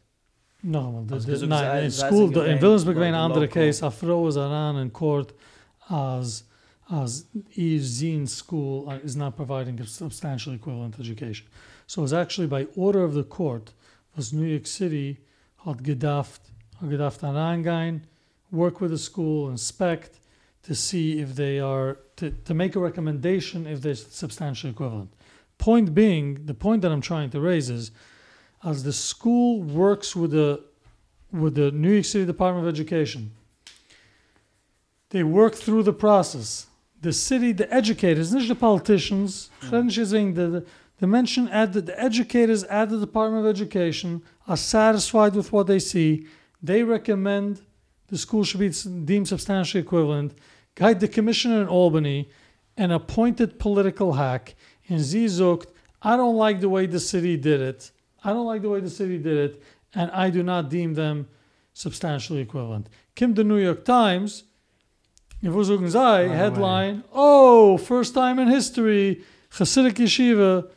No, the, Als the, nein, zij- in school, the, in Williamsburg een de andere case. A is aan in court as as is in school uh, is not providing a substantial equivalent education. So it's actually by order of the court was New York City had gedacht, had gedacht aan work with the school, inspect to see if they are to, to make a recommendation if they're substantially equivalent. Point being, the point that I'm trying to raise is as the school works with the with the New York City Department of Education, they work through the process. The city, the educators, not the politicians, mm. the, the mention at the, the educators at the Department of Education are satisfied with what they see. They recommend the school should be deemed substantially equivalent. Guide the commissioner in Albany, an appointed political hack, and Zizukt, I don't like the way the city did it. I don't like the way the city did it, and I do not deem them substantially equivalent. Kim the New York Times, if sei, headline, oh, first time in history, Hasidic Yeshiva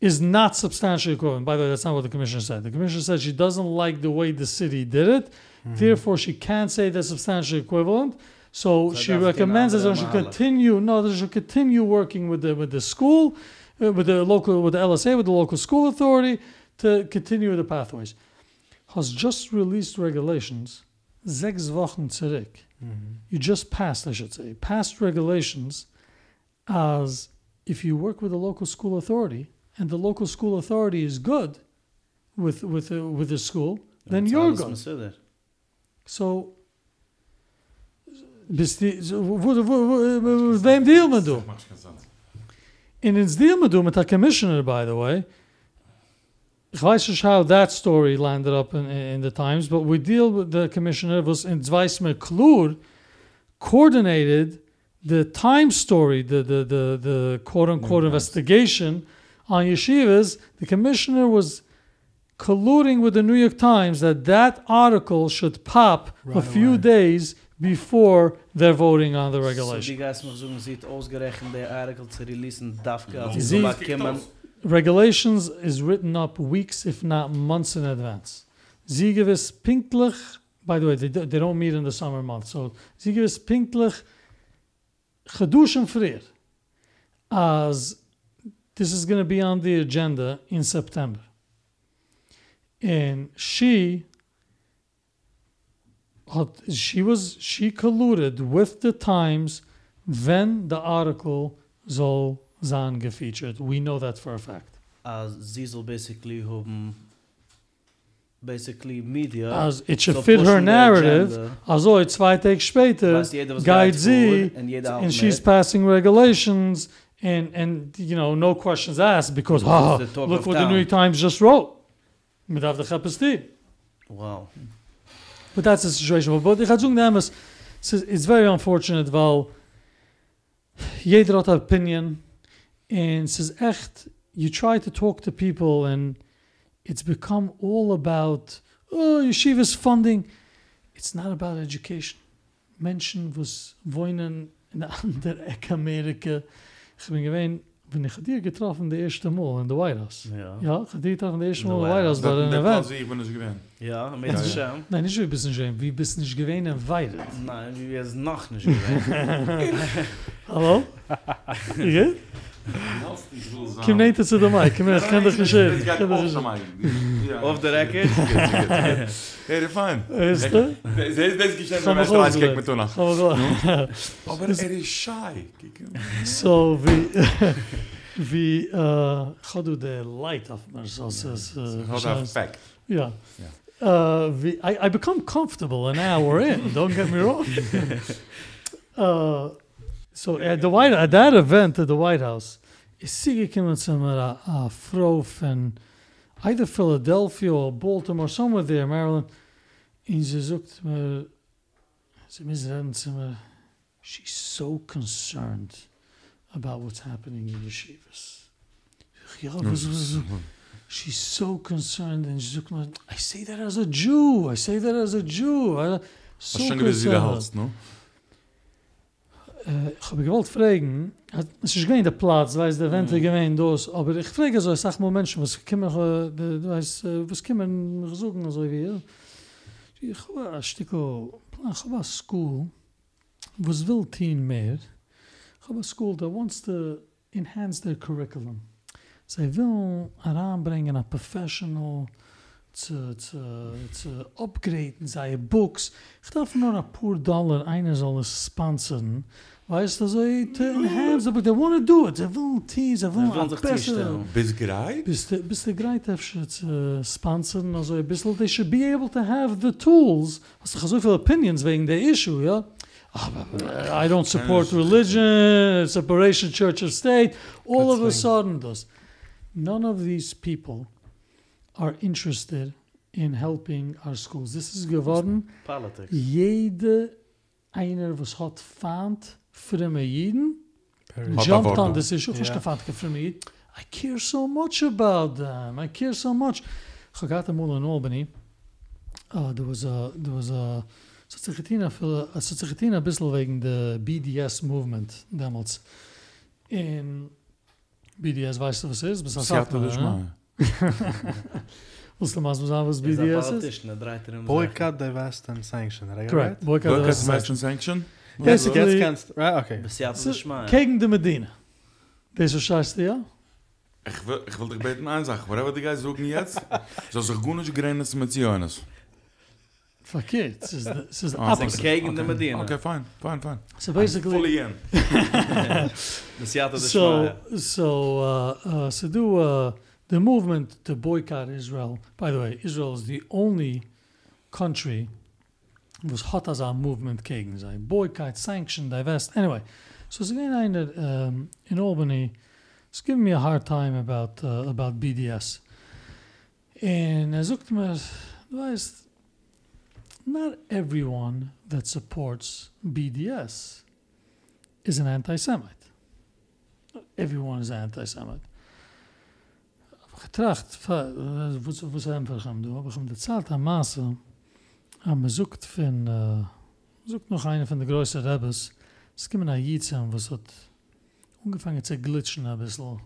is not substantially equivalent. By the way, that's not what the commissioner said. The commissioner said she doesn't like the way the city did it, mm-hmm. therefore she can't say they're substantially equivalent. So, so she recommends that they should continue. No, they should continue working with the with the school, uh, with the local, with the LSA, with the local school authority to continue the pathways. Has just released regulations, sechs Wochen zurück. Mm-hmm. You just passed, I should say, passed regulations as if you work with a local school authority and the local school authority is good with with uh, with the school, then you're good. So, In ins deal man du mit der Commissioner, by the way. Ich weiß nicht how that story landed up in, in the Times, but we deal with the Commissioner was in Zweis McClure coordinated the Times story, the, the, the, the quote-unquote investigation on yeshivas. The Commissioner was colluding with the New York Times that that article should pop a Right few away. days before they're voting on the So die regulation. guys mag zogen ausgerechnet der Artikel zu releasen Dafka Sie- sie soll kommen. Regulations is written up weeks, if not months in advance. Sie gewiss pinklich, by the way, they, do- they don't meet in the summer months, so sie gewiss pinklich geduschen frier as this is going to be on the agenda in September. And she had- she was she colluded with the Times when the article soll sein gefeatured. We know that for a fact. Als sie soll basically haben basically media. As it should so fit her narrative. Also, zwei Tage später, Weiß jeder, was guide sie, vor und jeder and she's passing regulations, and and you know no questions asked because oh, talk look what the. New York Times just wrote. Mit auf der Kapazität. Wow. But that's the situation. But hatte sagen, damals, it's, very unfortunate, weil jeder hat opinion, and ist echt, you try to talk to people, and it's become all about, oh, yeshiva's funding. It's not about education. Menschen, was wohnen in einer anderen Ecke Amerika. Ich bin gewesen, bin ich dir getroffen, der erste Mal in der White House. Ja. Ja, ich dir getroffen, der erste Mal in der White House, bei der Event. Platz, ich bin nicht gewähnt. Ja, mit Ja, ja. Scham. Nein, nicht wie bist du nicht wie bist du nicht gewesen in Weide. Nein, wie wir es noch nicht gewesen. Hallo? Wie geht? Kim neit es der Mike, Kim neit kann doch nicht. Auf der Ecke. Hey, fun. Ist das? Das ist geschehen, wenn man das Kick mit tun. Aber er ist shy. So wie wie äh hat du der light auf mir so so hat effect. Ja. Uh, I, I become comfortable an hour in, don't get me wrong. uh, so at the White at that event at the White House, is iemand zeg maar a, a vrouw van either Philadelphia or Baltimore, somewhere there, Maryland. Ze me, she's so concerned about what's happening in yeshivas. Ja, was, was, She's so concerned and she's looking I say that as a Jew. I say that as a Jew. I, so concerned. Ich habe gewollt fragen, es ist gewähnt der Platz, weiß der Event Mhm. gewähnt dos, aber ich frage so, ich sag mal Menschen, was kommen, äh, de- du weißt, was kommen mich suchen, also wie, ja. Ich habe ein Stück, ich habe eine School, was will teen mehr, ich habe eine School that wants to enhance their curriculum. Sie will heranbringen a professional zu, zu, zu upgraden seine Books. Ich darf nur ein paar Dollar, einer soll es sponsern. Weißt du, so, to enhance, but they want to do it. Sie wollen tease, sie Wir wollen wollen sich besser. zustellen. Bis? Bist du, bist du bereit, efsche zu sponsern? Also ein bisschen, they should be able to have the tools. Hast du so viele opinions wegen der issue, ja? Aber uh, I don't support religion, separation church of state. All of a sudden, does none of these people are interested in helping our schools. This is geworden Politics. jede einer was hat fand frimme jeden Period. Hat jumped on this issue. Ich Ja. gefragt frimme jeden. I care so much about them. I care so much. Ich got them all in Albany. Uh, there was a there was a Soziatina für a Soziatina ein bisschen wegen der BDS movement damals. In BDS weißt du was ist? Was hat das mal. Was du machst, was was Is a BDS ist? politician, er dreht er um Boycott, divest and sanction. Right? Correct. Boycott the Western Sanction. Yes, Basically- yes, can't. Right. Okay. Bis jetzt So, ist schmal. Gegen die Medina. Das ist scheiße, ja? Ich will, ich will dich beten eine Sache. Whatever die Geist suchen jetzt, so sich gut nicht grennen mit Zionis. verkehrt. Es ist, es ist Ah, opposite. gegen die Medina. Okay, fine, fine, fine. So basically, Fully in. Das Jahr der so Schmeier. so uh, uh, so do uh, the movement to boycott Israel. By the way, Israel is the only country was hot as our movement gegen sei boycott, sanction, divest. Anyway, so it's again einer um, in Albany. It's giving me a hard time about uh, about BDS. And du weißt, not everyone that supports BDS is an anti-Semite. Not everyone is anti-Semite. Getracht, was was wir haben du, haben die Zeit am Maße, haben wir sucht von äh, sucht noch eine von der größten Rebels. Es gibt eine Jitzem, was hat angefangen zu glitschen ein bisschen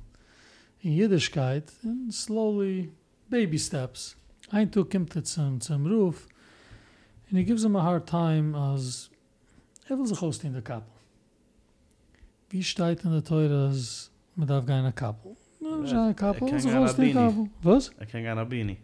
in Jiddischkeit and slowly baby steps. Ein Tag kommt er zum, zum Ruf and he gives him a hard time as er will sich ausstehen in der Kappel. Wie steht in der Teure, als man darf gehen in der Kappel? Ja, er Kappel, kann sich gehen in ausstehen in der Rabini. Kappel. Was? Er kann nach Bini.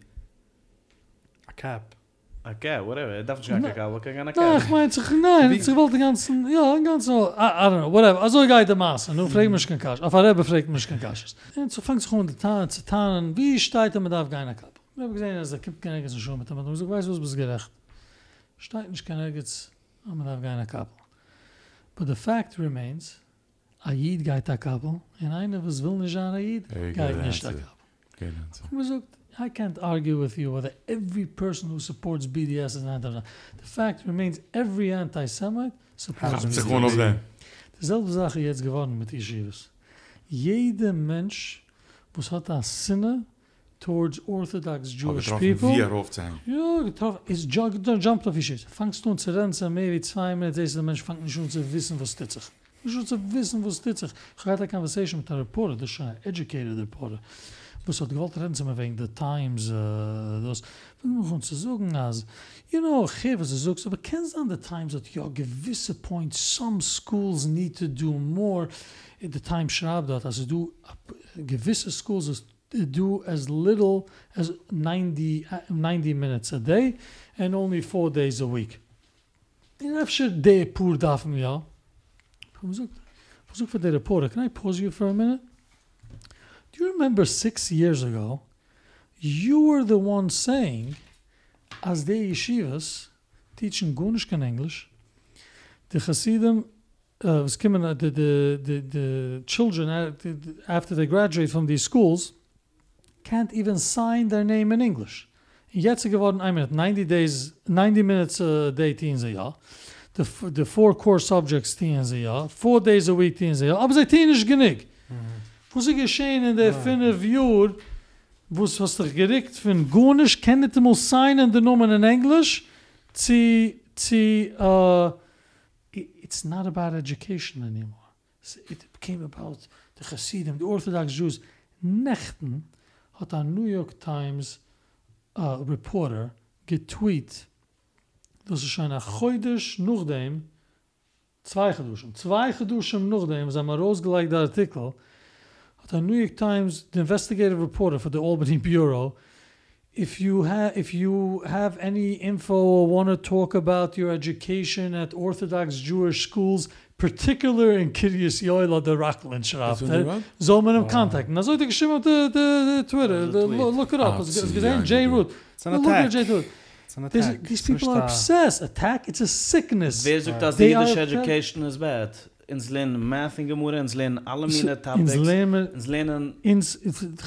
A cap. Okay, whatever. Er darf nicht gehen Na- kakao, er kann gehen nach Na, ich meine, sich, nein, Wie- ich wollte den ganzen, ja, den ganzen, I, I don't know, whatever. Also geht der Maße, nun fragt mich kein Kasch. Auf Rebbe fragt mich kein Kasch. Und so fängt sich um die Tarn zu tarnen, wie steht er, gehen in der Kappel. Ich habe gesehen, dass er kippt kein Ergens schon mit. Und ich weiß, was ist gerecht. Steht nicht kein Ergens, aber in der Kappel. But the fact remains, a Yid geht der Kappel, und einer, was will nicht an a Yid, Hey, geht nicht der. Kappel. Good answer. I was like, I can't argue with you whether every person who supports BDS is anti The fact remains every anti-Semite supports BDS. gewoon op de. Dezelfde Sache jetzt geworden mit Yeshivas. Jeder Mensch, was hat a Sinne towards Orthodox Jewish people, Wie er hoofd zijn. ja, getroffen, ist ju- da jumped auf Yeshivas. Fangst du an zu rennen, so mehr wie zwei Minuten, dieser Mensch fängt nicht schon zu wissen, was tut sich. Nicht schon zu wissen, was tut sich. Ich hatte eine Conversation mit einem Reporter, das ist schon ein educated Reporter. was hat gewollt reden zu mir wegen the Times, uh, das, wenn wir uns zu sagen, als, you know, ich was du sagst, aber kennst du an the Times, that ja, gewisse point, some schools need to do more, the Times schreibt dort, also du, äh, gewisse schools do as little as 90, uh, 90 minutes a day, and only four days a week. En after day poor darf mir, ja, versuch für der Reporter, can I pause you for a minute? Do you remember six years ago, you were the one saying, as the yeshivas teaching Gunishkan English, the Hasidim uh, was coming, uh, the, the, the, the children, the- the- after they graduate from these schools, can't even sign their name in English. Jetzt geworden, I mean, 90 days, 90 minutes a day teens a Jahr. The, the four core subjects teens a Jahr. Four days a week teens a Jahr. Aber sie tun nicht genug. Was ist geschehen in der fünf Jahr, wo es was gerickt von Gonisch, kennt ihr mal signen den Namen in Englisch, zu, zu, uh, it- it's not about education anymore. It became about the Hasidim, the Orthodox Jews. Nächten hat ein New York Times uh, reporter getweet, das ist ein Chodesh noch dem, zwei geduschen, zwei geduschen noch dem, haben wir rausgelegt der Artikel, hat ein New York Times, the investigative reporter for the Albany Bureau, if you have if you have any info or want to talk about your education at Orthodox Jewish schools, particular in Kiryas Yoel der Rachlin schreibt, er, soll man ihm kontakten. Also ich geschrieben auf der der- der Twitter, der- the look it up. Ah, Es gesehen, J. Root. Look at. J. Root. It's an There's- attack. These It's people are obsessed. Attack, it's a sickness. Wer sagt, dass They die are jüdische obsessed. education is bad? Ins lernen math in Gemurre, ins lernen alle meine Ins topics, Lehmer, ins lernen ins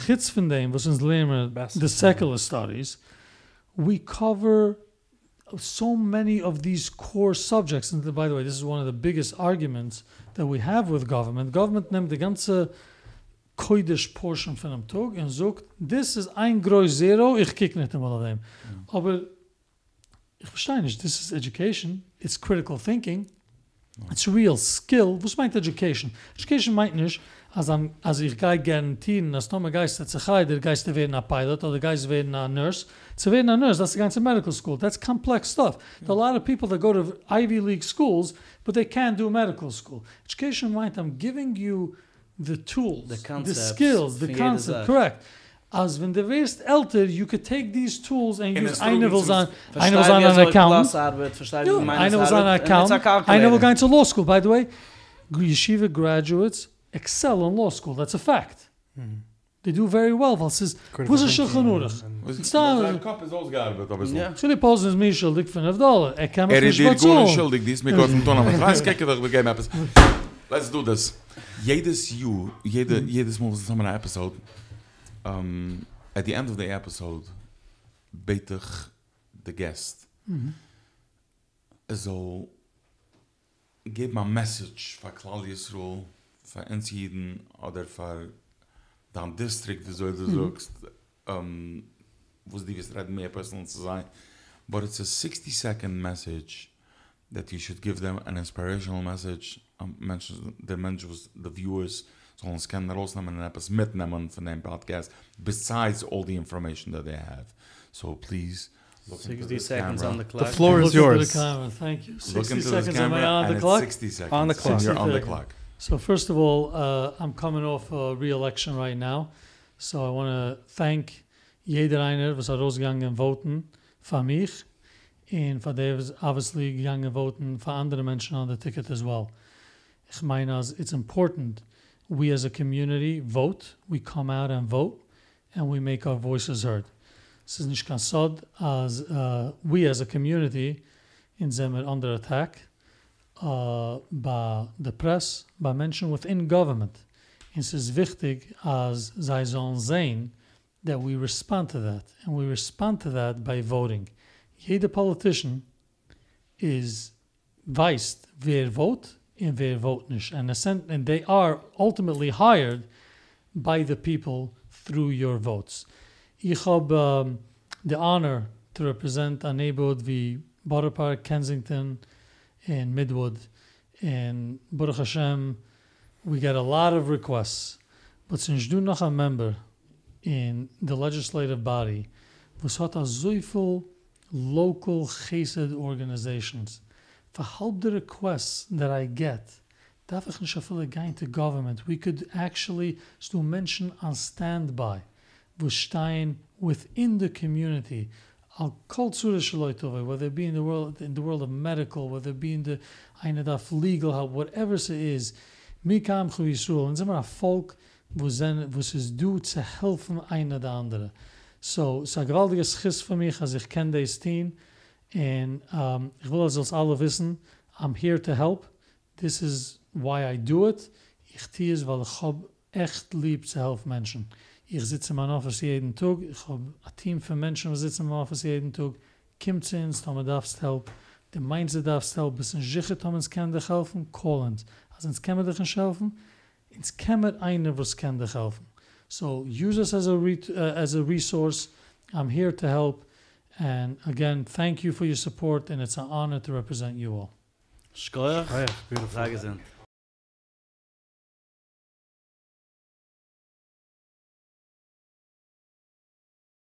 Gits von dem, was ins Lehmer, the secular studies, we cover so many of these core subjects. And by the way, this is one of the biggest arguments that we have with government. Government nimmt die ganze koidisch portion von dem Tag und sagt, this is ein groß Zero, ich kick nicht einmal auf dem. Aber nicht, this is education, it's critical thinking, it's real skill. Was meint education? Education meint nicht, als, am, als ich gehe garantieren, dass Tome Geist hat sich der Geist werden ein Pilot oder Geist werden ein Nurse. Zu werden ein Nurse, that's the ganze medical school. That's complex stuff. There are a lot of people that go to Ivy League schools, but they can't do medical school. Education meint, I'm giving you the tools, The concepts skills, the concept, correct. Als wenn du wirst älter, you could take these tools and In use eine will sein, zu- eine will sein an Klassarbeit, verstehe Ja, wie meine einer will sein Arbeit, and accountant, it's a einer will calculator. go to law school. By the way, yeshiva graduates excel in law school. That's a fact. They do very well. Weil es ist, wo ist es schon genug? It's not- Sein Kopf ist ausgearbeitet, aber so. Ja. Actually, Paulson is me schuldig 5 Dollar. Er kann mich Er ist nicht dir gut bezahlen. schuldig, dies mir Gott von Tona. Ich weiß, kijk, wir geben etwas. Let's do this. Jedes Jahr, jede, jedes Mal, was wir zusammen eine Episode, um, at the end of the episode, bete ich the guest. So, gib mal message für Claudius Ruhl, für uns Jiden, oder für dein District, wie soll du sagst, um, wo die wirst reden mehr personal zu sein. But it's a 60 second message that you should give them an inspirational message. Um, mention the mentions the viewers sollen es kennen rausnehmen und etwas mitnehmen von dem podcast besides all the information that they have. So please look 60 this seconds camera. on the clock. The floor is yours. The camera. Thank you. 60 Look into this seconds. Am I on the clock? 60 seconds. On the clock. You're on the clock. So first of all, uh, I'm coming off a re-election right now, so I want to thank jeder einer, was hat rausgegangen voten für mich, und für der was obviously gegangen voten für andere Menschen on the ticket as well. Ich meine, it's important we as a community vote, we come out and vote, and we make our voices heard. Ist nicht as uh, we as a community in wir under attack, uh, by the press, by mention within government. Es ist wichtig, als zij sehen, that we respond to that. And we respond to that by voting. Jeder politician is weist wer vote and wer vote nicht. And, and they are ultimately hired by the people through your votes. Ich habe um, the honor to represent a neighborhood wie Borough Park, Kensington, and Midwood. And Baruch Hashem, we get a lot of requests. But since du noch a member in the legislative body, was hat a so local chesed organizations. For help the requests that I get, gehen to government. We could actually do mention on standby, wo stehen within the community. Al shaloitove, whether it be in the world in the world of medical, whether it be in the eine darf legal help, whatever it is, mir kam zu Yisrael, Volk, wo, sind, wo es ist du zu helfen einer der. So, ist ein gewaltiges Schiss für mich, als und um, ich will, dass alle wissen, I'm here to help. This is why I do it. Ich tue es, weil ich hab echt lieb zu helfen Menschen. Ich sitze in meinem Office jeden Tag. Ich habe ein Team von Menschen, die sitzen in meinem Office jeden Tag. Kommt zu uns, Tom, darfst help. Der meint, sie darfst help. Bis ein sicher, Tom, uns kann dich helfen, call uns. Also kann man dich nicht helfen, kann man einer, was kann dich helfen. So use us as a, re uh, as a resource. I'm here to help. And again, thank you for your support, and it's an honor to represent you all. Schkoyach, Oh, yeah, beautiful. sag es sind.